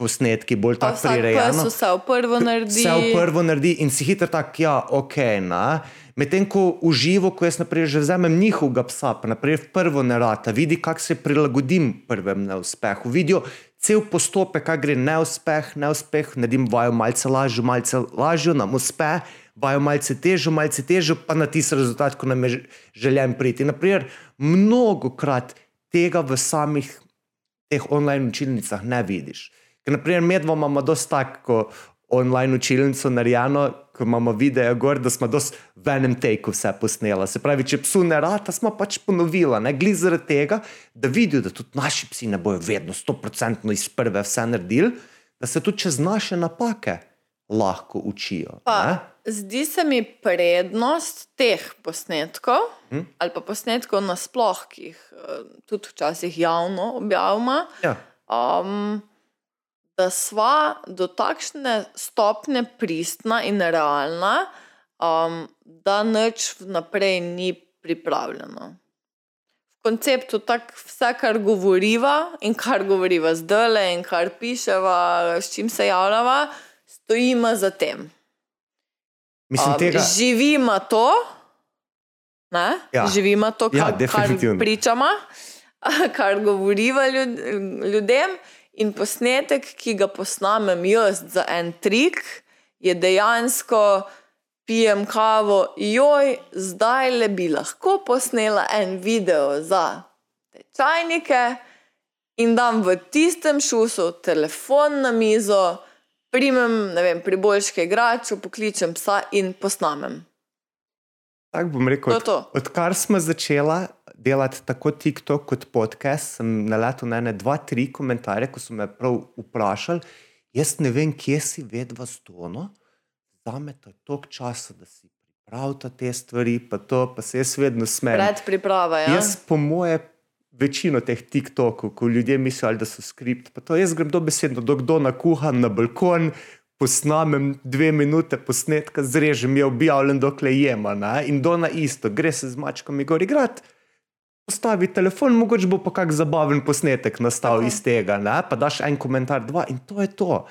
posnetki, bolj tako prirejeno. vse v prvo naredi. Vse v prvo naredi in si hitro tak, ja, ok. na. Medtem ko v živo, ko jaz naprimer, že vzamem njihovega psa, pa naprej v prvo ne rata, vidi, kako se prilagodim prvem neuspehu. Vidijo cel postopek, kaj gre neuspeh, neuspeh, naredim vajo malce lažjo, malce lažjo, nam uspe, vajo malce težjo, malce težjo, pa na tisti rezultat, ko nam je ž- željen priti. Naprimer, mnogokrat tega v samih teh online učilnicah ne vidiš. Ker, naprimer, medvo imamo dosta tako online učilnico narejeno, ko imamo videe gor, da smo dosti v enem teku vse posnela. Se pravi, če psu ne rata, smo pač ponovila, ne glede zaradi tega, da vidijo, da tudi naši psi ne bojo vedno 100% iz prve vse naredili, da se tudi čez naše napake lahko učijo. ne. Pa, zdi se mi prednost teh posnetkov, hm? ali pa posnetkov nasploh, ki jih eh, tudi včasih javno objavimo, Ja. um, da sva do takšne stopnje pristna in realna, um, da nič vnaprej ni pripravljeno. V konceptu tako vse, kar govoriva in kar govoriva zdaj, in kar piševa, s čim se javljava, stojimo za tem. Mislim, Um, tega, Živimo to, ne? Ja. živimo to, Ja, kar, kar definitivno. pričamo, kar govoriva ljud, ljudem. In posnetek, ki ga posnamem jaz za en trik, je dejansko pijem kavo, joj, zdaj le bi lahko posnela en video za tečajnike in dam v tistem šusu telefon na mizo, primem, ne vem, priboljške igračo, pokličem psa in posnamem. tako bom rekel, To je od, to. odkar smo začela delati tako TikTok kot podcast, sem naletel na ene, dva, tri komentarje, ko so me prav vprašali. Jaz ne vem, kje si vedva stono, zame to je toliko časa, da si pripravlja te stvari, pa to, pa se jaz vedno smejem. Predpriprava. Ja? Jaz, po moje, večino teh TikTokov, ko ljudje mislijo, da so skript, pa to jaz grem dobesedno, do kdo nakuha na balkon. Posnamem dve minute posnetka, zrežem je objavljen, dokler jema. Ne? In do na isto, gre se z mačkami gor igrati, postavi telefon, mogoče bo pa kak zabaven posnetek nastal Tako. iz tega, ne? pa daš en komentar, dva in to je to.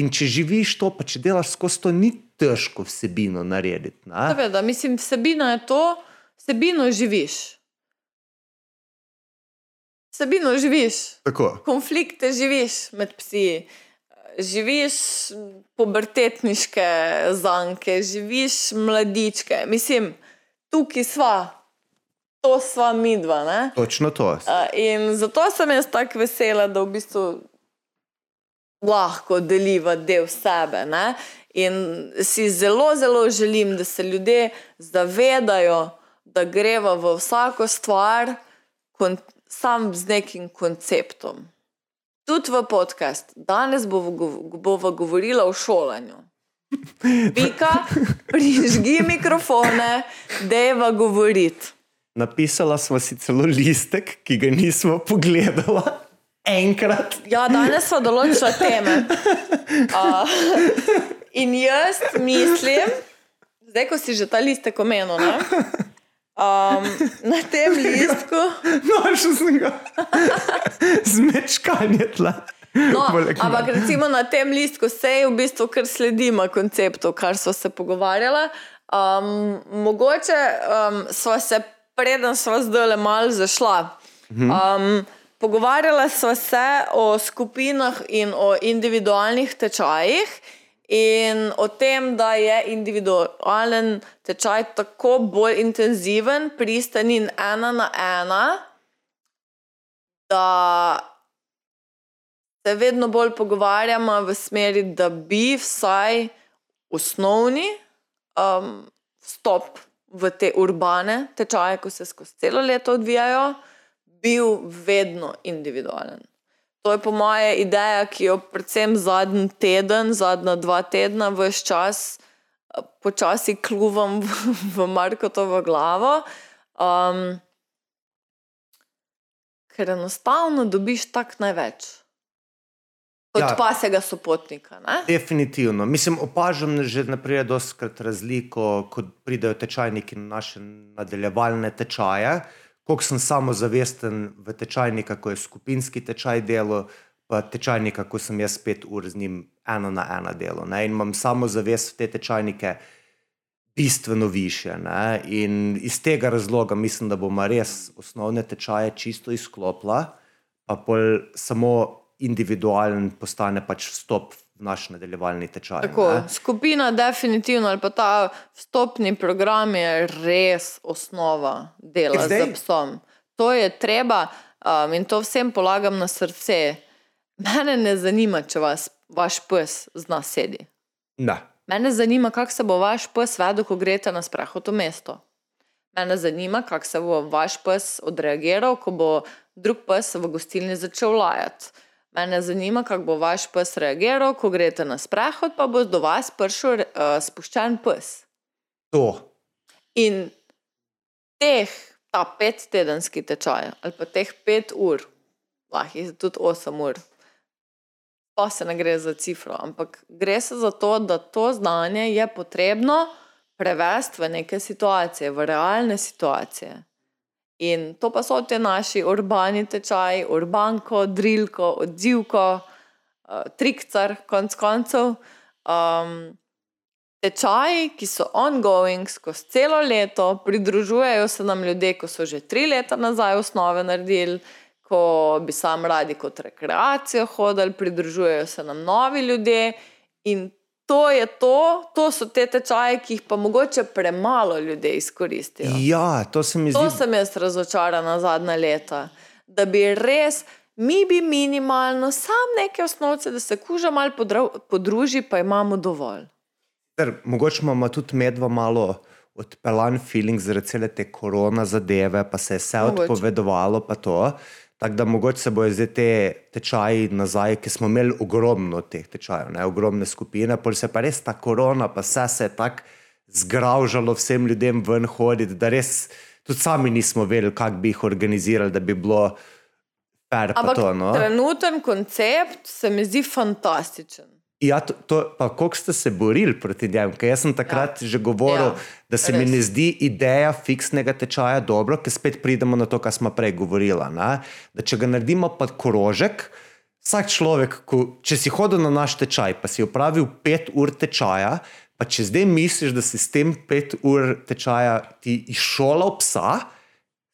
In če živiš to, pa če delaš skozi to, ni težko vsebino narediti. ne. Seveda, mislim, vsebina je to, vsebino živiš. Vsebino živiš, Tako. konflikte živiš med psi, živiš pubertetniške zanke, živiš mladičke. Mislim, tukaj sva, to sva midva. Ne? Točno to. Uh, in zato sem jaz tako vesela, da v bistvu lahko deliva del sebe. Ne? In si zelo, zelo želim, da se ljudje zavedajo, da greva v vsako stvar sam z nekim konceptom. Tudi v podcast. Danes bova gov- bova govorila o šolanju. Pika, prižgi mikrofone, deva govoriti. Napisala smo si celo listek, ki ga nismo pogledala. Enkrat. Ja, danes smo določili teme. Uh, in jaz mislim, zdaj, ko si že ta listek omenil, ne, um, na tem listku. Našel sem ga. Zmečkanje tla. No, ampak recimo na tem listku se je v bistvu kar sledimo konceptu, kar smo se pogovarjali. Um, mogoče um, smo se, preden smo zdaj le malo zašla. Um, pogovarjala smo se o skupinah in o individualnih tečajih. In o tem, da je individualen tečaj tako bolj intenziven, pristen in ena na ena, da se vedno bolj pogovarjamo v smeri, da bi vsaj osnovni um, stop v te urbane tečaje, ko se skozi celo leto odvijajo, bil vedno individualen. To je po moje ideja, ki jo predvsem zadnji teden, zadnja dva tedna, vse čas počasi kluvam v, v Markotovo glavo. Um, ker enostavno dobiš tak največ. Kot ja, pasega sopotnika. Ne? Definitivno. Mislim, opažam že naprej doskrat razliko, ko pridejo tečajniki na naše nadaljevalne tečaje. Koliko sem samozavesten v tečajnika, ko je skupinski tečaj delo, pa tečajnika, ko sem jaz pet ur z njim eno na eno delo. Ne? In imam samozavest v te tečajnike bistveno više. Ne? In iz tega razloga mislim, da bomo res osnovne tečaje čisto izklopila, pa pol samo individualen postane pač vstop v naš nadaljevalni tečaj. Tako, skupina, definitivno, ali pa ta vstopni program je res osnova dela z psom. To je treba um, in to vsem polagam na srce. Mene ne zanima, če vas, vaš pes zna sedi. Ne. Mene zanima, kako se bo vaš pes vedel, ko greste na sprehod v mesto. Mene zanima, kako se bo vaš pes odreagiral, ko bo drug pes v gostilni začel lajati. Mene zanima, kako bo vaš pes reagiral, ko greste na sprehod, pa bo do vas prišel uh, spuščen pes. To. In teh, ta pet tedenski tečaj, ali pa teh pet ur, lahko je tudi osem ur, pa se ne gre za cifro, ampak gre se za to, da to znanje je potrebno prevesti v neke situacije, v realne situacije. In to pa so ti naši urbani tečaji, urbanko, drilko, odzivko, uh, trikcar, konc koncev. Um, tečaji, ki so ongoing skozi celo leto, pridružujejo se nam ljudje, ko so že tri leta nazaj osnove naredili ko bi sam radi kot rekreacijo hodili, pridružujejo se nam novi ljudje. In to je to, to so te tečaje, ki jih pa mogoče premalo ljudi izkoristijo. Ja, to se mi zdi. To sem jaz razočarana zadnja leta. Da bi res, mi bi minimalno, sam neke osnovce, da se kuža malo podruži, pa imamo dovolj. Ter, mogoče imamo tudi medva malo. Odpeljan feeling zaradi cele te korona zadeve, pa se je vse odpovedovalo, pa to. Tako da mogoče se bojo zdaj te tečaji nazaj, ki smo imeli ogromno teh tečajev, ne, ogromne skupine, pol se pa res ta korona, pa vse se je tako zgraužalo vsem ljudem ven hoditi, da res tudi sami nismo vedeli, kako bi jih organizirali, da bi bilo fair. Ampak to, no. trenuten koncept se mi zdi fantastičen. Ja, to, to, pa kako ste se borili proti njemu? Jaz sem takrat ja. že govoril, ja, da se res. mi ne zdi ideja fiksnega tečaja dobro, ker spet pridemo na to, kar smo prej govorili. Da če ga naredimo pod korožek, vsak človek, ko, če si hodil na naš tečaj, pa si opravil pet ur tečaja, pa če zdaj misliš, da si s tem pet ur tečaja ti izšolal psa,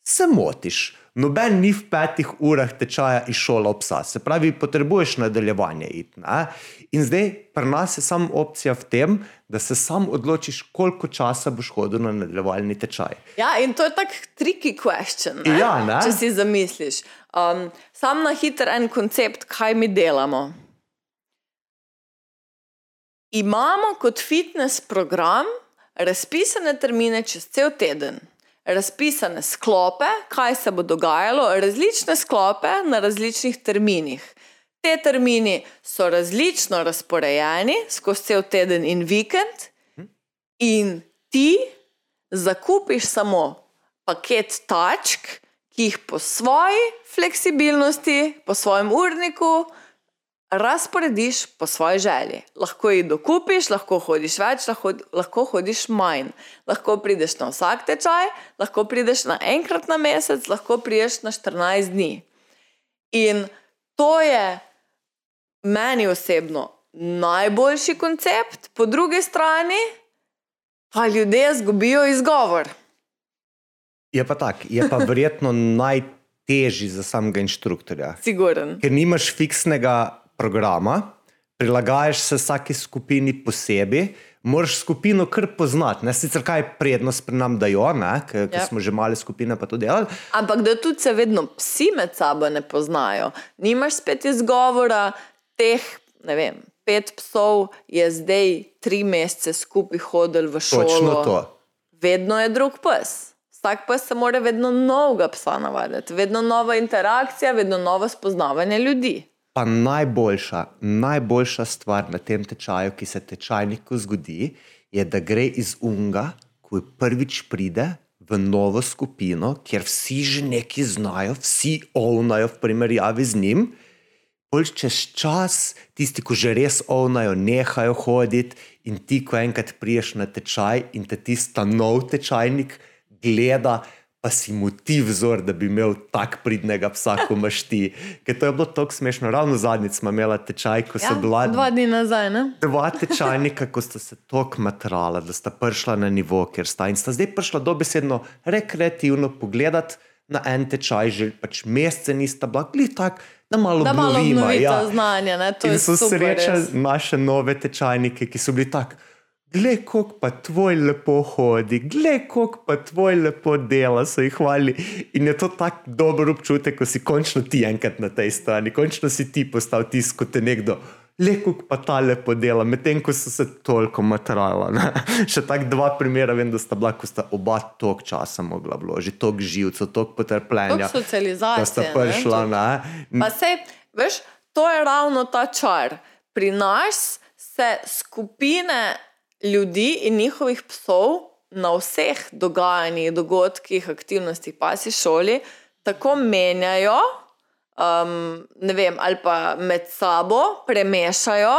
se motiš. Noben ni v petih urah tečaja iz šola psa, se pravi, potrebuješ nadaljevanje. Iti, in zdaj pri nas je samo opcija v tem, da se sam odločiš, koliko časa boš hodil na nadaljevalni tečaj. Ja, in to je tako tricky question. Ne? Ja, ne? Če si zamisliš. Um, sam na hiter en koncept, kaj mi delamo. Imamo kot fitness program razpisane termine čez cel teden razpisane sklope, kaj se bo dogajalo, različne sklope na različnih terminih. Te termini so različno razporejeni skozi cel teden in vikend, in ti zakupiš samo paket tačk, ki jih po svoji fleksibilnosti, po svojem urniku, razporediš po svoji želji. Lahko jih dokupiš, lahko hodiš več, lahko, lahko hodiš manj. Lahko prideš na vsak tečaj, lahko prideš na enkrat na mesec, lahko prideš na 14 dni. In to je meni osebno najboljši koncept, po drugi strani pa ljudje izgubijo izgovor. Je pa tako, je pa verjetno najtežji za samega inštruktorja. Siguren. Ker nimaš fiksnega programa, prilagajaš se vsaki skupini posebej, moraš skupino kar poznati. Ne? Sicer kaj je prednost pri nam, da jo, ker Ja. smo že male skupine pa to delali. Ampak da tudi se vedno psi med sabo ne poznajo. Nimaš spet izgovora, teh, ne vem, pet psov je zdaj tri mesece skupaj hodil v šolo. Točno to. Vedno je drug pes. Vsak pes se mora vedno novega psa navaditi, vedno nova interakcija, vedno novo spoznavanje ljudi. Pa najboljša, najboljša stvar na tem tečaju, ki se tečajniku zgodi, je, da gre iz unga, ko prvič pride v novo skupino, kjer vsi že nekaj znajo, vsi ovnajo v primerjavi z njim. Pol čez čas, tisti, ki že res ovnajo, nehajo hoditi, in ti, ko enkrat priješ na tečaj in te tisti nov tečajnik gleda, pa si mu ti vzor, da bi imel tak pridnega psa, kot imaš ti. Ker to je bilo tako smešno. Ravno zadnjič smo imeli tečaj, ko so bila Ja, dva dni nazaj. Ne? dva tečajnika, ko sta se tako matrala, da sta prišla na nivo, kjer sta in sta zdaj prišla dobesedno rekreativno pogledati na en tečaj, že pač mesece nista bila, glej tak, da malo Da malo obnovimo, obnovite ja. znanje. Ne? To In je so super, srečali res. naše nove tečajnike, ki so bili tako. Glej, kako pa tvoj lepo hodi, glej, kako pa tvoj lepo dela, so jih hvali. In je to tako dober občutek, ko si končno ti enkrat na tej strani, končno si ti postal tisti, kot te nekdo. Le, kako pa ta lepo dela, medtem ko so se toliko matrala. Ne? Še tako dva primera vem, da sta bila, ko sta oba toliko časa mogla vložiti, toliko živcev, toliko potrpljenja. Toliko socializacije, Da sta ne, prišla, tudi. ne. Pa sej, veš, to je ravno ta čar. Pri nas se skupine ljudi in njihovih psov na vseh dogajanjih, dogodkih, aktivnostih, pasi šoli, tako menjajo, um, ne vem, ali pa med sabo premešajo,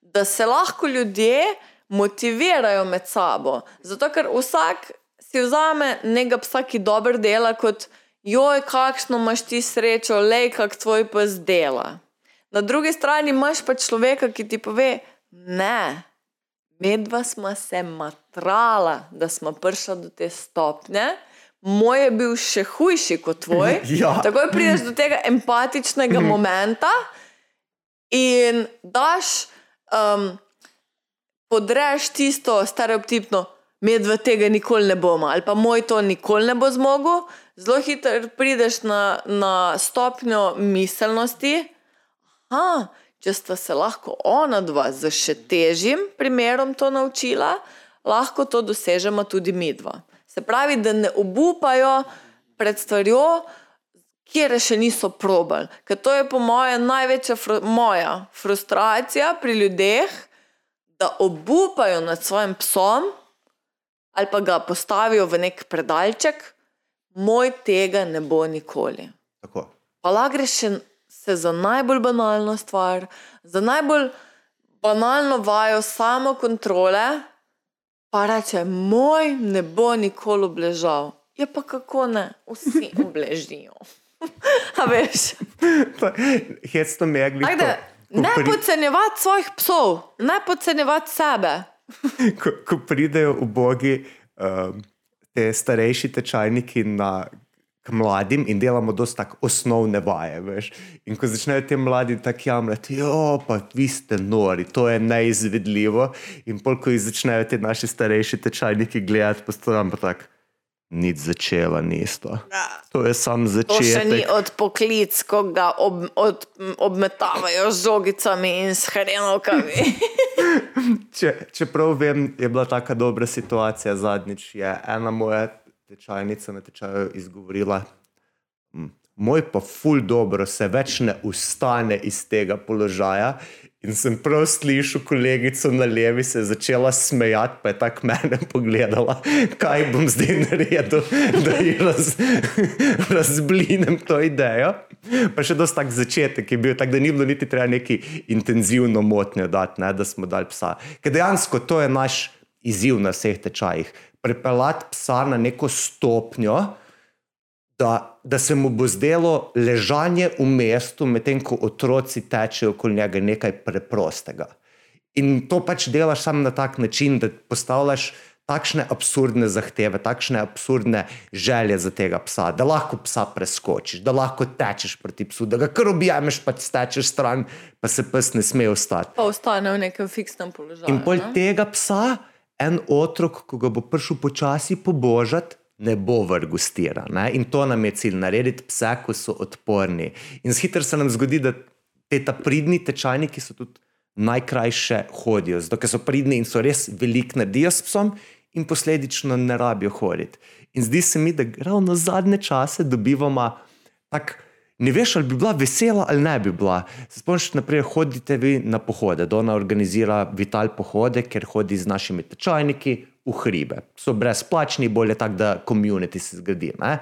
da se lahko ljudje motivirajo med sabo. Zato, ker vsak si vzame nekega psa, ki dobro dela, kot joj, kakšno imaš ti srečo, lej, kak tvoj pes dela. Na drugi strani imaš pa človeka, ki ti pove, ne. Medva smo se matrala, da smo prišli do te stopnje. Moj je bil še hujši kot tvoj. Ja. Takoj prideš do tega empatičnega momenta in daš, um, podreš tisto stereotipno, medve tega nikoli ne bomo, ali pa moj to nikoli ne bo zmogel. Zelo hitro prideš na, na stopnjo miselnosti. Aha, če sta se lahko ona dva z še težjim primerom to naučila, lahko to dosežemo tudi mi dva. Se pravi, da ne obupajo pred stvarjo, kjer še niso probali. Ker to je po mojem največja fru moja frustracija pri ljudeh, da obupajo nad svojim psom ali pa ga postavijo v nek predalček, moj tega ne bo nikoli. Tako. Pa lahko greš še se za najbolj banalno stvar, za najbolj banalno vajo samo kontrole, pa reče, moj ne bo nikoli obležal. Je pa kako ne, vsi obležijo. A veš, Hecno megli. tako da ne podcenjevati svojih psov, ne podcenjevati sebe. ko, ko pridejo ubogi um, te starejši tečajniki na, k mladim in delamo dosta tako osnovne vaje. Veš. In ko začnejo ti mladi tako jamrati, jo, pa vi ste nori, to je neizvedljivo. In pol, ko jih začnejo ti naši starejši tečajniki gledati, pa storam pa tako. Nič začela nisto. To je sam To še ni začetek. od poklic, ko ga ob, od, obmetavajo z žogicami in s hrenovkami. Če, čeprav vem, je bila tako dobra situacija zadnjič. Je ena moja tečajnica na tečaju izgovorila, "Hm, moj pa ful dobro se več ne ustane iz tega položaja. In sem prav slišal kolegico na levi, se je začela smejati, pa je tako mene pogledala, kaj bom zdaj naredil, da ji raz, razblinem to idejo. Pa še dosti tak začetek je bil, tak, da ni bilo niti treba neki intenzivno motnjo dati, ne, da smo dali psa. Ker dejansko to je naš izziv na vseh tečajih. Prepeljati psa na neko stopnjo, da, da se mu bo zdelo ležanje v mestu, medtem ko otroci tečejo okoli njega, nekaj preprostega. In to pač delaš samo na tak način, da postavljaš takšne absurdne zahteve, takšne absurdne želje za tega psa, da lahko psa preskočiš, da lahko tečeš proti psu, da ga kar objameš, pa ti stečeš stran, pa se pes ne sme ostati. Pa ostane v nekem fiksnem položaju. In pol ne? tega psa, en otrok, ko ga bo prišel počasi pobožati, ne bo vrgustiran. Ne? In to nam je cilj, narediti pse, ko so odporni. In zhiter se nam zgodi, da te ta pridni tečajniki so tudi najkrajše hodijo, zato ker so pridni in so res velik naredijo s psom in posledično ne rabijo hoditi. In zdi se mi, da ravno zadnje čase dobivamo tako. Ne veš, ali bi bila vesela ali ne bi bila. Spomniš, naprej hodite vi na pohode. Dona organizira vital pohode, ker hodi z našimi tečajniki v hribe. So brezplačni, bolje tako, da komunity se zgodi. Ne?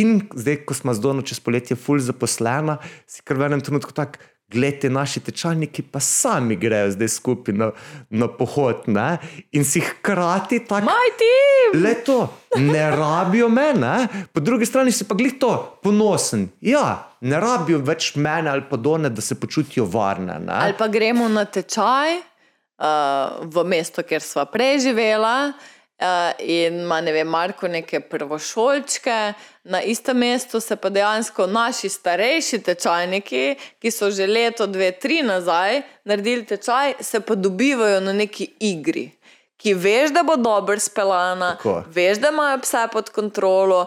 In zdaj, ko smo z Dono čez poletje ful zaposlena, si kar v enem trenutku tako, gledite, naši tečajniki pa sami grejo zdaj skupaj na, na pohod. Ne? In si hkrati tako. Moj tim! Le to, ne rabijo mene, po drugi strani si pa glih to ponosen. Ja, ne rabijo več mene ali pa done, da se počutijo varne. Ne? Ali pa gremo na tečaj uh, v mesto, kjer smo prej živela. Uh, in ima, ne vem, Marko neke prvošolčke, na istem mestu se pa dejansko naši starejši tečajniki, ki so že leto, dve, tri nazaj naredili tečaj, se pa dobivajo na neki igri, ki veš, da bo dobro speljana, veš, da imajo pse pod kontrolo.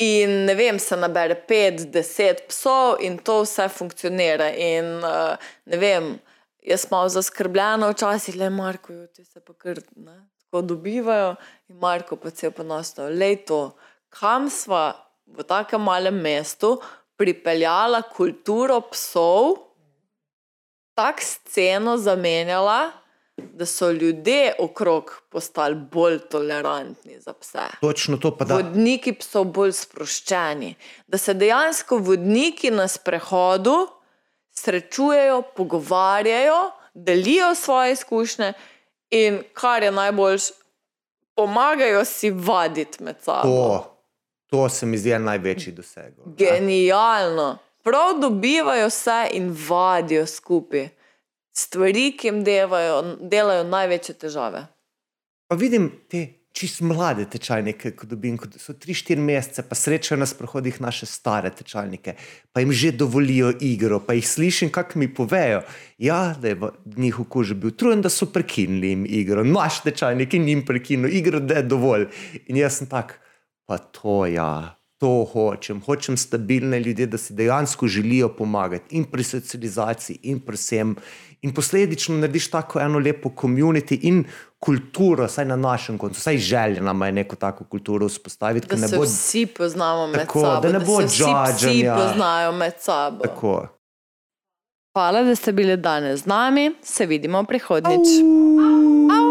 In ne vem, se nabere pet, deset psov, in to vse funkcionira. In uh, ne vem, jaz sem malo zaskrbljena, včasih le Marko, ti se pa kar ne, tako dobivajo. In Marko pa se je ponosno, le to, kam sva v takem malem mestu pripeljala kulturo psov, tako sceno zamenjala, da so ljudje okrog postali bolj tolerantni za pse. Točno to pa da. Vodniki so bolj sproščeni, da se dejansko vodniki na sprehodu srečujejo, pogovarjajo, delijo svoje izkušnje in kar je najboljš, pomagajo si vaditi med sabo. To, to se mi zdi največji doseg. ne. Genialno. Prav dobivajo vse in vadijo skupaj. Stvari, ki jim devajo, delajo največje težave. Pa vidim te čist mlade tečajnike, ko dobim, ko so 3-4 mesece, pa srečajo na sprohodih naše stare tečajnike, pa jim že dovolijo igro, pa jih slišim, kako mi povejo, ja, da je v njihov koži bil trujen, da so prekinili jim igro, naš tečajnik in jim prekinil igro, da je dovolj. In jaz sem tak, pa to ja. To hočem, hočem stabilne ljudi, da si dejansko želijo pomagati in pri socializaciji, in pri vsem. In posledično narediš tako eno lepo komunity in kulturo, saj na našem koncu, saj želja nam je neko tako kulturo vzpostaviti, Da ki ne se bo vsi poznamo med Tako, sabo, da ne bo se vsi psi judganja. poznajo med sabo. tako. Hvala, da ste bili danes z nami. Se vidimo prihodnjič. Au.